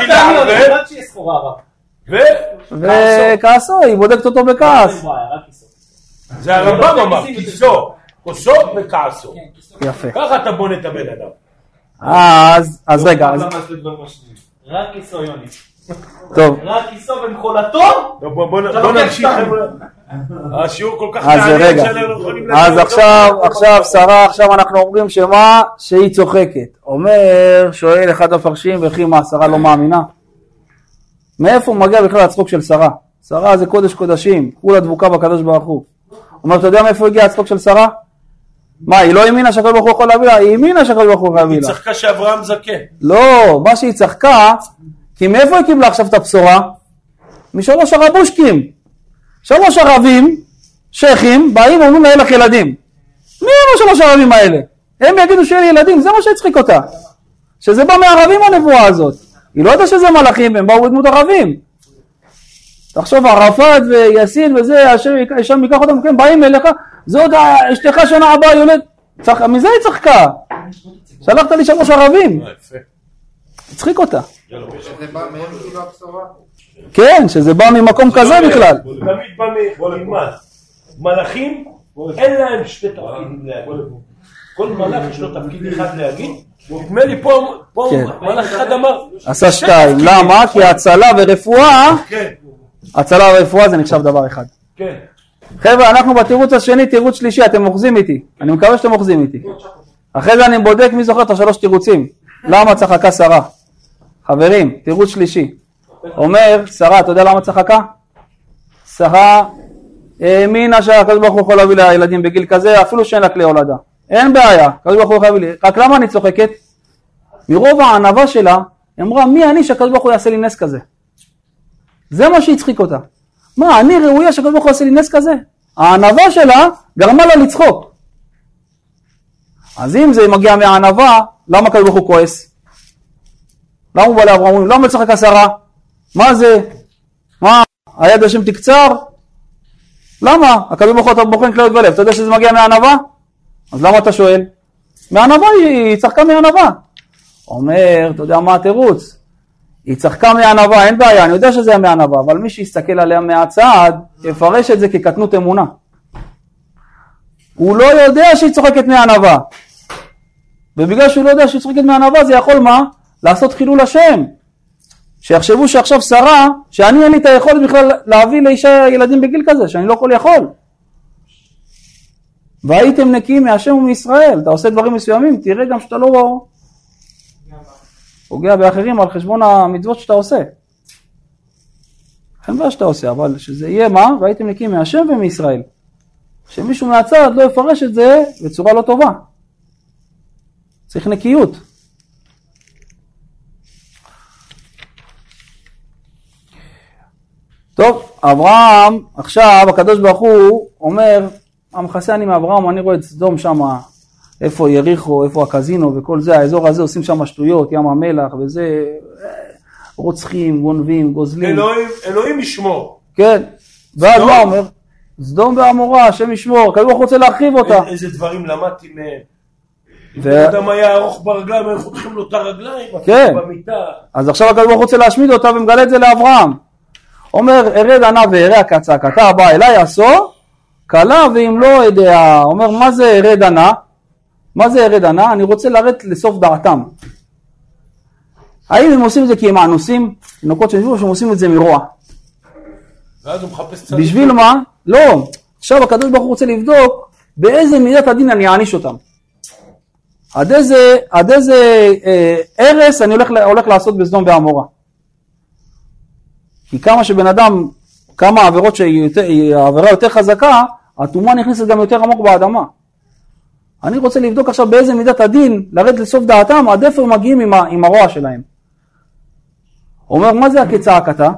Speaker 1: וכעסו, היא בודקת אותו בכעס.
Speaker 2: זה הרמב"ם אמר, כיסו, כוסו וכעסו.
Speaker 1: יפה.
Speaker 2: ככה אתה בונה את הבן אדם.
Speaker 1: אז, אז רגע?
Speaker 4: רק כיסו, יוני.
Speaker 1: טוב,
Speaker 4: רק כיסו ומחולתו,
Speaker 2: טוב, בוא- נמשיך. השיעור כל כך
Speaker 1: אז
Speaker 2: מעניין שאנחנו לא יכולים
Speaker 1: אז עכשיו. עכשיו שרה, עכשיו אנחנו אומרים שמה? שהיא צוחקת. אומר, שואל אחד המפרשים, וכי מה, שרה לא מאמינה? מאיפה מגיע בכלל הצחוק של שרה? שרה זה קודש קודשים, כולה דבוקה בקדוש ברוך הוא. אומר, אתה יודע מאיפה הגיע הצחוק של שרה? מה, היא לא האמינה שהקדוש ברוך הוא יכול להביא לה? היא האמינה שהקדוש ברוך הוא יכול להביא
Speaker 2: היא
Speaker 1: לה.
Speaker 2: צחקה שאברהם זקן.
Speaker 1: לא, מה שהיא צחקה, כי מאיפה היא קיבלה עכשיו את הבשורה? משלוש הרבושקים. שלוש ערבים, שייחים, באים ואומרים לה, אין לך ילדים. מי הם השלוש הערבים האלה? הם יגידו שיהיה לי ילדים, זה מה שהצחיק אותה. שזה בא מערבים הנבואה הזאת. היא לא יודעת שזה מלאכים, הם באו בדמות ערבים. תחשוב, ערפאת ויאסין וזה, השם שם ייקח אותם, כן, באים אליך, זה עוד אשתך שנה הבאה יולד. מזה היא צחקה. שלחת לי שלוש ערבים. הצחיק אותה.
Speaker 5: שזה בא מהם כאילו הבשורה?
Speaker 1: כן, שזה בא ממקום כזה בכלל.
Speaker 2: תמיד בא מ... תלמד. מלאכים, אין להם שתי תפקידים להגיד. כל מלאך יש לו תפקיד אחד להגיד. נדמה לי פה, פה
Speaker 1: כן.
Speaker 2: מלאך אחד אמר,
Speaker 1: עשה שתיים. למה? כי הצלה ורפואה,
Speaker 2: כן,
Speaker 1: הצלה ורפואה זה נחשב דבר אחד.
Speaker 2: כן.
Speaker 1: חבר'ה, אנחנו בתירוץ השני, תירוץ שלישי, אתם אוחזים איתי. אני מקווה שאתם אוחזים איתי. אחרי זה אני בודק מי זוכר את השלוש תירוצים. למה צחקה שרה? חברים, תירוץ שלישי. אומר, שרה, אתה יודע למה צחקה? שרה האמינה שהקדוש ברוך הוא יכול להביא לה ילדים בגיל כזה, אפילו שאין לה כלי הולדה. אין בעיה, הקדוש ברוך הוא יכול להביא לי. רק למה אני צוחקת? מרוב הענווה שלה, היא אמרה, מי אני שהקדוש ברוך הוא יעשה לי נס כזה? זה מה שהצחיק אותה. מה, אני ראויה שהקדוש ברוך הוא יעשה לי נס כזה? הענווה שלה גרמה לה לצחוק. אז אם זה מגיע מהענווה, למה הקדוש ברוך הוא כועס? למה הוא בא לאברהם? אומרים, למה לצחק עשרה? מה זה? מה, היד השם תקצר? למה? הקדוש ברוך הוא בוחן כליות ולב, אתה יודע שזה מגיע מהענווה? אז למה אתה שואל? מענווה היא, היא צחקה מענווה. אומר, אתה יודע מה התירוץ? היא צחקה מענווה, אין בעיה, אני יודע שזה היה מענווה, אבל מי שיסתכל עליה מהצד, יפרש את זה כקטנות אמונה. הוא לא יודע שהיא צוחקת מענווה. ובגלל שהוא לא יודע שהיא צוחקת מענווה, זה יכול מה? לעשות חילול השם. שיחשבו שעכשיו שרה, שאני אין לי את היכולת בכלל להביא לאישה ילדים בגיל כזה, שאני לא כל יכול. והייתם נקיים מהשם ומישראל, אתה עושה דברים מסוימים, תראה גם שאתה לא פוגע באחרים על חשבון המצוות שאתה עושה. אין בעיה שאתה עושה, אבל שזה יהיה מה? והייתם נקיים מהשם ומישראל. שמישהו מהצד לא יפרש את זה בצורה לא טובה. צריך נקיות. טוב, אברהם, עכשיו הקדוש ברוך הוא אומר, המכסה אני מאברהם, אני רואה את סדום שם, איפה יריחו, איפה הקזינו וכל זה, האזור הזה עושים שם שטויות, ים המלח וזה, רוצחים, גונבים, גוזלים.
Speaker 2: אלוהים, אלוהים ישמור.
Speaker 1: כן, ואז? מה אומר? סדום ועמורה, השם ישמור, הקדוש ברוך הוא רוצה להרחיב אותה.
Speaker 2: איזה- דברים למדתי מהם.
Speaker 1: ו-
Speaker 2: אדם היה ארוך ברגליים, היו חותכים לו את הרגליים,
Speaker 1: כן.
Speaker 2: במיטה.
Speaker 1: אז עכשיו הקדוש ברוך הוא רוצה להשמיד אותה ומגלה את זה לאברהם. אומר, ארד ענה וארע כצעקתה הבאה אליי עשו, כלה ואם לא יודע. אומר, מה זה ארד ענה? מה זה ארד ענה? אני רוצה לרדת לסוף דעתם. האם הם עושים את זה כי הם אנוסים? תינוקות שנשבו, או שהם עושים את זה מרוע?
Speaker 2: ואז הוא מחפש צדיק.
Speaker 1: בשביל מה? לא. עכשיו הקדוש ברוך הוא רוצה לבדוק באיזה מידת הדין אני אעניש אותם. עד איזה, עד איזה אה, הרס אני הולך, הולך לעשות בסדום ועמורה. כי כמה שבן אדם, כמה עבירות שהעבירה יותר חזקה, הטומאה נכנסת גם יותר עמוק באדמה. אני רוצה לבדוק עכשיו באיזה מידת הדין, לרדת לסוף דעתם, עד איפה הם מגיעים עם, ה, עם הרוע שלהם. אומר, מה זה הכצעקתה?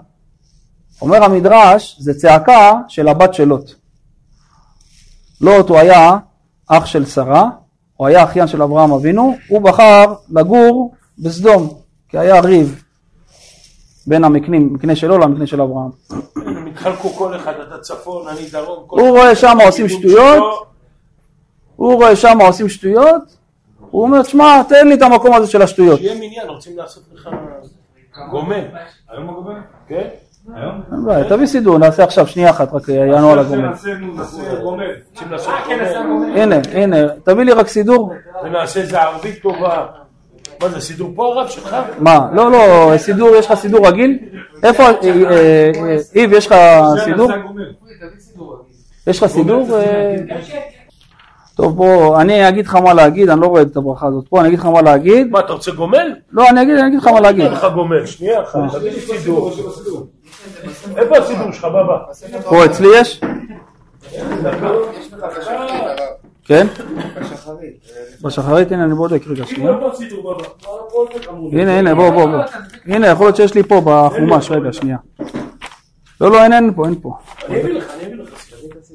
Speaker 1: אומר המדרש, זה צעקה של הבת של לוט. לוט הוא היה אח של שרה, הוא היה אחיין של אברהם אבינו, הוא בחר לגור בסדום, כי היה ריב בין המקנים, מקנה שלו למקנה של אברהם.
Speaker 2: הם התחלקו כל אחד, אתה צפון, אני דרום. כל
Speaker 1: הוא רואה שם עושים שטויות. הוא רואה שם עושים שטויות, הוא אומר, שמע, תן לי את המקום הזה של השטויות.
Speaker 2: שיהיה מניין, רוצים לעשות לך גומל.
Speaker 6: היום הגובל?
Speaker 2: כן?
Speaker 6: היום?
Speaker 1: אין בעיה, תביא סידור, נעשה עכשיו שנייה אחת, רק יענו על הגומל.
Speaker 2: לעשות
Speaker 3: כן.
Speaker 1: הנה, הנה, תביא לי רק סידור.
Speaker 2: ונעשה איזה ערבית טובה. מה זה, סידור פה הרב שלך?
Speaker 1: מה? לא, לא, סידור, יש לך סידור רגיל? איפה, אה, אה, אה, איב, יש לך סידור? יש לך סידור? טוב, בוא, אני אגיד לך מה להגיד, אני לא רואה את הברכה הזאת פה, אני אגיד לך מה להגיד.
Speaker 2: מה, אתה רוצה גומל?
Speaker 1: לא, אני אגיד, אני אגיד לך מה להגיד.
Speaker 2: אין לך גומל, שנייה אחת, תביא לי סידור. איפה הסידור שלך, בבא?
Speaker 1: פה אצלי יש? כן?
Speaker 5: בשחרית.
Speaker 1: הנה אני בודק רגע שנייה.
Speaker 7: הסידור בבא?
Speaker 1: הנה, הנה, בוא, בוא, בוא. הנה, יכול להיות שיש לי פה בחומש, רגע, שנייה. לא, לא, אין, אין פה, אין פה.
Speaker 2: אני אביא לך, אני אביא לך.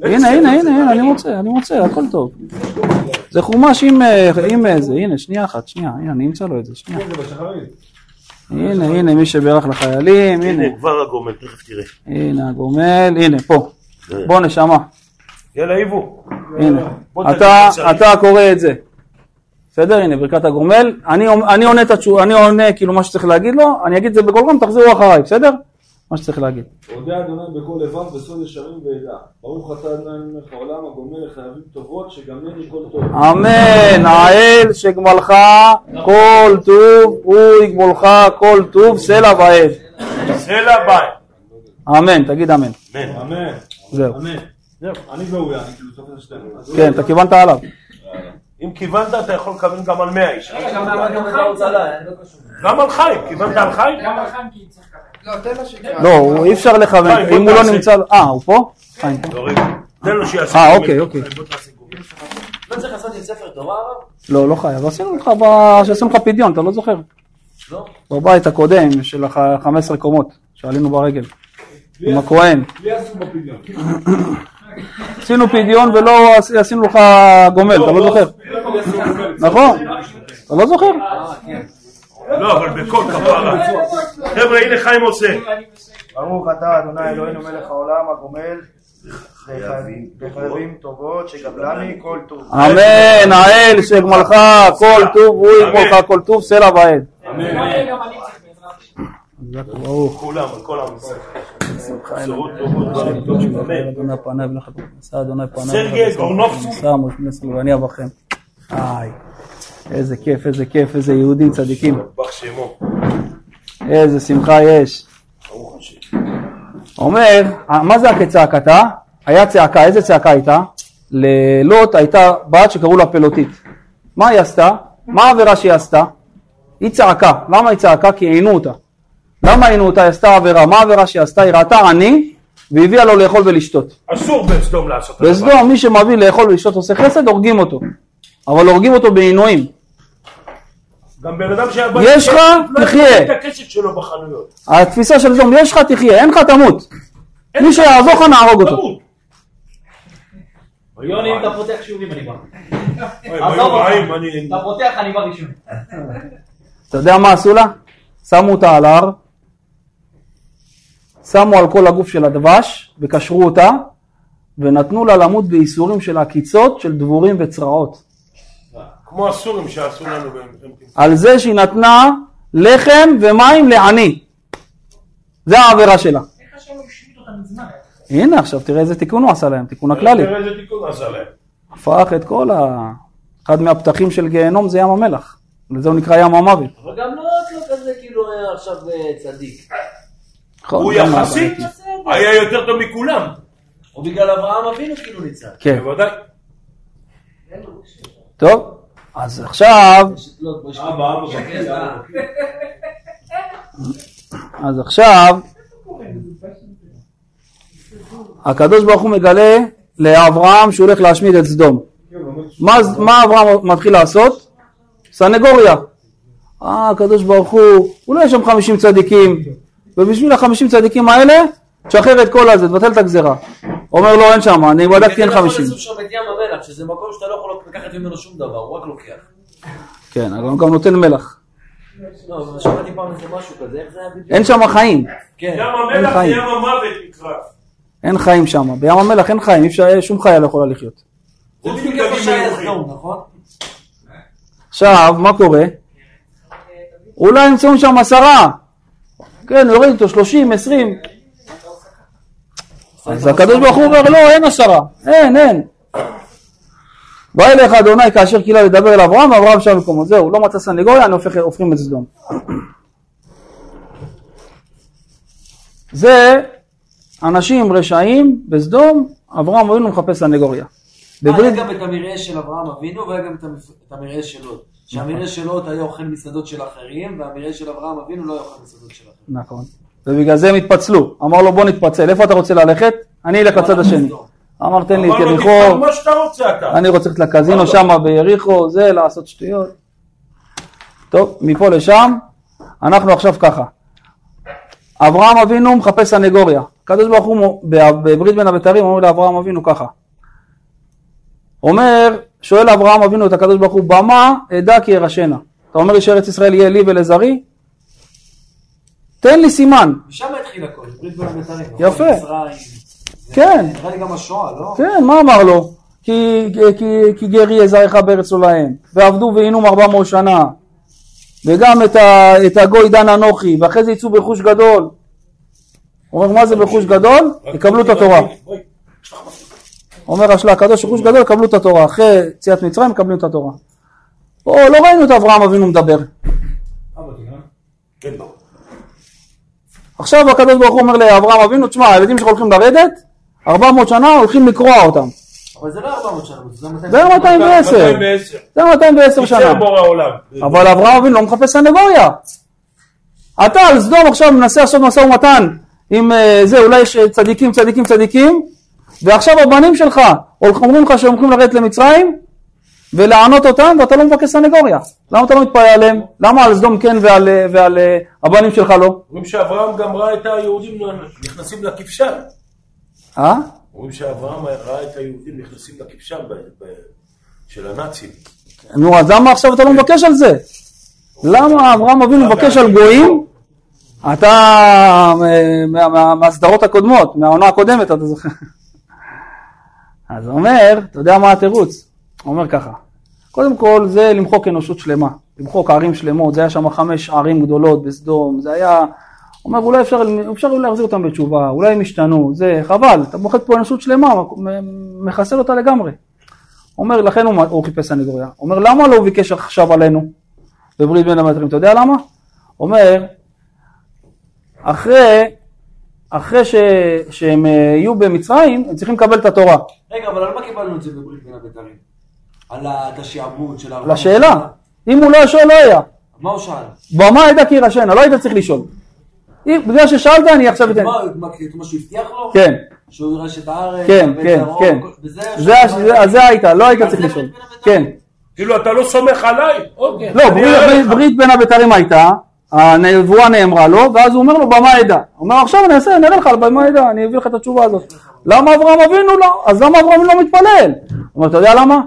Speaker 1: הנה, הנה, הנה, הנה, אני מוצא, אני מוצא, הכל טוב. זה חומש עם, אה, עם אה, זה, הנה, שנייה אחת, שנייה, הנה, אני אמצא לו את זה, שנייה. הנה, הנה, מי שבירך לחיילים, הנה,
Speaker 2: הנה, כבר הגומל, תכף תראה.
Speaker 1: הנה הגומל, הנה, פה. בוא נשמה,
Speaker 2: יאללה, איבו.
Speaker 1: הנה. אתה, קורא את זה. בסדר, הנה, ברכת הגומל. אני, אני עונה את התשובה, אני עונה כאילו מה שצריך להגיד לו, אני אגיד את זה בקול רם, תחזרו אחריי, בסדר? מה שצריך להגיד.
Speaker 6: אודה אדוני בכל לבב בסוד ישרים ועדה. ברוך אתה אדוני מלך העולם הגומל לחייבים טובות שגמלני כל טוב.
Speaker 1: אמן, האל שגמלך כל טוב, הוא יגמולך כל טוב, סלע ועד.
Speaker 2: סלע ביי.
Speaker 1: אמן, תגיד אמן.
Speaker 2: אמן.
Speaker 6: אמן.
Speaker 1: זהו.
Speaker 6: אני אני כאילו סוף את השתיים.
Speaker 1: כן, אתה כיוונת עליו.
Speaker 2: אם כיוונת, אתה יכול לכוון גם על 100 איש.
Speaker 3: גם על חיים.
Speaker 2: גם על חיים, כיוונת על חיים?
Speaker 3: גם על חיים כי צריך ככה.
Speaker 5: לא.
Speaker 1: לא, אי אפשר לכוון, אם הוא לא. נמצא... אה, הוא פה? חיים פה.
Speaker 2: לא. תן לו שיעשה.
Speaker 1: אה. אוקיי, אוקיי.
Speaker 8: לא צריך לעשות עם ספר תורה?
Speaker 1: לא, לא חייב. עשינו לך, שעשינו לך פדיון, אתה לא זוכר?
Speaker 8: לא.
Speaker 1: בבית הקודם של ה-15 קומות, שעלינו ברגל. עם הכהן. *coughs* עשינו פדיון ולא עש- עשינו לך גומל, אתה לא זוכר? נכון. אתה לא זוכר?
Speaker 2: לא, אבל בכל כפרה. חבר'ה, הנה חיים עושה.
Speaker 9: ברוך אתה אדוני אלוהינו מלך העולם הגומל בחייבים טובות שגבלני כל טוב.
Speaker 1: אמן, האל שגמלך כל טוב, הוא יגמלך כל טוב, סלע ועד.
Speaker 3: השם.
Speaker 1: ברוך.
Speaker 2: כולם, כל עם ישראל.
Speaker 1: שמחה
Speaker 2: בשורות טובות, דברים טובים, אמן.
Speaker 1: אדוני פניו לך בכנסה, אדוני פניו
Speaker 2: סרגי גורנובסקי.
Speaker 1: בכם. איי, איזה כיף, איזה כיף, איזה יהודים צדיקים. איזה שמחה יש. אומר, מה זה הכצעקתה? היה צעקה, איזה צעקה הייתה? ללוט הייתה בת שקראו לה פלוטית. מה היא עשתה? מה העבירה שהיא עשתה? היא צעקה. למה היא צעקה? כי עינו אותה. למה עינו אותה? היא עשתה עבירה. מה העבירה שהיא עשתה? היא ראתה עני והביאה לו לאכול ולשתות.
Speaker 2: אסור בסדום לעשות את הדבר.
Speaker 1: בסדום מי שמביא לאכול ולשתות עושה חסד, הורגים אותו. אבל הורגים אותו בעינויים.
Speaker 2: גם בן אדם שהיה...
Speaker 1: יש לך,
Speaker 2: לא
Speaker 1: תחיה.
Speaker 2: יקבל את הכסף שלו בחנויות.
Speaker 1: התפיסה של סדום, יש לך תחיה, אין לך תמות. מי שיעזור לך נהרוג אותו.
Speaker 4: יוני, אם אתה פותח שיעורים אני בא. עזוב אותך. אתה פותח אני בא ראשון.
Speaker 1: אתה יודע מה עשו לה? שמו אותה על ההר, שמו על כל הגוף שלה דבש וקשרו אותה ונתנו לה למות בייסורים של עקיצות של דבורים וצרעות.
Speaker 2: כמו הסורים שעשו לנו במלחמת
Speaker 1: על זה שהיא נתנה לחם ומים לעני. זה העבירה שלה.
Speaker 3: איך השם השמיט אותה מזמן?
Speaker 1: הנה עכשיו תראה איזה תיקון הוא עשה להם, תיקון הכללי.
Speaker 2: תראה איזה תיקון עשה להם.
Speaker 1: הפך את כל ה... אחד מהפתחים של גיהנום זה ים המלח. וזה הוא נקרא ים המוות.
Speaker 8: אבל גם לא לא כזה כאילו היה עכשיו אה, צדיק.
Speaker 1: נכון,
Speaker 2: הוא יחסית היה יותר טוב מכולם.
Speaker 8: או בגלל אברהם אבינו כאילו ניצל.
Speaker 1: כן.
Speaker 2: בוודאי.
Speaker 1: טוב, אז עכשיו,
Speaker 8: שקט, אה.
Speaker 1: אז עכשיו, הקדוש ברוך הוא מגלה לאברהם שהוא הולך להשמיד את סדום. מה, מה אברהם מתחיל לעשות? סנגוריה. אה, הקדוש ברוך הוא, אולי יש שם חמישים צדיקים, ובשביל החמישים צדיקים האלה, תשחרר את כל הזה, תבטל את הגזרה. אומר לו, אין שם, אני בדקתי אין
Speaker 8: אתה יכול
Speaker 1: חמישים.
Speaker 8: לשים שם את ים המלח, שזה מקום שאתה לא יכול לקחת ממנו שום דבר, הוא רק לוקח.
Speaker 1: כן, אבל הוא גם נותן מלח.
Speaker 8: לא, זה?
Speaker 1: אין שם חיים,
Speaker 8: כן.
Speaker 7: ים המלח זה
Speaker 1: חיים.
Speaker 7: ים המוות נקרא.
Speaker 1: אין חיים שם. בים המלח אין חיים, אי אפשר, שום חיה לא יכולה לחיות.
Speaker 8: זה נכון?
Speaker 1: עכשיו, מה קורה? אולי ימצאו שם עשרה. כן, יוריד אותו שלושים, עשרים. אז הקדוש ברוך הוא אומר, לא, אין עשרה. אין, אין. וילך אדוני כאשר קילה לדבר אל אברהם ואברהם שם במקומו זהו לא מצא סנגוריה אני הופך, הופכים את סדום זה אנשים רשעים בסדום אברהם אבינו מחפש סנגוריה
Speaker 8: היה
Speaker 1: בברית
Speaker 8: גם את המרעה של אברהם אבינו והיה גם את המרעה של לוט. שהמרעה של לוט היה אוכל מסעדות של אחרים והמרעה של אברהם אבינו לא היה אוכל מסעדות של אחרים.
Speaker 1: נכון ובגלל זה הם התפצלו אמר לו בוא נתפצל איפה אתה רוצה ללכת אני אלך לצד השני אמר תן לי את
Speaker 2: אמר לו,
Speaker 1: יריחו
Speaker 2: תבחר מה שאתה רוצה אתה.
Speaker 1: אני רוצה ללכת לקזינו שם ביריחו, זה, לעשות שטויות. טוב, מפה לשם, אנחנו עכשיו ככה. אברהם אבינו מחפש סנגוריה. הקדוש ברוך הוא בברית בין הבתרים אומר לאברהם אבינו ככה. אומר, שואל אברהם אבינו את הקדוש ברוך הוא, במה אדע כי ירשנה. אתה אומר לי שארץ ישראל יהיה לי ולזרי? תן לי סימן.
Speaker 8: ושם התחיל הכל, ברית בין הבתרים.
Speaker 1: יפה. כן.
Speaker 8: נראה לי גם השואה, לא?
Speaker 1: כן, מה אמר לו? כי, כי, כי גר יהיה זרעך בארץ לא להם, ועבדו ועינום ארבע מאות שנה, וגם את, ה, את הגוי דן אנוכי, ואחרי זה יצאו ברכוש גדול. הוא אומר, מה זה ברכוש גדול? יקבלו את התורה. אומר השלה הקדוש, רכוש גדול יקבלו את התורה, אחרי יציאת מצרים יקבלו את התורה. פה לא ראינו את אברהם אבינו מדבר.
Speaker 2: כן.
Speaker 1: עכשיו הקדוש ברוך הוא אומר לאברהם אבינו, תשמע, הילדים שלך הולכים לרדת, 400 שנה הולכים לקרוע אותם.
Speaker 8: אבל זה לא 400 שנה, זה 200
Speaker 1: זה 210.
Speaker 2: 210.
Speaker 1: זה 210 שנה. אבל אברהם אבינו לא מחפש סנגוריה. אתה על סדום עכשיו מנסה לעשות משא ומתן עם אה, זה, אולי יש צדיקים, צדיקים, צדיקים, ועכשיו הבנים שלך אומרים לך שהם הולכים לרדת למצרים ולענות אותם ואתה לא מבקש סנגוריה. למה אתה לא מתפלא עליהם? למה על סדום כן ועל, ועל אה, הבנים שלך לא?
Speaker 2: אומרים שאברהם גם ראה את היהודים נכנסים לכבשן.
Speaker 1: אה?
Speaker 2: אומרים שאברהם ראה את היהודים נכנסים לכבשן של הנאצים.
Speaker 1: נו, אז למה עכשיו אתה לא מבקש על זה? למה אברהם אבינו מבקש על גויים? אתה אה, מה- מה- מהסדרות הקודמות, מהעונה הקודמת, אתה זוכר? אז הוא אומר, אתה יודע מה התירוץ? הוא אומר ככה, קודם כל זה למחוק אנושות שלמה, למחוק ערים שלמות, זה היה שם חמש ערים גדולות בסדום, זה היה, הוא אומר אולי אפשר, אפשר להחזיר אותם בתשובה, אולי הם השתנו, זה חבל, אתה מוחק פה אנושות שלמה, מחסל אותה לגמרי. אומר, לכן הוא, הוא חיפש סנגוריה. אומר, למה לא הוא ביקש עכשיו עלינו בברית בין המטרים? אתה יודע למה? אומר, אחרי, אחרי ש, שהם אה, יהיו במצרים, הם צריכים לקבל את התורה.
Speaker 8: רגע, אבל על מה קיבלנו את זה בברית בין הבתרים? על השעבוד של ה...
Speaker 1: לשאלה, אם הוא לא ישאל, לא היה.
Speaker 8: מה הוא שאל?
Speaker 1: במה עדה כי ירשנה, לא היית צריך לשאול. אם- בגלל ששאלת, אני עכשיו אתן.
Speaker 8: מה, מה, את מה שהוא הבטיח לו?
Speaker 1: כן,
Speaker 8: שהוא ירש את הארץ?
Speaker 1: כן, כן,
Speaker 8: הרוב,
Speaker 1: כן.
Speaker 8: וזה...
Speaker 1: זה הש- זה- אז זה היית, לא היית צריך לשאול. כן.
Speaker 2: כאילו, אתה לא סומך עליי? אוקיי.
Speaker 1: לא. ברית בין הבתרים הייתה, הנבואה נאמרה לו, ואז הוא אומר לו במה עדה. הוא אומר עכשיו אני אעשה, אני אראה לך על במה עדה, אני אביא לך את התשובה הזאת. למה אברהם אבינו לא? אז למה אברהם לא מתפלל? הוא אומר, אתה יודע למה?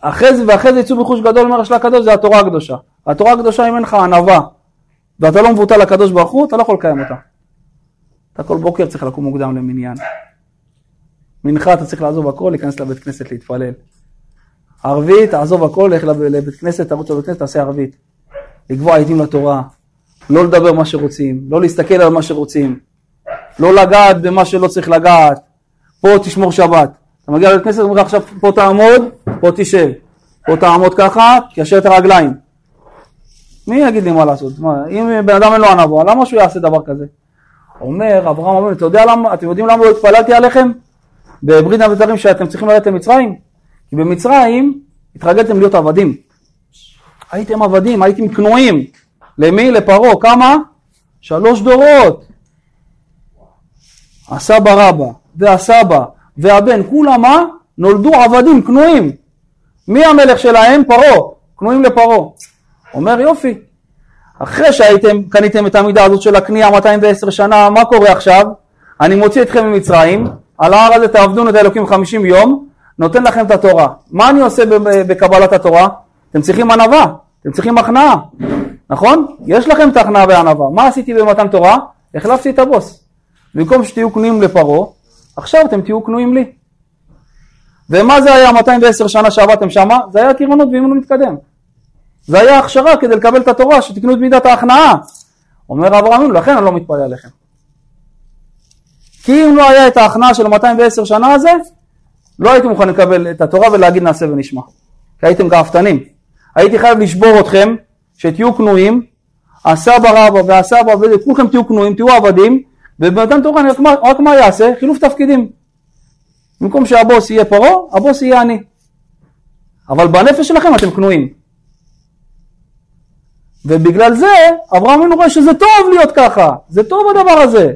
Speaker 1: אחרי זה, ואחרי זה יצאו בחוש גדול, אומר השלה הקדוש, זה התורה הקדושה. התורה הקדושה, אם אין לך ענווה, ואתה לא מבוטל לקדוש ברוך הוא, אתה לא יכול לקיים אותה. אתה כל בוקר צריך לקום מוקדם למניין. מנחה אתה צריך לעזוב הכל, להיכנס לבית כנסת להתפלל. ערבית, תעזוב הכל, לך לב- לבית כנסת, תרוץ לבית כנסת, תעשה ערבית. לקבוע עדים לתורה, לא לדבר מה שרוצים, לא להסתכל על מה שרוצים, לא לגעת במה שלא צריך לגעת, פה תשמור שבת. אתה מגיע לבית כנסת, אומרים לך עכשיו פה תעמוד, פה תשב, פה תעמוד ככה, תיישר את הרגליים. מי יגיד לי מה לעשות? מה, אם בן אדם אין לו ענווה, למה שהוא יעשה דבר כזה? אומר אברהם אבינו, אתה יודע למה, אתם יודעים למה לא התפללתי עליכם? בברית הבתרים שאתם צריכים לרדת למצרים? כי במצרים התרגלתם להיות עבדים. הייתם עבדים, הייתם כנועים. למי? לפרעה. כמה? שלוש דורות. הסבא רבא והסבא והבן, כולם מה? נולדו עבדים, כנועים. מי המלך שלהם? פרעה. כנועים לפרעה. אומר יופי. אחרי שהייתם, קניתם את המידה הזאת של הקנייה 210 שנה, מה קורה עכשיו? אני מוציא אתכם ממצרים, על ההר הזה תעבדון את האלוקים 50 יום, נותן לכם את התורה. מה אני עושה בקבלת התורה? אתם צריכים ענווה, אתם צריכים הכנעה, נכון? יש לכם את ההכנעה והענווה. מה עשיתי במתן תורה? החלפתי את הבוס. במקום שתהיו כנועים לפרעה, עכשיו אתם תהיו כנועים לי. ומה זה היה 210 שנה שעבדתם שמה? זה היה טירונות ואימון מתקדם. זה היה הכשרה כדי לקבל את התורה, שתקנו את מידת ההכנעה. אומר אברהם, לכן אני לא מתפלא עליכם. כי אם לא היה את ההכנעה של 210 שנה הזה, לא הייתי מוכן לקבל את התורה ולהגיד נעשה ונשמע, כי הייתם גאוותנים. הייתי חייב לשבור אתכם, שתהיו כנועים, הסבא רבא והסבא וכולכם תהיו כנועים, תהיו עבדים, ובמתן תורה רק רק מה יעשה? חילוף תפקידים. במקום שהבוס יהיה פרעה, הבוס יהיה אני. אבל בנפש שלכם אתם כנועים. ובגלל זה אברהם אבינו רואה שזה טוב להיות ככה, זה טוב הדבר הזה.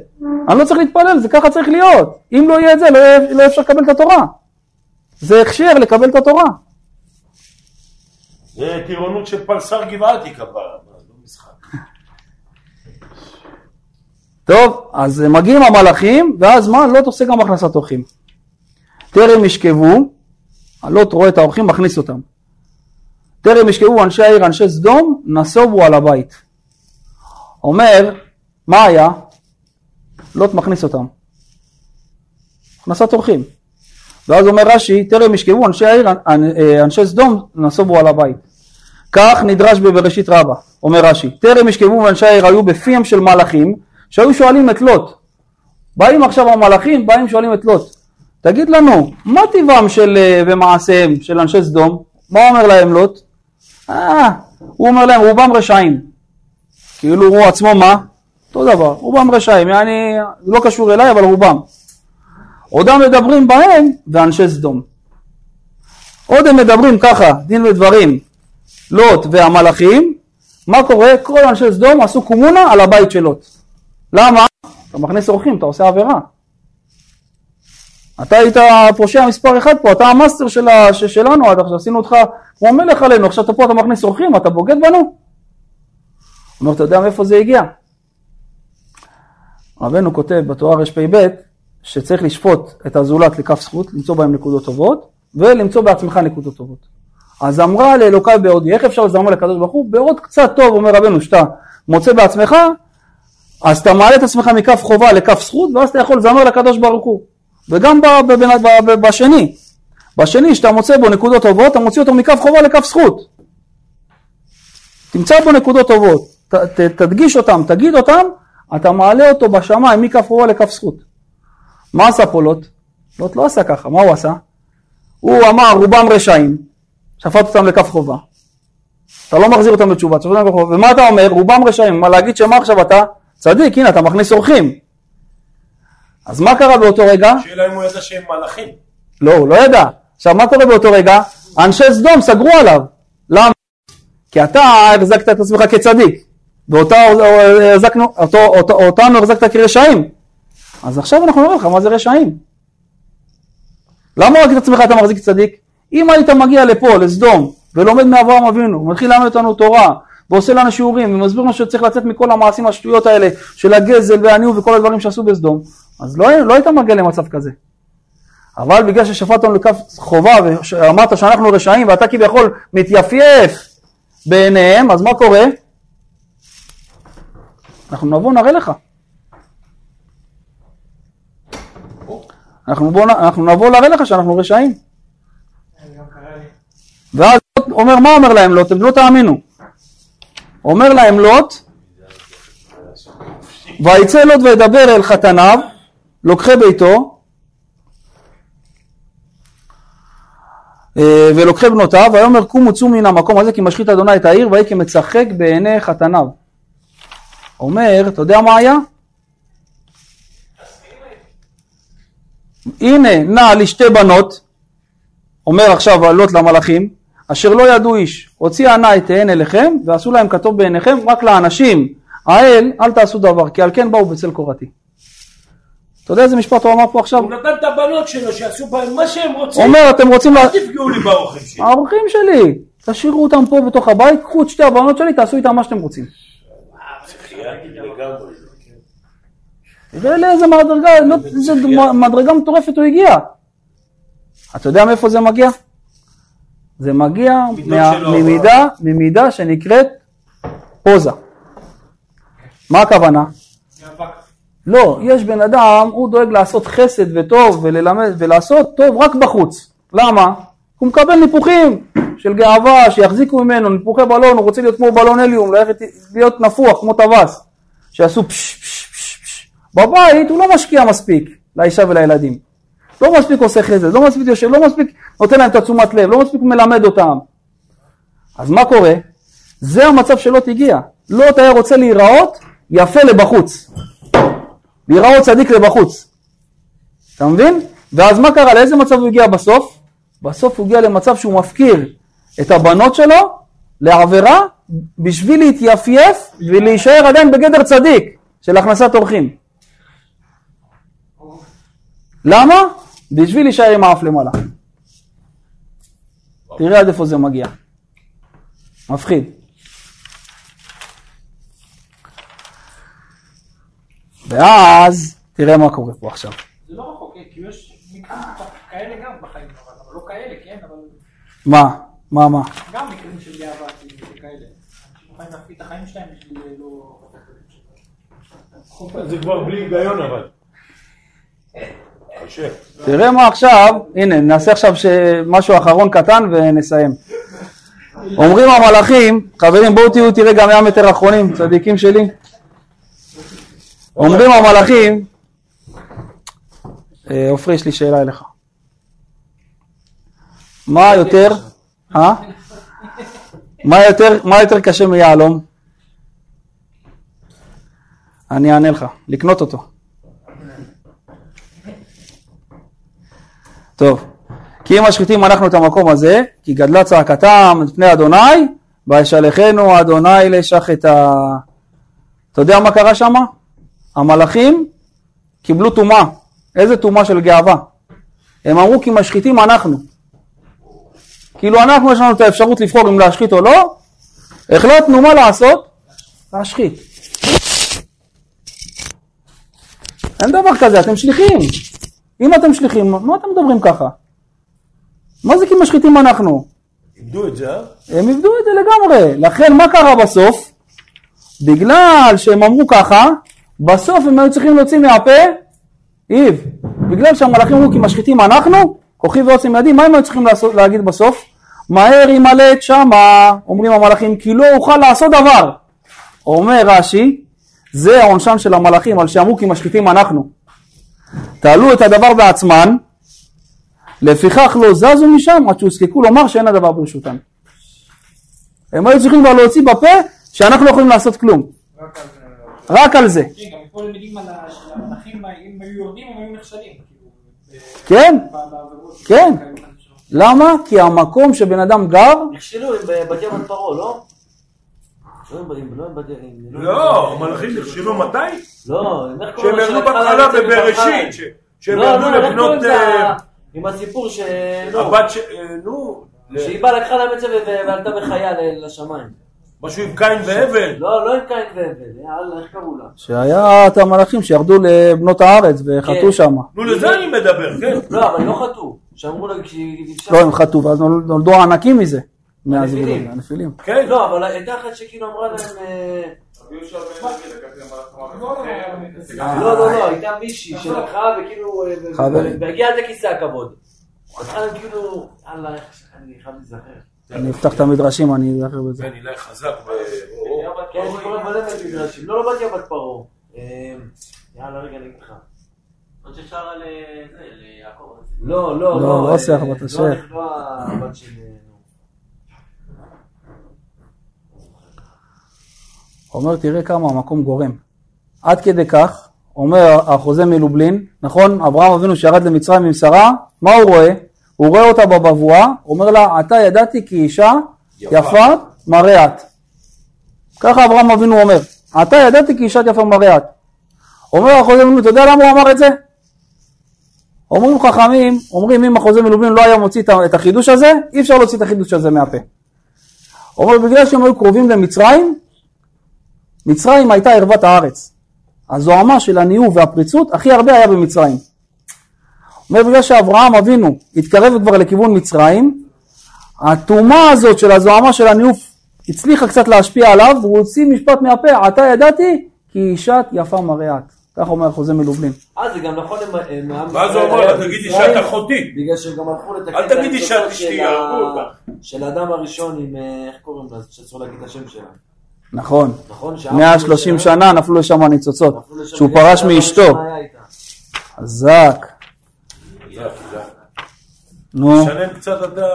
Speaker 1: אני לא צריך להתפלל, זה ככה צריך להיות. אם לא יהיה את זה, לא יהיה, לא אפשר לקבל את התורה. זה הכשר לקבל את התורה.
Speaker 2: זה טירונות של פלסר גבעתי מה, לא משחק.
Speaker 1: טוב, אז מגיעים המלאכים, ואז מה? לוט עושה גם הכנסת אורחים. טרם ישכבו, לוט רואה את האורחים, מכניס אותם. טרם ישכבו אנשי העיר, אנשי סדום, נסובו על הבית. אומר, מה היה? לוט מכניס אותם. הכנסת אורחים. ואז אומר רש"י, טרם ישכבו אנשי העיר, אנשי סדום, נסובו על הבית. כך נדרש בבראשית רבה, אומר רש"י, טרם ישכבו אנשי העיר היו בפיהם של מלאכים, שהיו שואלים את לוט. באים עכשיו המלאכים, באים שואלים את לוט, תגיד לנו, מה טבעם של, אה, ומעשיהם של אנשי סדום? מה אומר להם לוט? אה, הוא אומר להם, רובם רשעים. כאילו הוא עצמו מה? אותו דבר, רובם רשעים, זה לא קשור אליי, אבל רובם. עודם מדברים בהם ואנשי סדום. עוד הם מדברים ככה, דין ודברים, לוט והמלאכים, מה קורה? כל אנשי סדום עשו קומונה על הבית של לוט. למה? אתה מכניס אורחים, אתה עושה עבירה. אתה היית הפושע מספר אחד פה, אתה ה master של ה... שלנו עד עכשיו, עשינו אותך כמו מלך עלינו, עכשיו אתה פה אתה מכניס אורחים, אתה בוגד בנו? הוא אומר, אתה יודע מאיפה זה הגיע? רבנו כותב בתורה רפ"ב שצריך לשפוט את הזולת לכף זכות, למצוא בהם נקודות טובות, ולמצוא בעצמך נקודות טובות. אז אמרה לאלוקיי בעודי, איך אפשר לזמר לקדוש ברוך הוא? בעוד קצת טוב, אומר רבנו, שאתה מוצא בעצמך, אז אתה מעלה את עצמך מכף חובה לכף זכות, ואז אתה יכול לזמר לקדוש ברוך הוא. וגם בשני, בשני שאתה מוצא בו נקודות טובות, אתה מוציא אותו מכף חובה לכף זכות. תמצא בו נקודות טובות, ת, ת, תדגיש אותם, תגיד אותם, אתה מעלה אותו בשמיים מכף חובה לכף זכות. מה עשה פה לוט? לוט לא עשה ככה, מה הוא עשה? הוא אמר רובם רשעים, שפט אותם לכף חובה. אתה לא מחזיר אותם בתשובה, שפט אותם לכף חובה. ומה אתה אומר? רובם רשעים. מה להגיד שמה עכשיו אתה? צדיק, הנה אתה מכניס אורחים. אז מה קרה באותו רגע?
Speaker 2: שאלה אם הוא ידע שהם מלאכים.
Speaker 1: לא, הוא לא ידע. עכשיו, מה קורה באותו רגע? אנשי סדום סגרו עליו. למה? כי אתה החזקת את עצמך כצדיק, ואותנו החזקת כרשעים. אז עכשיו אנחנו נראה לך מה זה רשעים. למה רק את עצמך אתה מחזיק צדיק? אם היית מגיע לפה, לסדום, ולומד מאברהם אבינו, מתחיל ללמד אותנו תורה, ועושה לנו שיעורים, ומסביר לנו שצריך לצאת מכל המעשים השטויות האלה, של הגזל והניאו וכל הדברים שעשו בסדום, אז לא, לא היית מגיע למצב כזה. אבל בגלל ששפט אותנו לכף חובה ואמרת שאנחנו רשעים ואתה כביכול מתייפייף בעיניהם, אז מה קורה? אנחנו נבוא נראה לך. אנחנו, בוא, אנחנו נבוא להראה לך שאנחנו רשעים. ואז אומר, מה אומר להם לוט? לא תאמינו. אומר להם לוט, ויצא לוט וידבר אל חתניו, לוקחי ביתו, אה, ולוקחי בנותיו, ויאמר קומו צאו מן המקום הזה כי משחית אדוני את העיר ויהי כמצחק בעיני חתניו. אומר, אתה יודע מה היה? הנה נע לי שתי בנות, אומר עכשיו לוט למלאכים, אשר לא ידעו איש, הוציאה נא את עין אליכם ועשו להם כתוב בעיניכם, רק לאנשים האל אל תעשו דבר, כי על כן באו בצל קורתי. אתה יודע איזה משפט הוא אמר פה עכשיו?
Speaker 2: הוא נתן את הבנות שלו שיעשו בהם מה שהם
Speaker 1: הוא
Speaker 2: רוצים.
Speaker 1: אומר אתם רוצים, לה...
Speaker 2: אל תפגעו לי באורחים שלי.
Speaker 1: האורחים שלי, תשאירו אותם פה בתוך הבית, קחו את שתי הבנות שלי, תעשו איתם מה שאתם רוצים. תראה לאיזה מדרגה, לא, איזה מדרגה מטורפת הוא הגיע. אתה יודע מאיפה זה מגיע? זה מגיע מה, ממידה, ממידה שנקראת פוזה. מה הכוונה? לא, יש בן אדם, הוא דואג לעשות חסד וטוב וללמד ולעשות טוב רק בחוץ. למה? הוא מקבל ניפוחים של גאווה, שיחזיקו ממנו, ניפוחי בלון, הוא רוצה להיות כמו בלון הליום, ללכת להיות נפוח כמו טווס, שיעשו פש פש פש פש. בבית הוא לא משקיע מספיק לאישה ולילדים. לא מספיק עושה חסד, לא מספיק יושב, לא מספיק נותן להם את התשומת לב, לא מספיק מלמד אותם. אז מה קורה? זה המצב שלוט הגיע. לוט היה רוצה להיראות יפה לבחוץ. להיראות צדיק לבחוץ. אתה מבין? ואז מה קרה? לאיזה מצב הוא הגיע בסוף? בסוף הוא הגיע למצב שהוא מפקיר את הבנות שלו לעבירה בשביל להתייפייף ולהישאר עדיין בגדר צדיק של הכנסת אורחים. למה? בשביל להישאר עם האף למעלה. תראה עד איפה זה מגיע. מפחיד. ואז תראה מה קורה פה עכשיו.
Speaker 3: זה לא רחוק, כי יש כאלה גם בחיים, אבל לא כאלה, כן, אבל
Speaker 1: מה? מה מה?
Speaker 3: גם מקרים של גאווה כאילו, כאלה. אנשים יכולים להפקיד את החיים שלהם בשביל לא...
Speaker 2: זה כבר בלי היגיון אבל.
Speaker 1: תראה מה עכשיו, הנה נעשה עכשיו משהו אחרון קטן ונסיים. אומרים המלאכים, חברים בואו תהיו תראה גם 100 מטר אחרונים, צדיקים שלי. אומרים המלאכים, אה, עופרי יש לי שאלה אליך. מה יותר, אה? מה יותר, מה יותר קשה מיהלום? אני אענה לך, לקנות אותו. טוב, כי אם משחיתים אנחנו את המקום הזה, כי גדלה צעקתם את פני אדוני, וישלחנו אדוני לשחטה. אתה יודע מה קרה שם? המלאכים קיבלו טומאה. איזה טומאה של גאווה? הם אמרו כי משחיתים אנחנו. כאילו אנחנו יש לנו את האפשרות לבחור אם להשחית או לא, החלטנו מה לעשות? להשחית. אין דבר כזה, אתם שליחים. אם אתם שליחים, מה אתם מדברים ככה? מה זה כי משחיתים אנחנו?
Speaker 2: איבדו את זה, אה?
Speaker 1: הם איבדו את זה לגמרי. לכן מה קרה בסוף? בגלל שהם אמרו ככה, בסוף הם היו צריכים להוציא מהפה איב. בגלל שהמלאכים אמרו כי משחיתים אנחנו, כוחי ועוצם ידי, מה הם היו צריכים לעשות, להגיד בסוף? מהר ימלט שמה, אומרים המלאכים, כי לא אוכל לעשות דבר. אומר רש"י, זה העונשן של המלאכים על שאמרו כי משחיתים אנחנו. תעלו את הדבר בעצמן, לפיכך לא זזו משם עד שהוזקקו לומר שאין הדבר ברשותם. הם היו צריכים כבר להוציא בפה שאנחנו לא יכולים לעשות כלום. רק על זה.
Speaker 3: כן,
Speaker 1: כן. למה? כי המקום שבן אדם גר,
Speaker 8: נכשלו ים פרעה, לא? לא עם עם- לא
Speaker 2: לא, המלאכים נכשלו מתי?
Speaker 8: לא,
Speaker 2: שהם
Speaker 8: לו
Speaker 2: ירדו
Speaker 8: שלקחה
Speaker 2: בהתחלה בבראשית, שהם
Speaker 8: לא,
Speaker 2: ירדו
Speaker 8: לא, איך
Speaker 2: לבנות... אה,
Speaker 8: עם הסיפור ש...
Speaker 2: הבת ש... אה, נו,
Speaker 8: שהיא באה לקחה להם את זה ועלתה בחיה לשמיים.
Speaker 2: משהו עם קין והבל.
Speaker 8: לא, לא עם קין והבל, יאללה, איך קראו לה?
Speaker 1: שהיה את המלאכים שירדו לבנות הארץ וחטאו
Speaker 8: כן.
Speaker 1: שם.
Speaker 2: נו, לזה אני מדבר, כן.
Speaker 8: לא, אבל הם לא חטאו. שאמרו לה.
Speaker 1: לא, הם חטאו, ואז נול- נולדו הענקים מזה. מהזבולון,
Speaker 8: הנפילים.
Speaker 1: הנפילים.
Speaker 2: כן.
Speaker 8: לא, אבל הייתה אחת שכאילו אמרה להם... אה, לא, לא, לא, הייתה מישהי שלקחה וכאילו... אה. והגיעה עד לכיסא הכבוד. הם כאילו... יאללה, איך... אני חייב להיזכר.
Speaker 1: אני אפתח את המדרשים, אני אזכר בזה.
Speaker 2: כן, אילי חזק. ב-
Speaker 8: כן, יש קוראים מלא מדרשים. לא, לא בת ים בת פרעה. אה, יאללה, רגע, אני אגיד לך.
Speaker 10: עוד ששרה ליעקב.
Speaker 8: לא, לא,
Speaker 1: לא,
Speaker 8: לא.
Speaker 1: לא שיח
Speaker 8: אה,
Speaker 1: בת
Speaker 8: לא,
Speaker 1: השייח.
Speaker 8: לא הבת של... אה, נו.
Speaker 1: אומר, תראה כמה המקום גורם. עד כדי כך, אומר החוזה מלובלין, נכון? אברהם אבינו שירד למצרים עם שרה, מה הוא רואה? הוא רואה אותה בבבואה, אומר לה, עתה ידעתי כי אישה יפה מראה את. ככה אברהם אבינו אומר, עתה ידעתי כי אישה יפה מראה את. אומר החוזה מלובלין, אתה יודע למה הוא אמר את זה? אומרים חכמים, אומרים אם החוזה מלובלין לא היה מוציא את החידוש הזה, אי אפשר להוציא את החידוש הזה מהפה. אומר בגלל שהם היו קרובים למצרים, מצרים הייתה ערוות הארץ. הזוהמה של הניאוף והפריצות הכי הרבה היה במצרים. אומר בגלל שאברהם אבינו התקרב כבר לכיוון מצרים, הטומאה הזאת של הזוהמה של הניאוף הצליחה קצת להשפיע עליו, והוא הוציא משפט מהפה, עתה ידעתי כי אישת יפה מראה את. כך אומר החוזה מלובלין.
Speaker 8: אה, זה גם נכון עם- עם עם
Speaker 2: ואז הוא
Speaker 8: היה
Speaker 2: תגיד אישת אחותי.
Speaker 8: בגלל שהם גם הלכו לתקן את
Speaker 2: אשתי,
Speaker 8: של האדם הראשון עם, אה, איך קוראים לה? שאסור להגיד את השם שלה.
Speaker 1: נכון.
Speaker 8: נכון? שהאב
Speaker 1: 130
Speaker 8: שלה-
Speaker 1: שנה נפלו לשם הניצוצות. שהוא פרש מאשתו. חזק. נו,
Speaker 2: תשנן קצת אתה...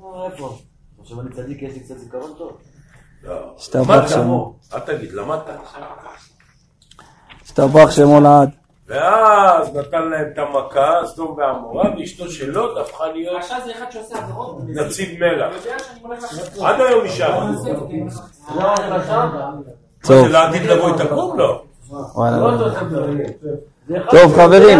Speaker 8: נו, איפה? עכשיו אני צדיק, יש לי קצת זיכרון טוב.
Speaker 2: לא.
Speaker 1: השתבח
Speaker 2: למדת,
Speaker 1: שמו.
Speaker 2: אל תגיד, למדת.
Speaker 1: השתבח שמו לעד.
Speaker 2: ואז נתן להם את המכה, סדום ועמורה, ואשתו של לוט הפכה להיות
Speaker 3: רשע זה אחד שעושה עבירות.
Speaker 2: נציג מלח. עד היום נשאר.
Speaker 1: טוב,
Speaker 2: זה לעתיד לבוא היא? לא.
Speaker 1: וואלה.
Speaker 8: זה אחד
Speaker 1: טוב, חברים.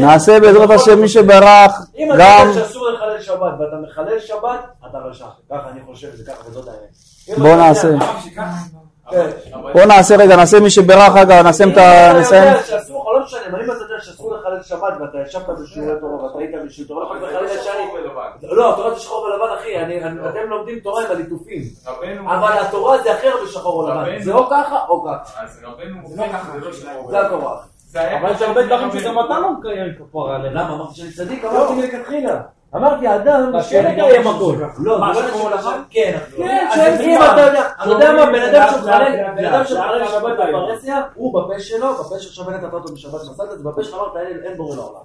Speaker 1: נעשה בעזרת השם מי שברך
Speaker 8: אם אתה
Speaker 1: גם,
Speaker 8: יודע שאסור לחלל שבת ואתה מחלל שבת, אתה רשע. ככה אני חושב, זה ככה וזאת האמת.
Speaker 1: בוא נעשה.
Speaker 8: כן.
Speaker 1: בוא נעשה רגע, נעשה מי שברך רגע, נסיים את ה...
Speaker 8: אם אתה
Speaker 1: נסיים.
Speaker 8: יודע שאסור לך, לא משנה, אבל אם אתה יודע שאסור לחלל שבת ואתה ישבת בשיעורי תורה ואתה היית בשיעורי תורה, לא יכול לחלל ישרים. לא, התורה זה שחור ולבן, אחי, אני- אני- אתם לומדים תורה עם הליטופים. אבל התורה זה אחר בשחור ולבן. זה או ככה או ככה.
Speaker 3: זה לא ככה.
Speaker 8: זה התורה.
Speaker 4: אבל יש הרבה דברים שגם אתה לא מקיים כפרה עליהם.
Speaker 8: למה? אמרתי שאני צדיק? אמרתי מלכתחילה. אמרתי, אדם כן לקיים הכל. לא,
Speaker 3: מה
Speaker 8: זה לא
Speaker 3: שקורה
Speaker 8: שקורה
Speaker 3: לך?
Speaker 8: כן,
Speaker 3: כן,
Speaker 8: אם. אתה יודע, אתה יודע מה, בן אדם שמחלל, בן
Speaker 3: לאט,
Speaker 8: אדם שמחלל שבת
Speaker 3: לאט,
Speaker 8: בפרהסיה, הוא בפה שלו, בפה שעכשיו בנט נתת אותו בשבת מסעת, זה בפה שלך אמרת, אין בורא לעולם.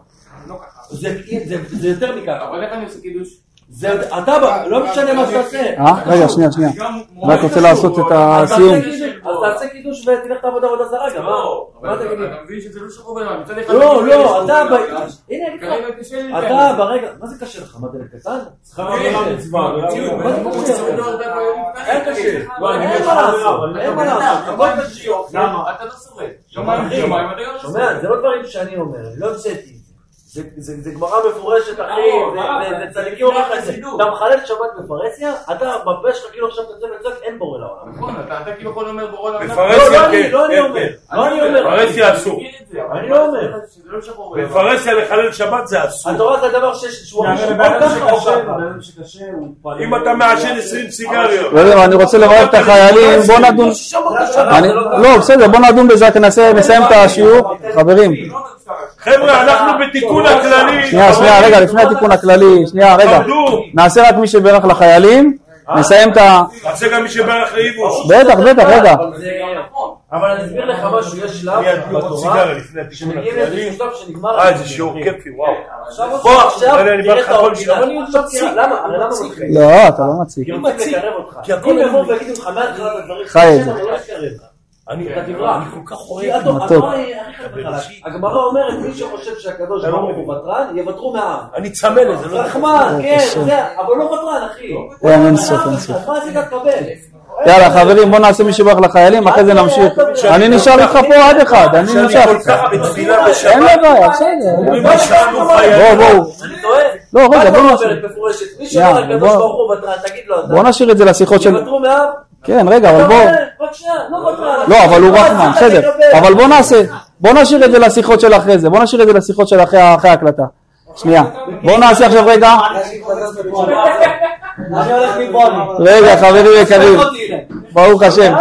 Speaker 3: לא ככה.
Speaker 8: זה זה- זה יותר מכך.
Speaker 3: אבל איך אני עושה קידוש?
Speaker 8: זה, אתה, לא משנה מה שתעשה.
Speaker 1: אה? רגע, שנייה, שנייה. רק רוצה לעשות את הסיום.
Speaker 8: תעשה קידוש- אז תעשה קידוש ותלך תעבוד עבודה זרה גם, מה? מה?
Speaker 3: אתה מבין שזה לא שחור ולבן. מצד אחד
Speaker 8: לא, לא, אתה, ב-
Speaker 3: ולבן.
Speaker 8: הנה, אני
Speaker 3: לי
Speaker 8: אתה. ברגע, מה זה קשה לך? מה דלת קטן?
Speaker 7: צריכה לעבור מצווה.
Speaker 3: המציאות,
Speaker 8: מה זה קשה?
Speaker 3: לפני.
Speaker 8: אין קשה.
Speaker 3: לא,
Speaker 8: אין מה לעשות, אין מה לעשות, הכל קשה.
Speaker 3: למה? אתה לא שורד. לא
Speaker 8: שומע. זה לא דברים שאני אומר, לא המצאתי את זה. זה- זה גמרא מפורשת, אחי,
Speaker 3: לא,
Speaker 8: זה- צדיקים אומרים לך את. אתה מחלל שבת בפרהסיה, אתה בפה שלך כאילו עכשיו תצא וצועק, אין בורא לעולם.
Speaker 3: נכון, אתה אתה כאילו יכול אומר בורא לעולם.
Speaker 2: בפרהסיה,
Speaker 8: לא, לא אני,
Speaker 2: כן,
Speaker 8: לא אני
Speaker 2: כן,
Speaker 8: אומר,
Speaker 2: כן.
Speaker 8: לא אני אומר.
Speaker 2: בפרהסיה אסור.
Speaker 8: אני לא אומר.
Speaker 3: לא.
Speaker 2: בפרהסיה לחלל שבת זה אסור.
Speaker 8: התורה זה הדבר שיש, שהוא
Speaker 6: הרי
Speaker 8: הראשון,
Speaker 6: לבן
Speaker 8: או
Speaker 6: אדם
Speaker 8: ככה או
Speaker 6: שקשה,
Speaker 8: ככה.
Speaker 6: לבן אדם שקשה, הוא פעל-
Speaker 2: אם אתה מעשן 20 סיגריות.
Speaker 1: אני רוצה לברך את החיילים, בוא נדון. אני- לא, בסדר, בוא נדון בזה, נסיים את השיעור. חברים,
Speaker 2: חבר'ה, אנחנו בתיקון הכללי.
Speaker 1: שנייה, שנייה, רגע, לפני התיקון הכללי, שנייה, רגע. נעשה רק מי שברך לחיילים, נסיים את ה...
Speaker 2: תעשה גם מי שברך לאיבוש.
Speaker 1: בטח, בטח, רגע.
Speaker 8: אבל זה- אבל אני אסביר לך משהו, יש שלב בתורה, שמגיעים. לאיזשהו שלב שנגמר...
Speaker 2: אה, איזה שיעור כיפי, וואו.
Speaker 8: עכשיו,
Speaker 2: בוא,
Speaker 8: עכשיו, תראה
Speaker 2: לך
Speaker 8: את
Speaker 2: כל
Speaker 8: האורגינל. תראה, למה? הרי למה מצחיק?
Speaker 1: לא, אתה לא.
Speaker 8: כי רוצים לקרב אותך.
Speaker 2: כי הכל
Speaker 8: יבואו
Speaker 2: מדליק.
Speaker 8: ויגידו לך מההתחלה את הדברים,
Speaker 1: חי את זה.
Speaker 8: לא יקרב.
Speaker 2: אני כל כך אוהב.
Speaker 1: מתוק.
Speaker 8: הגמרא אומרת, מי שחושב שהקדוש
Speaker 2: לא
Speaker 8: ברוך. הוא ותרן, יוותרו מהעם.
Speaker 2: אני צמא לזה, לא
Speaker 8: רחמן, כן. זה, אבל לא ותרן, אחי.
Speaker 1: אין, אין סוף, אין סוף.
Speaker 8: מה עשית תקבל?
Speaker 1: יאללה חברים בוא נעשה מי שברך לחיילים אחרי זה נמשיך אני נשאר איתך פה עד אחד אני
Speaker 2: בתפילה
Speaker 1: אין. לי בעיה בסדר. בואו בואו? לא רגע בוא
Speaker 8: מה
Speaker 1: נעשה
Speaker 8: אומרת מפורשת? מי
Speaker 1: שנייה,
Speaker 8: שאומר לקדוש
Speaker 1: בוא-
Speaker 8: ברוך הוא ותרן, תגיד לו אתה.
Speaker 1: בוא נשאיר את זה לשיחות של? כן רגע אבל בוא
Speaker 8: לא.
Speaker 1: לא אבל הוא רחמן בסדר? אבל בוא נעשה בוא נשאיר את זה לשיחות של אחרי זה בוא נשאיר את זה לשיחות של אחרי ההקלטה שנייה בוא נעשה עכשיו רגע. רגע חברים יקרים ברוך השם.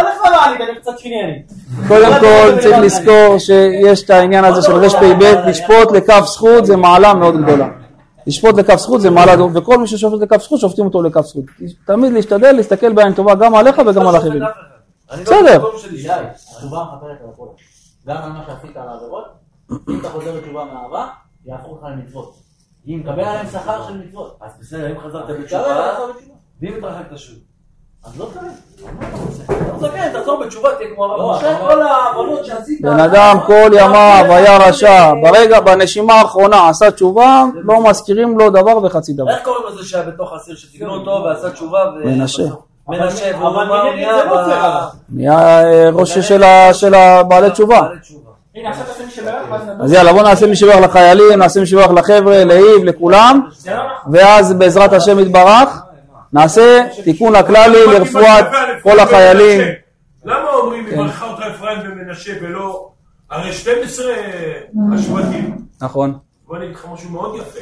Speaker 1: קודם כל צריך לזכור שיש את העניין הזה של רפ"ב, לשפוט לכף זכות זה מעלה מאוד גדולה. לשפוט לכף זכות זה מעלה, וכל מי ששופט לכף זכות שופטים אותו לכף זכות. תמיד להשתדל להסתכל בעין טובה גם עליך וגם על אחרים.
Speaker 8: לא
Speaker 1: בסדר.
Speaker 10: על הכל. גם על מה שעשית על העבירות, אם אתה חוזר בתשובה מאהבה, יהפכו אותך למצוות. אם מקבל עליהם שכר של מצוות.
Speaker 8: אז בסדר, אם חזרת בתשובה. ואם התרחקת שוב.
Speaker 10: אז לא צריך.
Speaker 8: אז תחזור בתשובה, תהיה כמו הרב
Speaker 10: לא,
Speaker 8: משה,
Speaker 10: אבל-
Speaker 8: כל העוונות שעשית.
Speaker 1: בן אדם כל ימיו היה רשע, ברגע, בנשימה האחרונה עשה תשובה, לא מזכירים לו דבר וחצי דבר.
Speaker 8: איך קוראים לזה שהיה בתוך הסיר שתיקנו אותו ועשה תשובה? ו-
Speaker 1: מנשה.
Speaker 8: מנשה,
Speaker 4: אבל
Speaker 8: נהיה
Speaker 4: לא
Speaker 1: אה, ראש של הבעלי תשובה. אז יאללה בוא נעשה מי שברך לחיילים, נעשה מי שברך לחבר'ה, לאיב, לכולם.
Speaker 3: לא נכון.
Speaker 1: ואז בעזרת השם יתברך נעשה תיקון הכללי לרפואת כל החיילים.
Speaker 2: למה אומרים יברכה אותך אפרים ומנשה ולא הרי 12 השבטים
Speaker 1: נכון.
Speaker 2: בוא אני אגיד לך משהו מאוד יפה.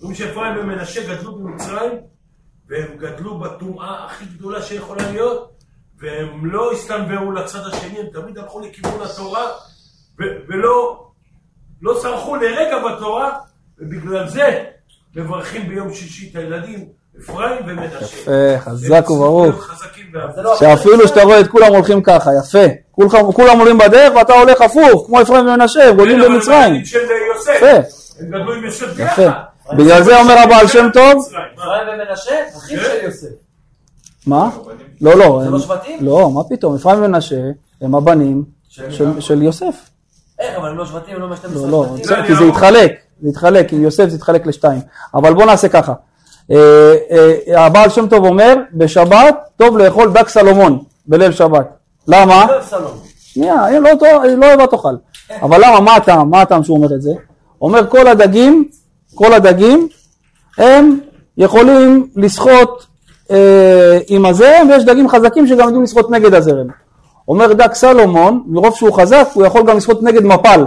Speaker 2: אומרים שאפרים ומנשה גדלו במצרים והם גדלו בטומאה הכי גדולה שיכולה להיות והם לא הסתנוורו לצד השני הם תמיד הלכו לכיוון התורה ולא לא סרחו לרגע בתורה ובגלל זה מברכים ביום שישי את הילדים אפרים ומנשה
Speaker 1: יפה, חזק וברוך.
Speaker 8: זה. לא-
Speaker 1: שאפילו שאתה רואה את כולם הולכים ככה, יפה. כולם עולים בדרך ואתה הולך הפוך, כמו אפרים ומנשה, הם גולים
Speaker 2: כן,
Speaker 1: במצרים.
Speaker 2: יוסף.
Speaker 1: יפה,
Speaker 2: הם גדלו עם יוסף
Speaker 1: יפה.
Speaker 2: ביחד.
Speaker 1: בגלל זה אומר הבעל שם טוב,
Speaker 8: אפרים ומנשה, אחיו של יוסף.
Speaker 1: מה? לא, לא.
Speaker 8: זה
Speaker 1: הם-
Speaker 8: לא שבטים?
Speaker 1: לא, מה פתאום, אפרים ומנשה הם הבנים של- יוסף.
Speaker 8: איך, אבל הם לא שבטים, הם לא משתם
Speaker 1: לא, לא? בסדר, כי זה יתחלק, זה יתחלק, עם יוסף זה יתחלק לשתיים. אבל בוא נעשה ככה. אה, אה, הבעל שם טוב אומר, בשבת טוב לאכול דג סלומון בליל שבת. למה? שנייה, לא, לא, אוהב תאכל. אבל למה, מה הטעם? מה הטעם שהוא אומר את זה? אומר כל הדגים, כל הדגים, הם יכולים לשחות אה, עם הזרם, ויש דגים חזקים שגם יודעים לשחות נגד הזרם. אומר דג סלומון, מרוב שהוא חזק, הוא יכול גם לשחות נגד מפל.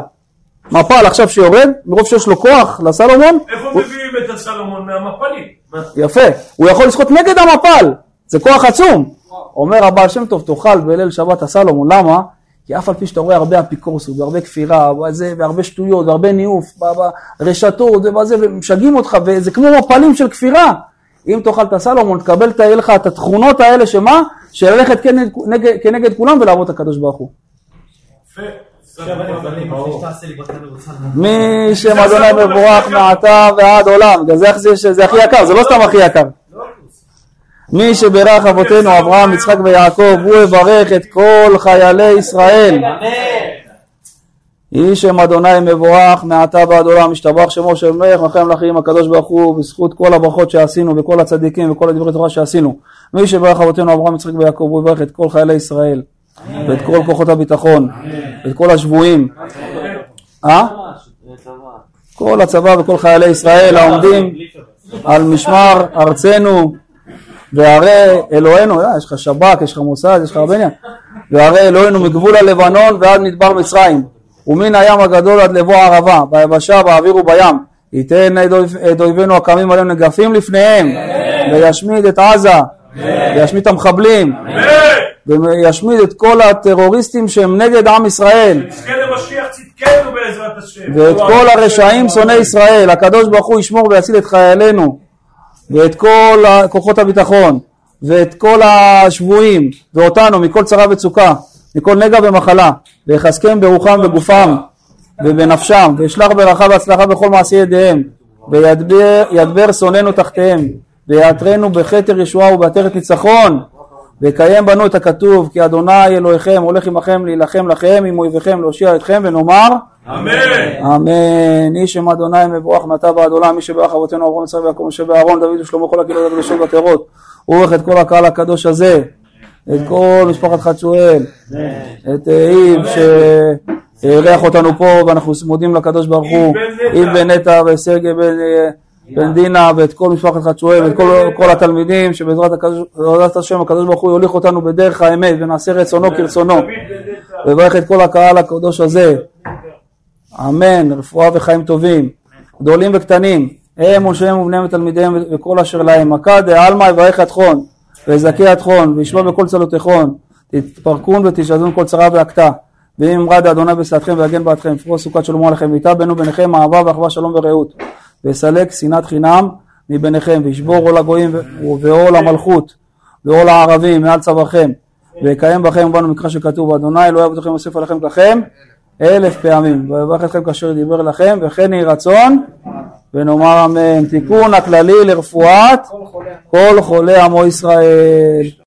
Speaker 1: מפל עכשיו שיורד, מרוב שיש לו כוח לסלומון,
Speaker 2: איפה
Speaker 1: הוא-
Speaker 2: מביאים את הסלומון? מהמפלים. מה?
Speaker 1: יפה, הוא יכול לשחות נגד המפל, זה כוח עצום. אומר הבעל שם טוב, תאכל בליל שבת הסלומון, למה? כי אף על פי שאתה רואה הרבה אפיקורסות, והרבה כפירה, וזה, והרבה שטויות, והרבה ניאוף, ברשתות ובזה, ומשגעים אותך, וזה כמו מפלים של כפירה. אם תאכל את הסלומון, תקבל, תהיה לך את התכונות האלה, שמה? של ללכת כנגד, כנגד כולם ולעבוד את הקדוש ברוך הוא.
Speaker 2: יפה.
Speaker 1: מי שם אדוני מבורך מעתה ועד עולם. זה הכי יקר, זה לא סתם הכי יקר. מי שברך אבותינו אברהם, יצחק ויעקב, הוא יברך את כל חיילי ישראל. יהי שם אדוני מבורך מעתה ועד עולם, משתבח שמו של מלך מלכי המלכים הקדוש ברוך הוא, בזכות כל הברכות שעשינו וכל הצדיקים וכל הדברי תורה שעשינו. מי שברך אבותינו אברהם, יצחק ויעקב, הוא יברך את כל חיילי ישראל, ואת כל כוחות הביטחון, ואת כל השבויים. אה? כל הצבא וכל חיילי ישראל העומדים על משמר ארצנו והרי אלוהינו, אה, יש לך שב"כ, יש לך מוסד, יש לך הרבה עניין, והרי אלוהינו מגבול הלבנון ועד מדבר מצרים. ומן הים הגדול עד לבוא הערבה, ביבשה, באוויר ובים. ייתן את אויב- את אויבינו הקמים עלינו נגפים לפניהם וישמיד את עזה וישמיד את המחבלים וישמיד את כל הטרוריסטים שהם נגד עם ישראל.
Speaker 2: נזכה למשיח צדקנו בעזרת השם.
Speaker 1: ואת כל הרשעים שונאי ישראל, הקדוש ברוך הוא ישמור ויציל את חיילינו. ואת כל כוחות הביטחון. ואת כל השבויים. ואותנו מכל צרה וצוקה, מכל נגע ומחלה, ויחזקם ברוחם וגופם. ובנפשם, וישלח ברכה והצלחה בכל מעשי ידיהם, וידבר ידבר שונאינו תחתיהם, ויעטרנו בכתר ישועה ובעטרת ניצחון, ויקיים בנו את הכתוב, כי אדוני אלוהיכם הולך עמכם להילחם לכם עם אויביכם להושיע אתכם ונאמר
Speaker 2: אמן.
Speaker 1: אמן. איש שם אדוני מבורך מעתה ועד עולם, מי שברך אבותינו אברהם יצחק ויעקב משה ואהרון דוד ושלמה כל הקהילות הקדושות והטהרות. הוא עורך את כל הקהל הקדוש הזה, את כל משפחת חצואל, את אה, איב שאירח אותנו פה ואנחנו מודים לקדוש ברוך הוא, איב בן נטע וסרגי בן אה, בן דינה ואת כל משפחת חצואל ואת כל, כל התלמידים שבעזרת הקדוש- השם הקדוש ברוך הוא יוליך אותנו בדרך האמת ונעשה רצונו כרצונו. ויברך את כל הקהל הקדוש הזה. אמן, רפואה וחיים טובים, גדולים וקטנים, הם מושעיהם ובניהם ותלמידיהם וכל אשר להם, מכה דעלמא יברך יתכון, ויזכה יתכון, וישמע בכל צלותיכון, תתפרקון ותשדון כל צרה והקטה, ואם אמרד אדוני בשעתכם ויגן בעדכם, יפרוס סוכת שלמה עליכם, ויטע בינו ביניכם אהבה ואחווה שלום ורעות, ויסלק שנאת חינם מביניכם, וישבור עול הגויים ועול המלכות, ועול הערבים מעל צווארכם, ויקיים בכם ובנו מקרא שכתוב, אדוני אלוהי אבותיכם יוסיף עליכם ככם אלף פעמים, ויברך אתכם כאשר דיבר לכם, וכן יהי רצון, ונאמר אמן. תיקון הכללי לרפואת כל חולי עמו ישראל.